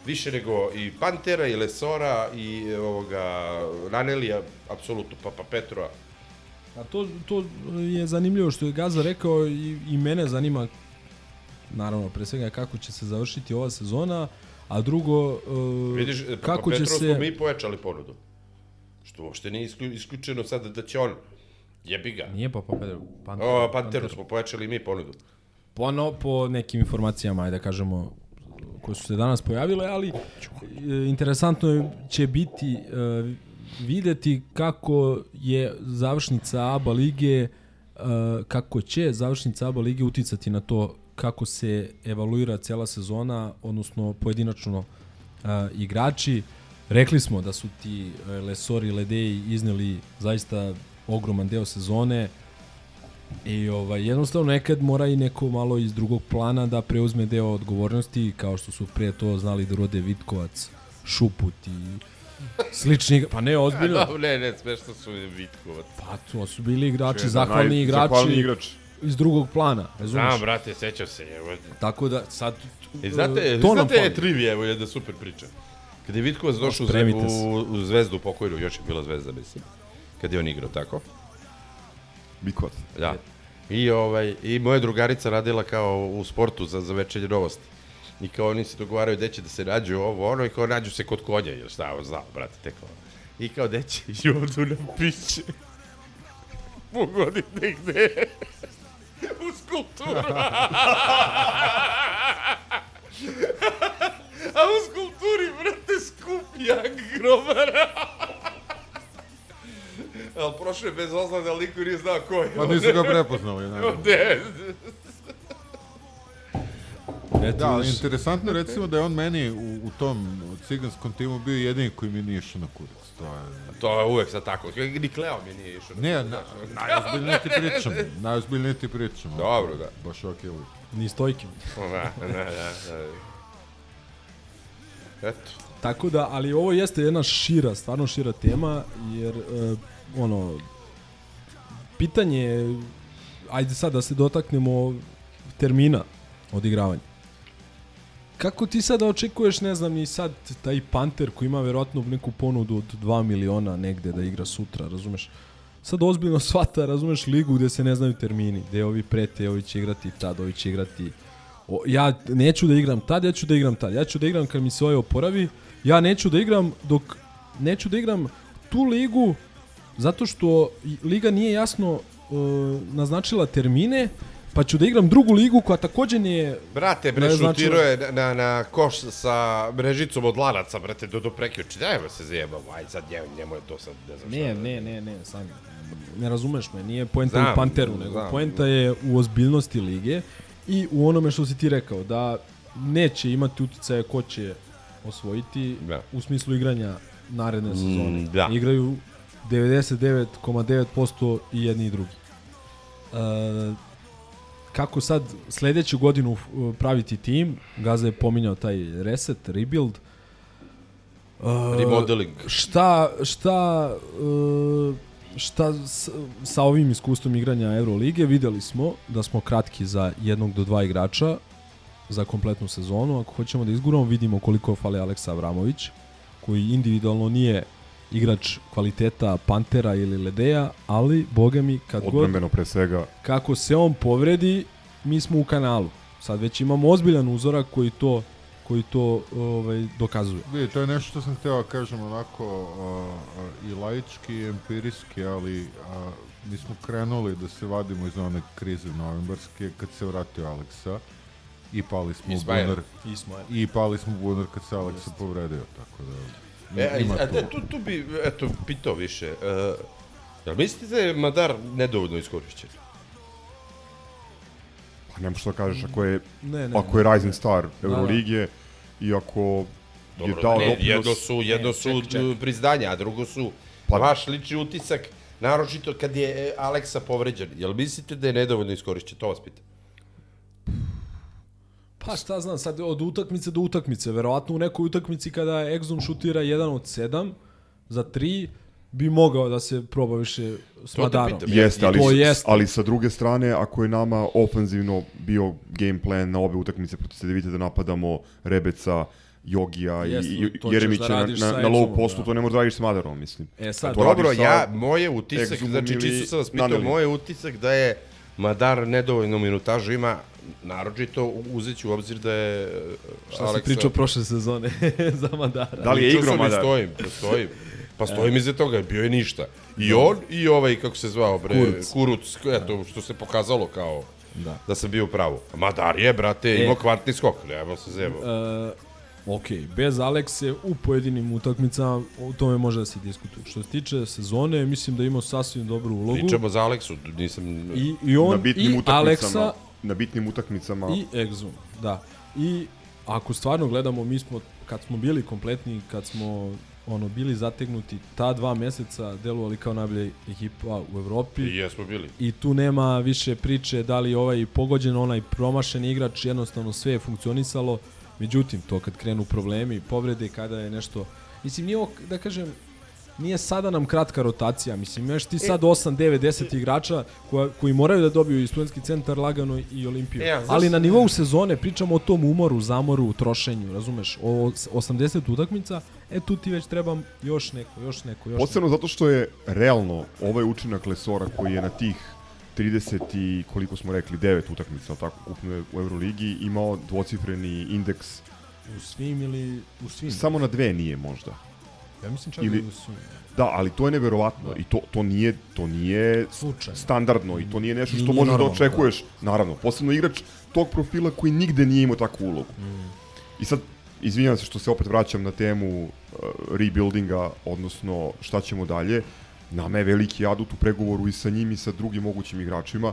Više nego i Pantera, i Lesora, i e, ovoga, Ranelija, apsolutno, pa, pa Petrova. A to, to je zanimljivo što je Gaza rekao i, i mene zanima naravno pre svega kako će se završiti ova sezona, a drugo uh, Vidiš, pa, kako pa će Petrova se smo mi pojačali ponudu. Što uopšte nije isklju- isključeno sad da će on, jebi ga. Nije pa pa Pedro, Panteru, O, Panteru smo pojačali mi ponudu. po, no, po nekim informacijama, ajde da kažemo, koje su se danas pojavile, ali e, interesantno će biti e, videti kako je završnica ABA lige, e, kako će završnica ABA lige uticati na to kako se evaluira cela sezona, odnosno pojedinačno e, igrači. Rekli smo da su ti e, Lesori i Ledeji izneli zaista ogroman deo sezone, I ovaj, jednostavno nekad mora i neko malo iz drugog plana da preuzme deo odgovornosti, kao što su pre to znali da rode Vitkovac, Šuput i slični, igra- pa ne, ozbiljno. Dobro, ne, ne, smešno su mi Vitkovac. Pa to su bili igrači, Jedan zahvalni naj- igrači zahvalni igrač. iz drugog plana, razumiješ? Znam, brate, sećam se. Evo. Tako da sad I znate, to nam znate fali. trivije, evo jedna super priča. Kada je Vitkovac došao u, u, u Zvezdu pokojnu, još je bila Zvezda, mislim. Kad je on igrao, tako? Vitkovac. Da. I, ovaj, I moja drugarica radila kao u sportu za, za večernje novosti. I kao oni se dogovaraju gde će da se nađu ovo, ono, i kao nađu se kod konja, ili šta, on znao, brate, tek ovo. I kao gde će, i odu na piće. Pogodite gde. u skulpturu. A u skulpturi, brate, skup jak grobar. Ali prošao je bez ozlada, ali niko nije znao ko je. Pa nisu ga prepoznali, naravno. Ne. Da, ali interesantno je recimo da je on meni u, u tom ciganskom timu bio jedini koji mi nije išao na kurac. To je... To je uvek sad tako. Ni Kleo mi nije išao. Ne, na, najozbiljnije ti pričam. Najozbiljnije ti pričam. Dobro, da. Baš ok uvijek. Ni stojke. Da, da, da, da. Eto. Tako da, ali ovo jeste jedna šira, stvarno šira tema, jer e, ono, pitanje je, ajde sad da se dotaknemo termina odigravanja. Kako ti sada očekuješ, ne znam, i sad taj Panter koji ima verovatno neku ponudu od 2 miliona negde da igra sutra, razumeš? Sad ozbiljno shvata, razumeš, ligu gde se ne znaju termini, gde ovi prete, ovi će igrati tad, ovi će igrati... O, ja neću da igram tad, ja ću da igram tad. Ja ću da igram kad mi se ovaj oporavi, ja neću da igram dok neću da igram tu ligu zato što liga nije jasno uh, naznačila termine, pa ću da igram drugu ligu koja takođe nije Brate, bre, ne šutirao je na, na, na koš sa mrežicom od lanaca, brate, do, do prekjuče. Daj me se zajebamo, aj sad njemu, njemu je to sad, ne znam Ne, šta. ne, ne, ne, sam ne razumeš me, nije poenta Znam, u Panteru, nego znam. poenta je u ozbiljnosti lige i u onome što si ti rekao, da neće imati uticaje ko će osvojiti Da. u smislu igranja naredne Mm, sezone. da. Igraju 99,9% i jedni i drugi. E, kako sad sledeću godinu uh, praviti tim, Gaza je pominjao taj reset, rebuild, Uh, Remodeling. Šta, šta, uh, šta s, sa ovim iskustvom igranja Eurolige videli smo da smo kratki za jednog do dva igrača za kompletnu sezonu. Ako hoćemo da izguramo, vidimo koliko fale Aleksa Avramović, koji individualno nije igrač kvaliteta Pantera ili Ledeja, ali, boga mi, kad god Odbrambeno pre svega. kako se on povredi, mi smo u kanalu. Sad već imamo ozbiljan uzorak koji to koji to ovaj dokazuje. Vidi, to je nešto što sam hteo da kažem onako a, a, i laički i empirijski, ali a, mi smo krenuli da se vadimo iz one krize novembarske kad se vratio Aleksa i pali smo u Ismail. bunar i pali smo u bunar kad se Aleksa povredio, tako da E, a, ima a, tu. tu, tu bi, eto, pitao više. Uh, jel mislite da je Madar nedovoljno iskorišćen? Pa ne možeš da kažeš ako je, Ne, ne, ako je ne, Rising ne. Star Da, Euroligije i ako je Dobro, dao ne, doprinos... jedno su, jedno Ne, su čekaj, čekaj. priznanja, a drugo su Pa- vaš lični utisak, naročito kad je Aleksa povređen. Jel mislite da je nedovoljno iskorišćen? To vas pitam. Pa šta znam, sad od utakmice do utakmice, verovatno u nekoj utakmici kada Exum šutira jedan od sedam za tri, bi mogao da se proba više s Madarom. Jeste, ali, to ali sa druge strane, ako je nama ofanzivno bio game plan na obe utakmice protiv Cedevite da napadamo Rebeca, Jogija i, i Jeremića da na, na, na low postu, da. to ne možeš da radiš s Madarom, mislim. E sad, To Dobro, sa ja, moje utisak, znači čisto sam vas pitao, moje utisak da je Madar nedovoljno minutažu ima, naročito uzet ću u obzir da je e, Šta si pričao prošle sezone za Madara? Da li je Pričao igrao sam i Madar? Stojim, pa stojim. Pa stojim iza toga, bio je ništa. I on, i ovaj, kako se zvao, bre, Kuruc. Kuruc, eto, što se pokazalo kao Da. da sam bio u pravu. Madar je, brate, E. imao kvartni skok, nema se zebo. E, ok, bez Alekse u pojedinim utakmicama o tome može da se diskutuje. Što se tiče sezone, mislim da je imao sasvim dobru ulogu. Pričamo za Aleksu, nisam... I, i on, na bitnim i utakmicama, Aleksa, na bitnim utakmicama. i Exum, da. I ako stvarno gledamo, mi smo, kad smo bili kompletni, kad smo ono bili zategnuti, ta dva meseca delovali kao najbolja ekipa u Evropi. I jesmo bili. I tu nema više priče da li ovaj pogođen, onaj promašen igrač, jednostavno sve je funkcionisalo. Međutim, to kad krenu problemi, povrede, kada je nešto... Mislim, nije ovo, da kažem, nije sada nam kratka rotacija. Mislim, imaš ti sad 8, 9, 10 igrača koja, koji moraju da dobiju i studentski centar lagano i Olimpiju. E, a zašto- Ali na nivou sezone pričamo o tom umoru, zamoru, trošenju, razumeš? O 80 utakmica, e tu ti već treba još neko, još neko, još neko. Posebno zato što je realno ovaj učinak Lesora koji je na tih 30 i koliko smo rekli 9 utakmica al tako ukupno u Euroligi imao dvocifreni indeks U svim ili u svim? samo na dve nije možda. Ja mislim čak Ili- da u svim. Da, ali to je neverovatno i to to nije to nije Slučajno. standardno i to nije nešto što Nije možeš da normalno, očekuješ. Naravno, posebno igrač tog profila koji nigde nije imao takvu ulogu. Mm. I sad izvinjavam se što se opet vraćam na temu uh, rebuildinga, odnosno šta ćemo dalje. Nama je veliki adut u pregovoru i sa njim i sa drugim mogućim igračima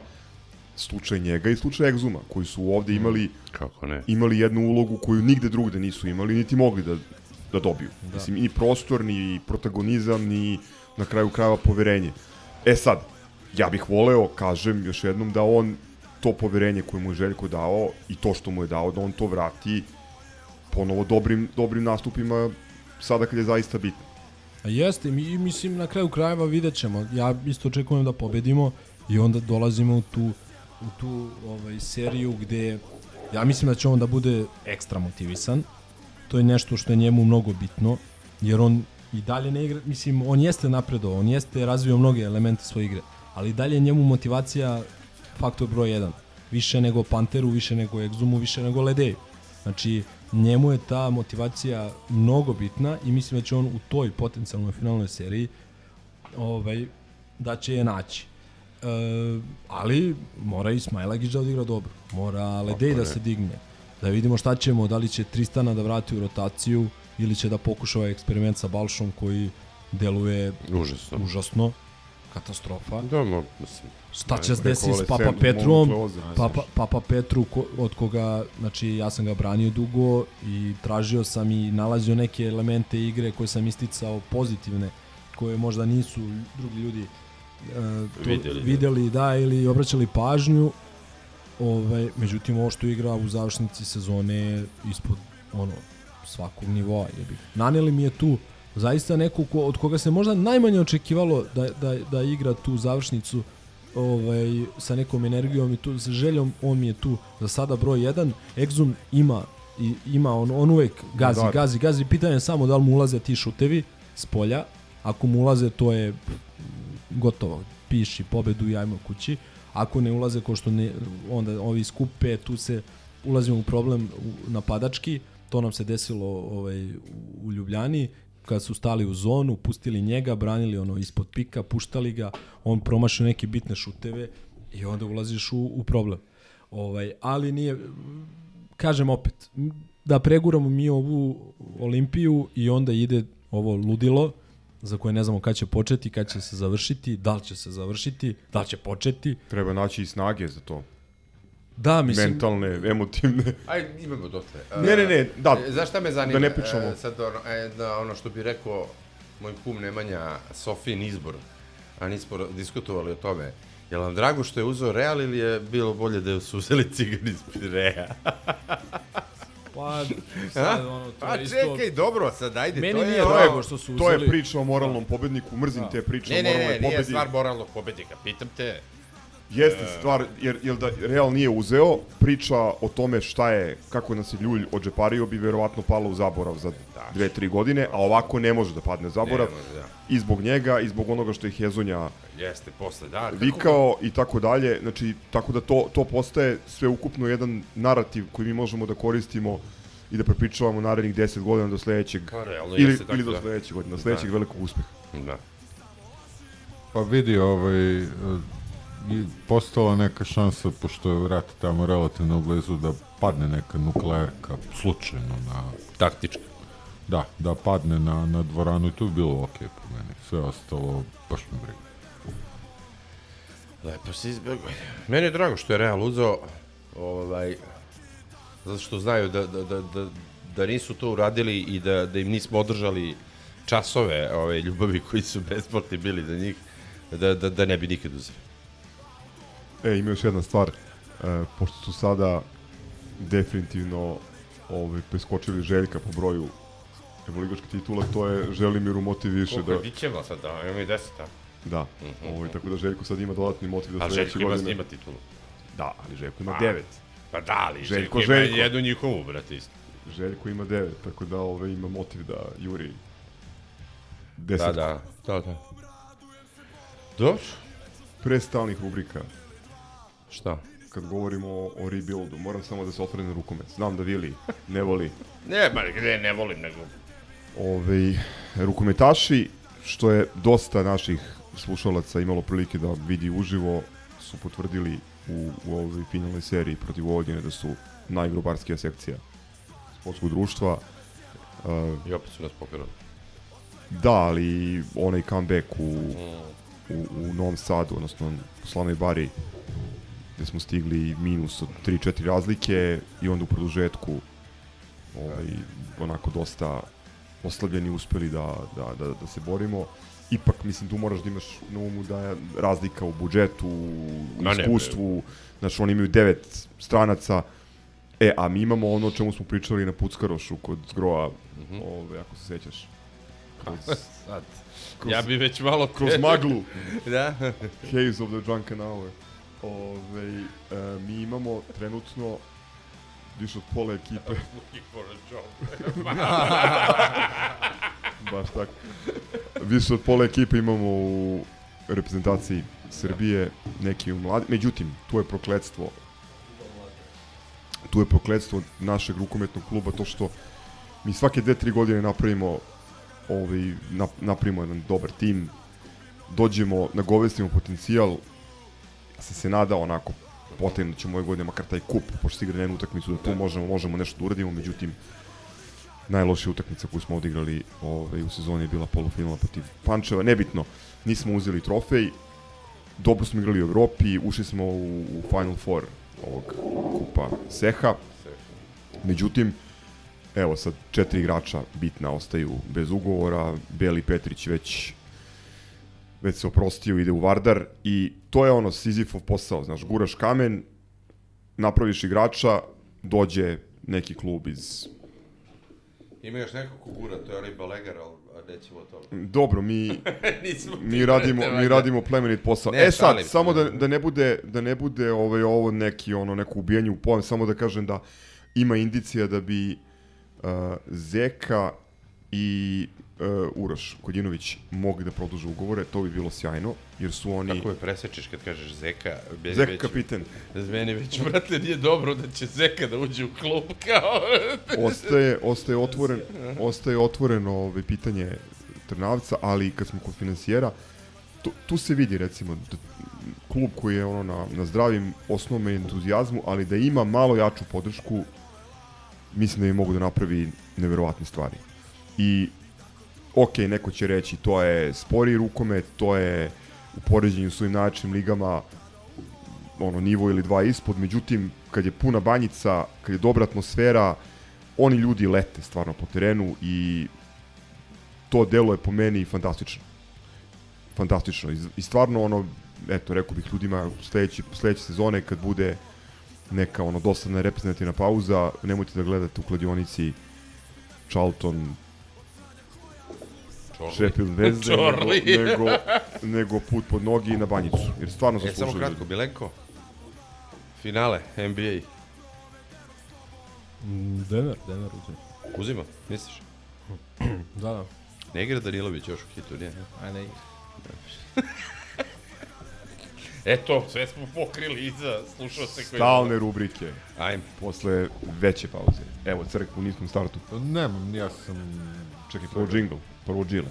slučaj njega i slučaj Exuma, koji su ovde imali Kako ne? imali jednu ulogu koju nigde drugde nisu imali, niti mogli da, da dobiju. Da. Mislim, ni prostor, ni protagonizam, ni na kraju krajeva poverenje. E sad, ja bih voleo, kažem još jednom, da on to poverenje koje mu je Željko dao i to što mu je dao, da on to vrati ponovo dobrim, dobrim nastupima sada kad je zaista bitno. A jeste, mi, mislim na kraju krajeva vidjet ćemo. Ja isto očekujem da pobedimo i onda dolazimo u tu, u tu ovaj, seriju gde ja mislim da će on da bude ekstra motivisan. To je nešto što je njemu mnogo bitno, jer on i dalje ne igra, mislim, on jeste napredovao, on jeste razvio mnoge elemente svoje igre, ali i dalje je njemu motivacija faktor broj 1. Više nego Panteru, više nego Exumu, više nego Ledeju. Znači, njemu je ta motivacija mnogo bitna i mislim da će on u toj potencijalnoj finalnoj seriji ovaj, da će je naći. E, ali mora i Smajlagić da odigra dobro. Mora Ledej da se digne. Da vidimo šta ćemo, da li će Tristana da vrati u rotaciju ili će da pokuša ovaj eksperiment sa Balšom koji deluje Užasno. užasno katastrofa. Da, mo, mislim. Šta će se desiti s Papa Petrom? Papa, Papa Petru, ko, od koga, znači ja sam ga branio dugo i tražio sam i nalazio neke elemente igre koje sam isticao pozitivne, koje možda nisu drugi ljudi e, to Vidjeli, da. videli da, ili obraćali pažnju. Ovaj, međutim, ovo što igra u završnici sezone ispod ono, svakog nivoa. Jebi. Naneli mi je tu zaista neko ko, od koga se možda najmanje očekivalo da, da, da igra tu završnicu ovaj, sa nekom energijom i tu, sa željom, on mi je tu za sada broj 1. Exum ima i ima on, on uvek gazi, Da. gazi, gazi. Pitanje je samo da li mu ulaze ti šutevi s polja. Ako mu ulaze, to je gotovo. Piši pobedu i ajmo kući. Ako ne ulaze, ko što ne, onda ovi skupe, tu se ulazimo u problem napadački. To nam se desilo ovaj, u Ljubljani kad su stali u zonu, pustili njega, branili ono ispod pika, puštali ga, on promašio neke bitne šuteve i onda ulaziš u, u problem. Ovaj, ali nije, kažem opet, da preguramo mi ovu Olimpiju i onda ide ovo ludilo za koje ne znamo kad će početi, kad će se završiti, da li će se završiti, da li će početi. Treba naći i snage za to. Da, mislim... Mentalne, emotivne. Aj, imamo dotle. Ne, ne, ne, da. E, Znaš šta me zanima? Da ne pričamo. E, sad ono, e, da, ono što bi rekao moj kum Nemanja, Sofijin izbor, a nismo diskutovali o tome. Je li vam drago što je uzeo Real ili je bilo bolje da su uzeli cigan iz Pireja? Pa, sad, ono, to Pa je isto- čekaj, dobro, sad ajde, Meni to je... nije ono- drago što su To je uzeli- priča o moralnom pobedniku, mrzim te priče Ne, o ne, moralnoj ne, nije pobedi. stvar moralnog pobednika, pitam te. Jeste E. stvar, jer, jer da Real nije uzeo, priča o tome šta je, kako nas je ljulj odžepario bi verovatno pala u zaborav za dve, tri godine, a ovako ne može da padne u zaborav. Ne može, da. I zbog njega, i zbog onoga što je Hezonja Jeste, posle, da. vikao i tako dalje. Znači, tako da to, to postaje sve ukupno jedan narativ koji mi možemo da koristimo i da prepričavamo narednih 10 godina do sledećeg Pa, realno ili, jeste tako, ili do da. sledećeg godina, do sledećeg Da. velikog uspeha. Da. Pa vidi, ovaj, i postala neka šansa, pošto je vrat tamo relativno blizu, da padne neka nuklearka slučajno na... Taktički. Da, da padne na, na dvoranu i to bi bilo okej po meni. Sve ostalo, baš me briga. Lepo se izbjegao. Meni je drago što je Real uzeo, ovaj, zato što znaju da, da, da, da, da nisu to uradili i da, da im nismo održali časove ove ljubavi koji su besplatni bili za njih, da, da, da ne bi nikad uzeli. E, ima još jedna stvar. E, pošto su sada definitivno ovaj, preskočili Željka po broju evroligaških titula, to je Želimiru motiv više Koliko da... je Bićeva sad, da, imamo i deset, a? Da, ovaj, tako da Željko sad ima dodatni motiv da A sledeće Željko ima, godine... ima titulu. Da, ali Željko ima Pa, devet. Pa da, ali Željko, Željko, ima Željko. jednu njihovu, brate, isto. Željko ima devet, tako da ovaj, ima motiv da juri Da, deset. da, da, da. Dobro. Pre stalnih rubrika, Šta? kad govorimo o, o rebuildu, moram samo da se otvore na rukomet. Znam da Vili ne voli Ne, ba, ne, ne volim, nego... ovaj, rukometaši, što je dosta naših slušalaca imalo prilike da vidi uživo, su potvrdili u, u ovoj finalnoj seriji protiv Vojvodine da su najgrubarskija sekcija sportskog društva. Uh, I opet su nas pokrali. da, ali onaj comeback u, u, u Novom Sadu, odnosno u Slanoj Bari, gde smo stigli minus od 3-4 razlike i onda u produžetku ovaj, onako dosta oslabljeni uspeli da, da, da, da se borimo. Ipak, mislim, tu moraš da imaš na umu da je razlika u budžetu, u ne, iskustvu, znači oni imaju devet stranaca, e, a mi imamo ono o čemu smo pričali na Puckarošu kod Zgroa, Mhm. ovaj, ako se sećaš. Kroz, Sad. kroz- Ja bi već malo... Kroz maglu. da. Haze of the Drunken Hour. Ove, e, mi imamo trenutno više od pola ekipe. Looking for a job. Baš tako. Više od pola ekipe imamo u reprezentaciji Srbije, neki u mladi. Međutim, tu je prokledstvo. tu je prokledstvo našeg rukometnog kluba to što mi svake dve, tri godine napravimo ovaj, nap, napravimo jedan dobar tim, dođemo, nagovestimo potencijal, ja sam se nadao onako potajno da ćemo ove godine makar taj kup, pošto se igra na jednu utakmicu, da tu možemo, možemo nešto da uradimo, međutim, najlošija utakmica koju smo odigrali ovaj, u sezoni je bila polufinala protiv Pančeva, nebitno, nismo uzeli trofej, dobro smo igrali u Evropi, ušli smo u, u Final Four ovog kupa Seha, međutim, evo sad četiri igrača bitna ostaju bez ugovora, Beli Petrić već već se oprostio, ide u Vardar i to je ono Sizifov posao, znaš, guraš kamen, napraviš igrača, dođe neki klub iz... Ima još neko ko gura, to je onaj Balegar, ali nećemo o tome. Dobro, mi mi radimo mi radimo plemenit posao. Ne, e sad, šalim samo da da ne bude da ne bude ovaj ovo neki ono neko ubijanje u pojam, samo da kažem da ima indicija da bi uh, Zeka i Uroš Kodjinović mogli da produže ugovore, to bi bilo sjajno, jer su oni... Kako me presečeš kad kažeš Zeka? Zeka već- kapiten. Meni već, brate, nije dobro da će Zeka da uđe u klub kao... ostaje, ostaje otvoren, ostaje otvoreno ovaj, pitanje Trnavca, ali kad smo kod finansijera, tu, tu se vidi recimo da klub koji je ono na, na zdravim osnovnom entuzijazmu, ali da ima malo jaču podršku, mislim da bi mogu da napravi neverovatne stvari. I ok, neko će reći to je spori rukomet, to je u poređenju s ovim najjačim ligama ono nivo ili dva ispod, međutim kad je puna banjica, kad je dobra atmosfera, oni ljudi lete stvarno po terenu i to delo je po meni fantastično. Fantastično. I, stvarno ono, eto, rekao bih ljudima sledeći, sledeće sezone kad bude neka ono dosadna reprezentativna pauza, nemojte da gledate u kladionici Charlton Čorli. Sheffield Wednesday, nego, nego, nego put pod nogi i na banjicu. Jer stvarno E, samo kratko. Bilenko. Finale, NBA. Mm, Denver, Denver uzim. Uzima, misliš? Da, da. Ne igra Danilović još u hitu, nije? A ne. Eto, sve smo pokrili iza slušao se koji... Stalne rubrike. Ajme. Posle veće pauze. Evo, crk u niskom startu. Nemam, ja sam... Čekaj, prvo džingl, prvo džile.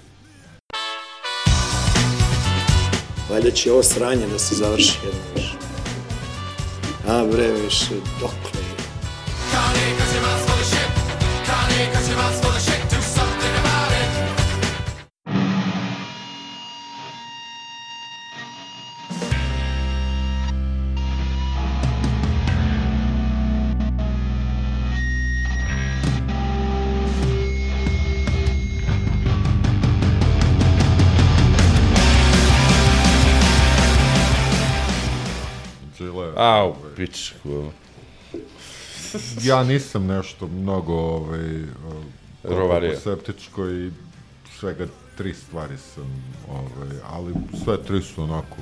Valjda će ovo sranje da se završi jedno više. A bre, više, dokle je? Džile. Au, pičku. ja nisam nešto mnogo ovaj, Rovario. septičko i svega tri stvari sam, ovaj, ali sve tri su onako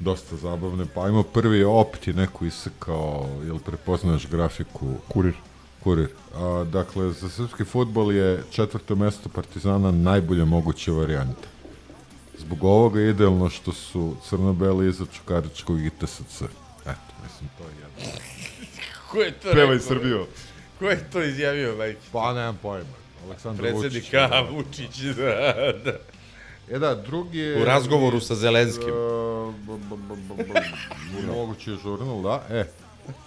dosta zabavne. Pa ajmo prvi opti neku isekao, jel prepoznaješ grafiku? Kurir. Kurir. A, dakle, za srpski futbol je četvrto mesto Partizana najbolja moguća varijanta. Zbog ovoga je idealno što su crno-beli iza Čukaričkog i TSC. Eto, mislim, to je jedno. Ko je to Pevaj rekao? Srbijo. Ko je to izjavio, majke? Pa, nemam pojma. Aleksandar Vučić. A, Vučić, da, da. E da, drugi je... U razgovoru sa Zelenskim. E, Moguće je žurnal, da. E,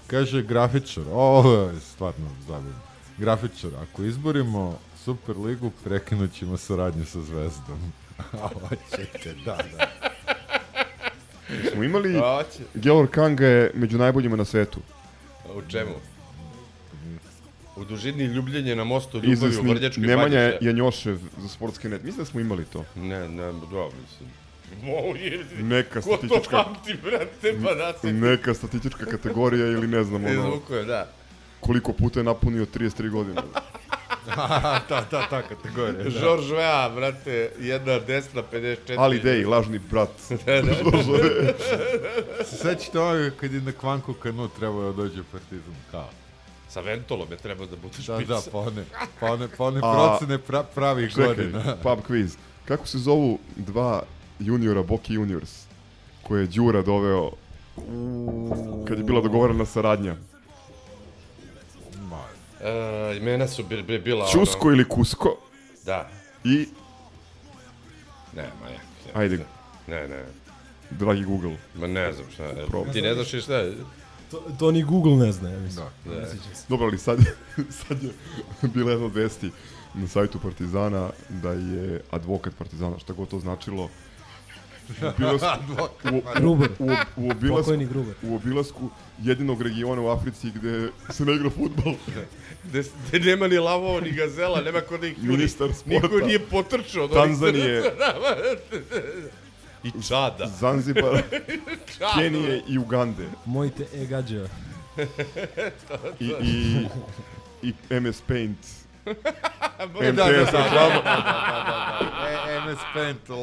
kaže grafičar, ovo je stvarno zabavno. Grafičar, ako izborimo Super ligu, prekinut ćemo saradnju sa Zvezdom. A hoćete, da, da. Smo imali... Hoće. Gelor Kanga je među najboljima na svetu. A U čemu? U dužini ljubljenje na mostu ljubavi u Izvesni Vrljačkoj Nemanja banji. Janjošev za sportski net. Mislim da smo imali to. Ne, ne, dobro, mislim. Mo, je, Neka Ko to statistička... pamti, brate, pa da se... Neka statistička kategorija ili ne znam, ono... Izvuko je, da. Koliko puta je napunio 33 godine. ta, ta, ta kategorija. Da. George Vea, brate, jedna desna 54. Ali Dej, lažni brat. Da, da. Se sećate ovoga kad je na Kvanku Kanu trebao da dođe Partizan? Kao? Sa Ventolom je trebao da bude špica. Da, da, pa one, pa one, pa one A, procene pra, pravih Čekaj, godina. pub quiz. Kako se zovu dva juniora Boki Juniors koje je Đura doveo kad je bila dogovorena saradnja? E, imena su bi, bi bila Ćusko ono... ili Kusko. Da. I, Ne, ma ja. ajde, Ne, ne. dragi Google. Ma ne znam šta. je. Ti ne znaš šta je? To, to ni Google ne zna, ja mislim. Da. Ne se. Dobro, ali sad, sad je bila jedna od vesti na sajtu Partizana da je advokat Partizana, šta god to značilo, u obilasku, u, u, Gruber. u, u, obilasku, Pokojni Gruber. u obilasku jedinog regiona u Africi gde se ne igra futbol. Gde, gde nema ni lavova, ni gazela, nema kod ih Ministar sporta. Niko nije potrčao. Tanzanije. I Čada. Zanzibar, Čada. Kenije i Ugande. Mojte e gađa. I, i, i MS Paint. E, da, da, da, MTS da, da, reklama. da, da, da. E, MS Paint, lo,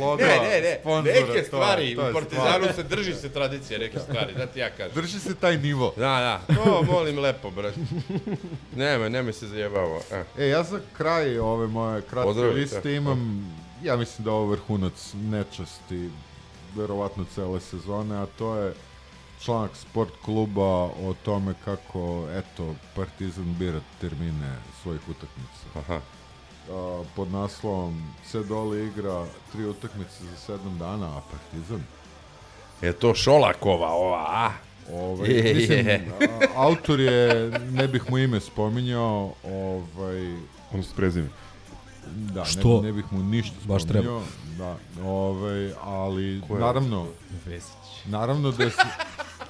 logo, Ne, ne, ne, sponzora, neke to- stvari, to je u Partizanu stvar. se drži se tradicije, neke stvari, da ti ja kažem. Drži se taj nivo. Da, da, to molim lepo, brate. Nemoj, nemoj se zajebavo. E. E, ja za kraj ove moje kratke liste imam, ja mislim da ovo vrhunac nečasti, verovatno cele sezone, a to je članak sport kluba o tome kako, eto, Partizan bira termine svojih utakmica. Aha. A, pod naslovom se dole igra tri utakmice za sedam dana, a Partizan Je to Šolakova ova, a? Ovaj, Je, mislim, je. autor je, ne bih mu ime spominjao, ovaj, Odnosno prezime. Da, Što? Ne, ne bih mu ništa Baš spominjao. Da, ovaj, ali Ko je naravno, Vesić. Naravno da je, s-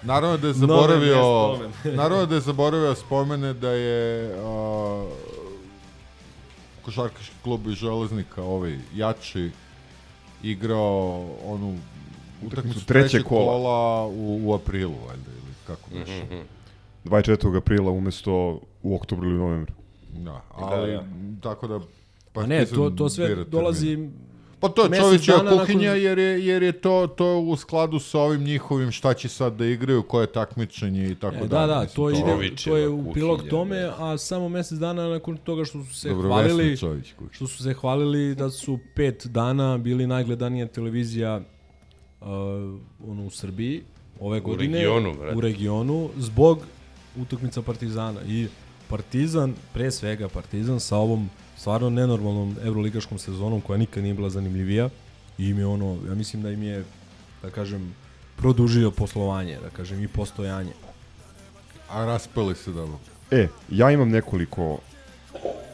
naravno da je Nove zaboravio, naravno da je zaboravio da spomene da je a, košarkaški klub iz Železnika, ovaj jači, igrao onu utakmicu trećeg kola. kola u, u aprilu, valjda, ili kako Mhm, beše. 24. aprila umesto u oktobru ili novembru. Da, ali da. tako da Pa ne, to, to sve dolazi termine. Pa to je čovječeva dana nakon- kuhinja jer je, jer je to, to u skladu sa ovim njihovim šta će sad da igraju, koje takmičenje i tako E, dalje. da, da, to ide, to je Čovićeva u prilog kuhinja, tome, a samo mesec dana nakon toga što su se Dobro, hvalili, Čović kuhinja. što su se hvalili da su pet dana bili najgledanija televizija uh, ono, u Srbiji ove godine. regionu, brate. U regionu, zbog utakmica Partizana. I Partizan, pre svega Partizan, sa ovom stvarno nenormalnom evroligaškom sezonom koja nikad nije bila zanimljivija, im je ono, ja mislim da im je, da kažem, produžio poslovanje, da kažem, i postojanje. A raspali se dobro. E, ja imam nekoliko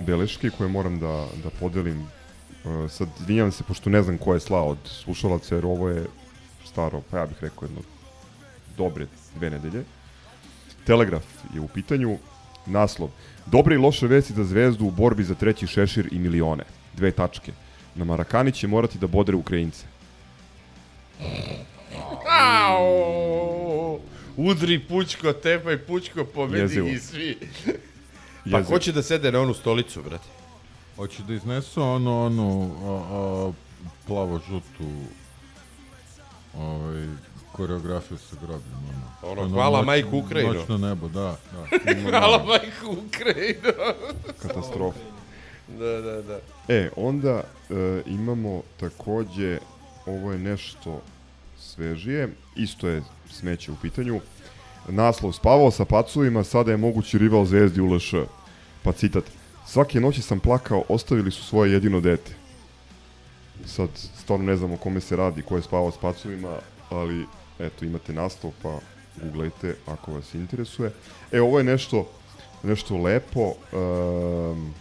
beleški koje moram da, da podelim. Uh, sad, izvinjavam se, pošto ne znam ko je slao od slušalaca, jer ovo je staro, pa ja bih rekao jedno dobre dve nedelje. Telegraf je u pitanju. Naslov. Dobre i loše vesti za zvezdu u borbi za treći šešir i milione. Dve tačke. Na Marakani će morati da bodre Ukrajince. Au! Udri pučko, tepaj pučko, pobedi Jezivo. i svi. Pa Jezivo. ko će da sede na onu stolicu, brate? Hoće da iznesu onu a, a, plavo-žutu ovaj, koreografiju sa grobljem. Ono, Ono, hvala majku Ukrajinu. Noćno nebo, da. da. Ima, Hvala da. majku Ukrajinu. Katastrofa. da, da, da. E, onda e, imamo takođe, ovo je nešto svežije, isto je smeće u pitanju. Naslov, spavao sa pacovima, sada je mogući rival zvezdi u LŠ. Pa citat, svake noći sam plakao, ostavili su svoje jedino dete. Sad, stvarno ne znam o kome se radi, ko je spavao s pacovima, ali eto, imate naslov, pa googlajte ako vas interesuje. E, ovo je nešto, nešto lepo. Um,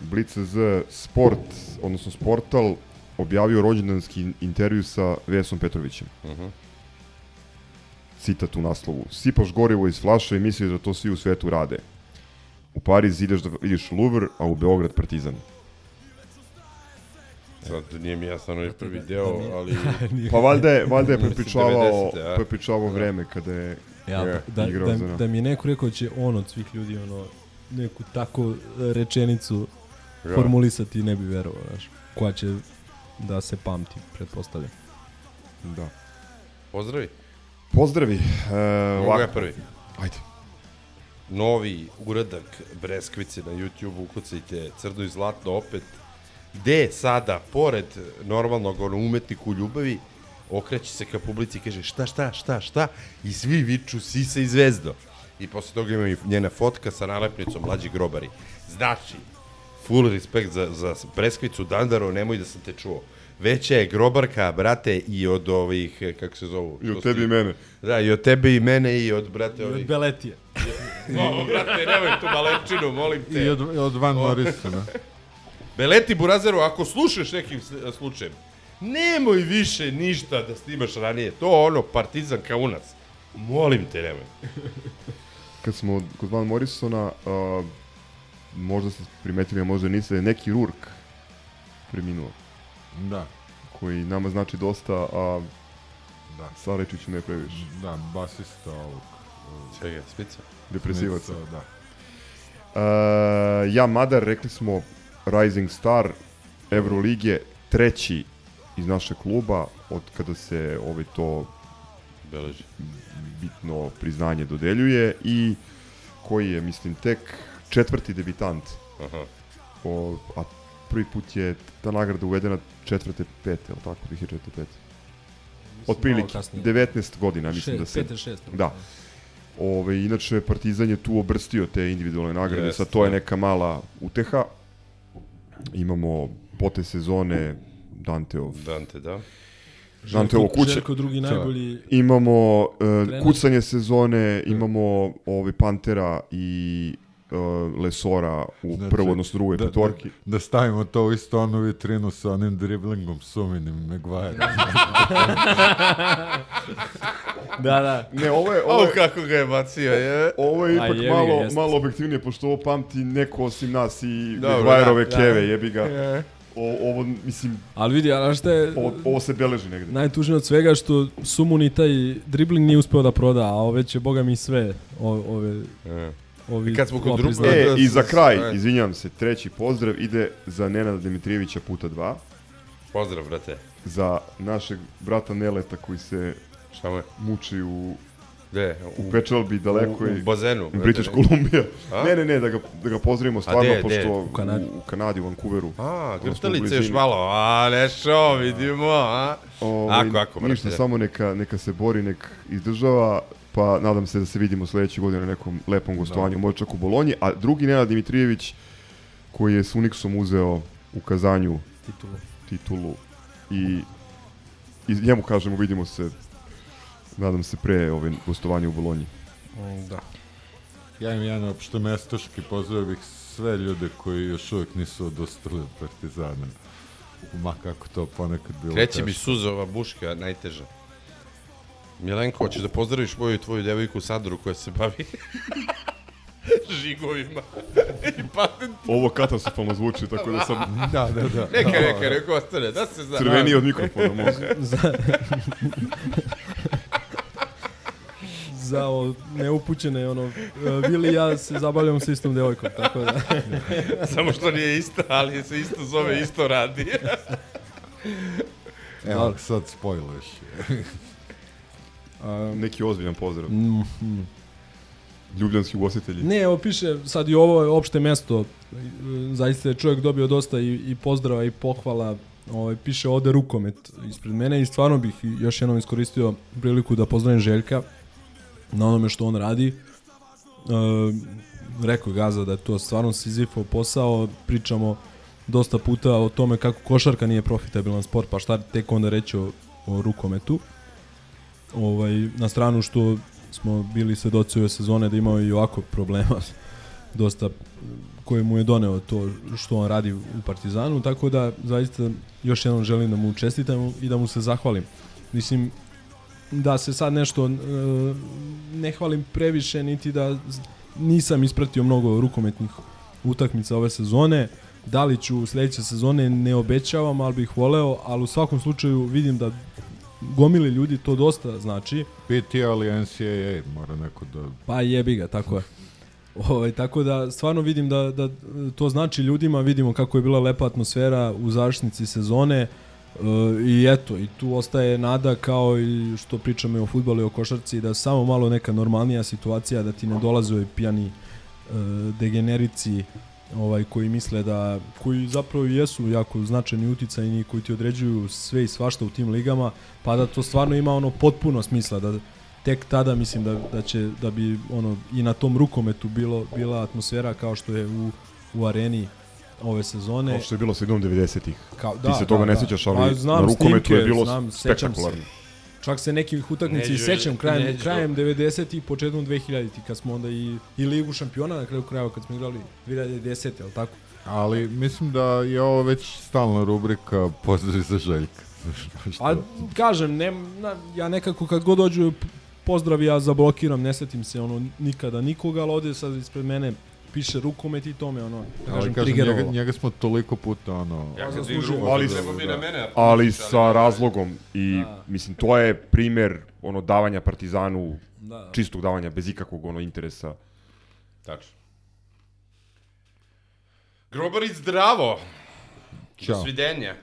Blitz.z Sport, odnosno Sportal, objavio rođendanski intervju sa Vesom Petrovićem. Uh -huh. Citat u naslovu. Sipaš gorivo iz flaše i misliš da to svi u svetu rade. U Pariz ideš da vidiš Louvre, a u Beograd Partizan. Sad nije mi jasno onaj prvi deo, ali... Pa valjda je, valjda je prepričavao, 90-te, a? prepričavao vreme kada je Ja, je da, igrao da, za da mi je neko rekao da će on od svih ljudi ono, neku tako rečenicu Ja. formulisati ne bi verovao, znaš, koja će da se pamti, pretpostavljam. Da. Pozdravi. Pozdravi. E, Mogu ja ovako. prvi. Ajde. Novi uradak Breskvice na YouTube, ukucajte Crno i Zlatno opet. Gde sada, pored normalnog ono, umetniku u ljubavi, okreće se ka publici i kaže šta, šta, šta, šta, i svi viču Sisa i Zvezdo. i posle toga ima i njena fotka sa nalepnicom mlađi grobari. Znači, full respekt za, za preskvicu Dandaro, nemoj da sam te čuo. Veća je grobarka, brate, i od ovih, kako se zovu? I od tebi i mene. Da, i od tebe i mene i od, brate, I od ovih... Beletije. O, brate, nemoj tu malepčinu, molim te. I od, od Van Morrisona. Beleti Burazeru, ako slušaš nekim sl- slučajem, nemoj više ništa da snimaš ranije. To ono, partizan kaunac. Molim te, nemoj. Kad smo kod Van Morrisona, uh, možda ste primetili, a možda niste, neki Rurk preminuo. Da. Koji nama znači dosta, a Da. Salečiću ne previše. Da, basista ovog. Čega, Spica? Depresivaca. Smica, Da. Uh, ja, Madar, rekli smo Rising Star Evrolige, treći iz našeg kluba, od kada se ovaj to Beleži. bitno priznanje dodeljuje i koji je, mislim, tek četvrti debitant. Aha. O, a prvi put je ta nagrada uvedena četvrte, pete, li tako, 2004. pete? Otprilike, malo kasnije. 19 godina, mislim Šest, da se... pete, šeste. Da. Ove, inače, Partizan je tu obrstio te individualne nagrade, Jest, sad to je da. neka mala uteha. Imamo pote sezone Danteov. Dante, da. Danteovo kuće. Željko drugi najbolji Imamo uh, trener. kucanje sezone, imamo ovaj Pantera i uh, Lesora u Znači, prvo, odnosno drugoj da, petorki. Da, da stavimo to u isto onu vitrinu sa onim driblingom suminim Maguire. Da, da. Ne, ovo je, ovo O, je, kako ga je bacio, je. ovo je A, ipak jebi ga, malo, jeste. malo objektivnije, pošto ovo pamti neko osim nas i Dobro, Maguireove da, keve, da. jebi ga. Je. O, ovo, mislim, Ali vidi, a šta je ovo, ovo se beleži negde. najtužnije od svega što Sumuni taj dribling nije uspeo da proda, a ove će boga mi sve o, ove Je. Ovi kad smo kod drugog-. E, Da, i za kraj, e. izvinjavam se, treći pozdrav ide za Nenada Dimitrijevića puta dva, Pozdrav, brate. za našeg brata Neleta koji se Šta mu je? muči u, Gde? u Pečalbi daleko u, i u bazenu. u British. Columbia. A? Ne, ne, ne, da ga, da ga pozdravimo stvarno, gde, pošto gde? u, U Kanadi. u Kanadi, u Vancouveru. A, u grtalice još malo. A, nešto, vidimo, a? Ovaj, Ako, ako, brate. Ništa, samo neka, neka se bori, nek izdržava, pa nadam se da se vidimo sledeće godine na nekom lepom gostovanju, možda čak u Bolonji, a drugi Nenad Dimitrijević, koji je s Unixom uzeo u Kazanju Titulu. titulu i, i njemu kažemo vidimo se nadam se pre ove gostovanja u Bolonji. Da. Ja imam jedan opšte mestaški, pozdravio bih sve ljude koji još uvijek nisu odustali od Partizana. Ma kako to ponekad bilo Kreće mi teško. suza ova buška, najteža. Milenko, hoćeš da pozdraviš moju i tvoju devojku Sandru koja se bavi žigovima i patent. Ovo katastrofalno zvuči, tako da sam Da, da, da. Neka, neka, neka ostane, da se zna. crveniji od mikrofona. Mogu. za, za o, neupućene, ono, Vili i ja se zabavljamo sa istom devojkom, tako da... Samo što nije isto, ali se isto zove, isto radi. Evo, sad spojluješ. Neki ozbiljan pozdrav. Mm, mm. Ljubljanski ugostitelji. Ne, evo piše, sad i ovo je opšte mesto, zaista je čovjek dobio dosta i, i pozdrava i pohvala, ovaj, piše ode rukomet ispred mene i stvarno bih još jednom iskoristio priliku da pozdravim Željka na onome što on radi. E, rekao je Gaza da je to stvarno Sizifov posao, pričamo dosta puta o tome kako košarka nije profitabilan sport, pa šta tek onda reći o, o rukometu. Ovaj, na stranu što smo bili svedoci ove sezone da imao i ovako problema dosta koje mu je doneo to što on radi u Partizanu, tako da zaista još jednom želim da mu čestitam i da mu se zahvalim. Mislim, da se sad nešto e, ne hvalim previše, niti da nisam ispratio mnogo rukometnih utakmica ove sezone. Da li ću sledeće sezone ne obećavam, ali bih voleo, ali u svakom slučaju vidim da gomili ljudi to dosta znači. PT ali NCAA, mora neko da... Pa jebi ga, tako je. Ovaj, tako da stvarno vidim da, da to znači ljudima, vidimo kako je bila lepa atmosfera u završnici sezone e, i eto, i tu ostaje nada kao i što pričamo i o futbolu i o košarci, da samo malo neka normalnija situacija, da ti ne dolaze ovi pijani e, degenerici ovaj koji misle da koji zapravo jesu jako značajni uticajni koji ti određuju sve i svašta u tim ligama, pa da to stvarno ima ono potpuno smisla da tek tada mislim da, da će da bi ono i na tom rukometu bilo bila atmosfera kao što je u, u areni ove sezone. Kao što je bilo sredinom 90-ih. Kao, Ti se toga ne sjećaš, ali Pa, znam na rukometu snimke, je bilo znam, sećam se. Čak se nekih utakmica i sećam krajem, Neđo. krajem 90 i početkom 2000 kad smo onda i, i Ligu šampiona na kraju krajeva kad smo igrali 2010, je li tako? Ali mislim da je ovo već stalna rubrika pozdrav za Željka. A kažem, ne, na, ja nekako kad god dođu pozdrav ja zablokiram, ne setim se ono nikada nikoga, ali ovdje sad ispred mene piše rukomet i to me ono, da Ali kažem, kažem, njega, triggerovalo. njega smo toliko puta ono... Ja kad zaslužio. vidim Ali, treba bi na mene. ali sa razlogom i Da. mislim to je primer ono davanja Partizanu Da. čistog davanja bez ikakvog ono interesa. Tačno. Grobarić zdravo. Ćao. Do svidenja.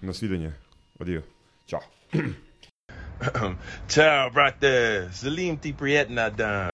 Na svidenje. Adio. Ćao. Ciao, brate. Salim ti prijetna dan.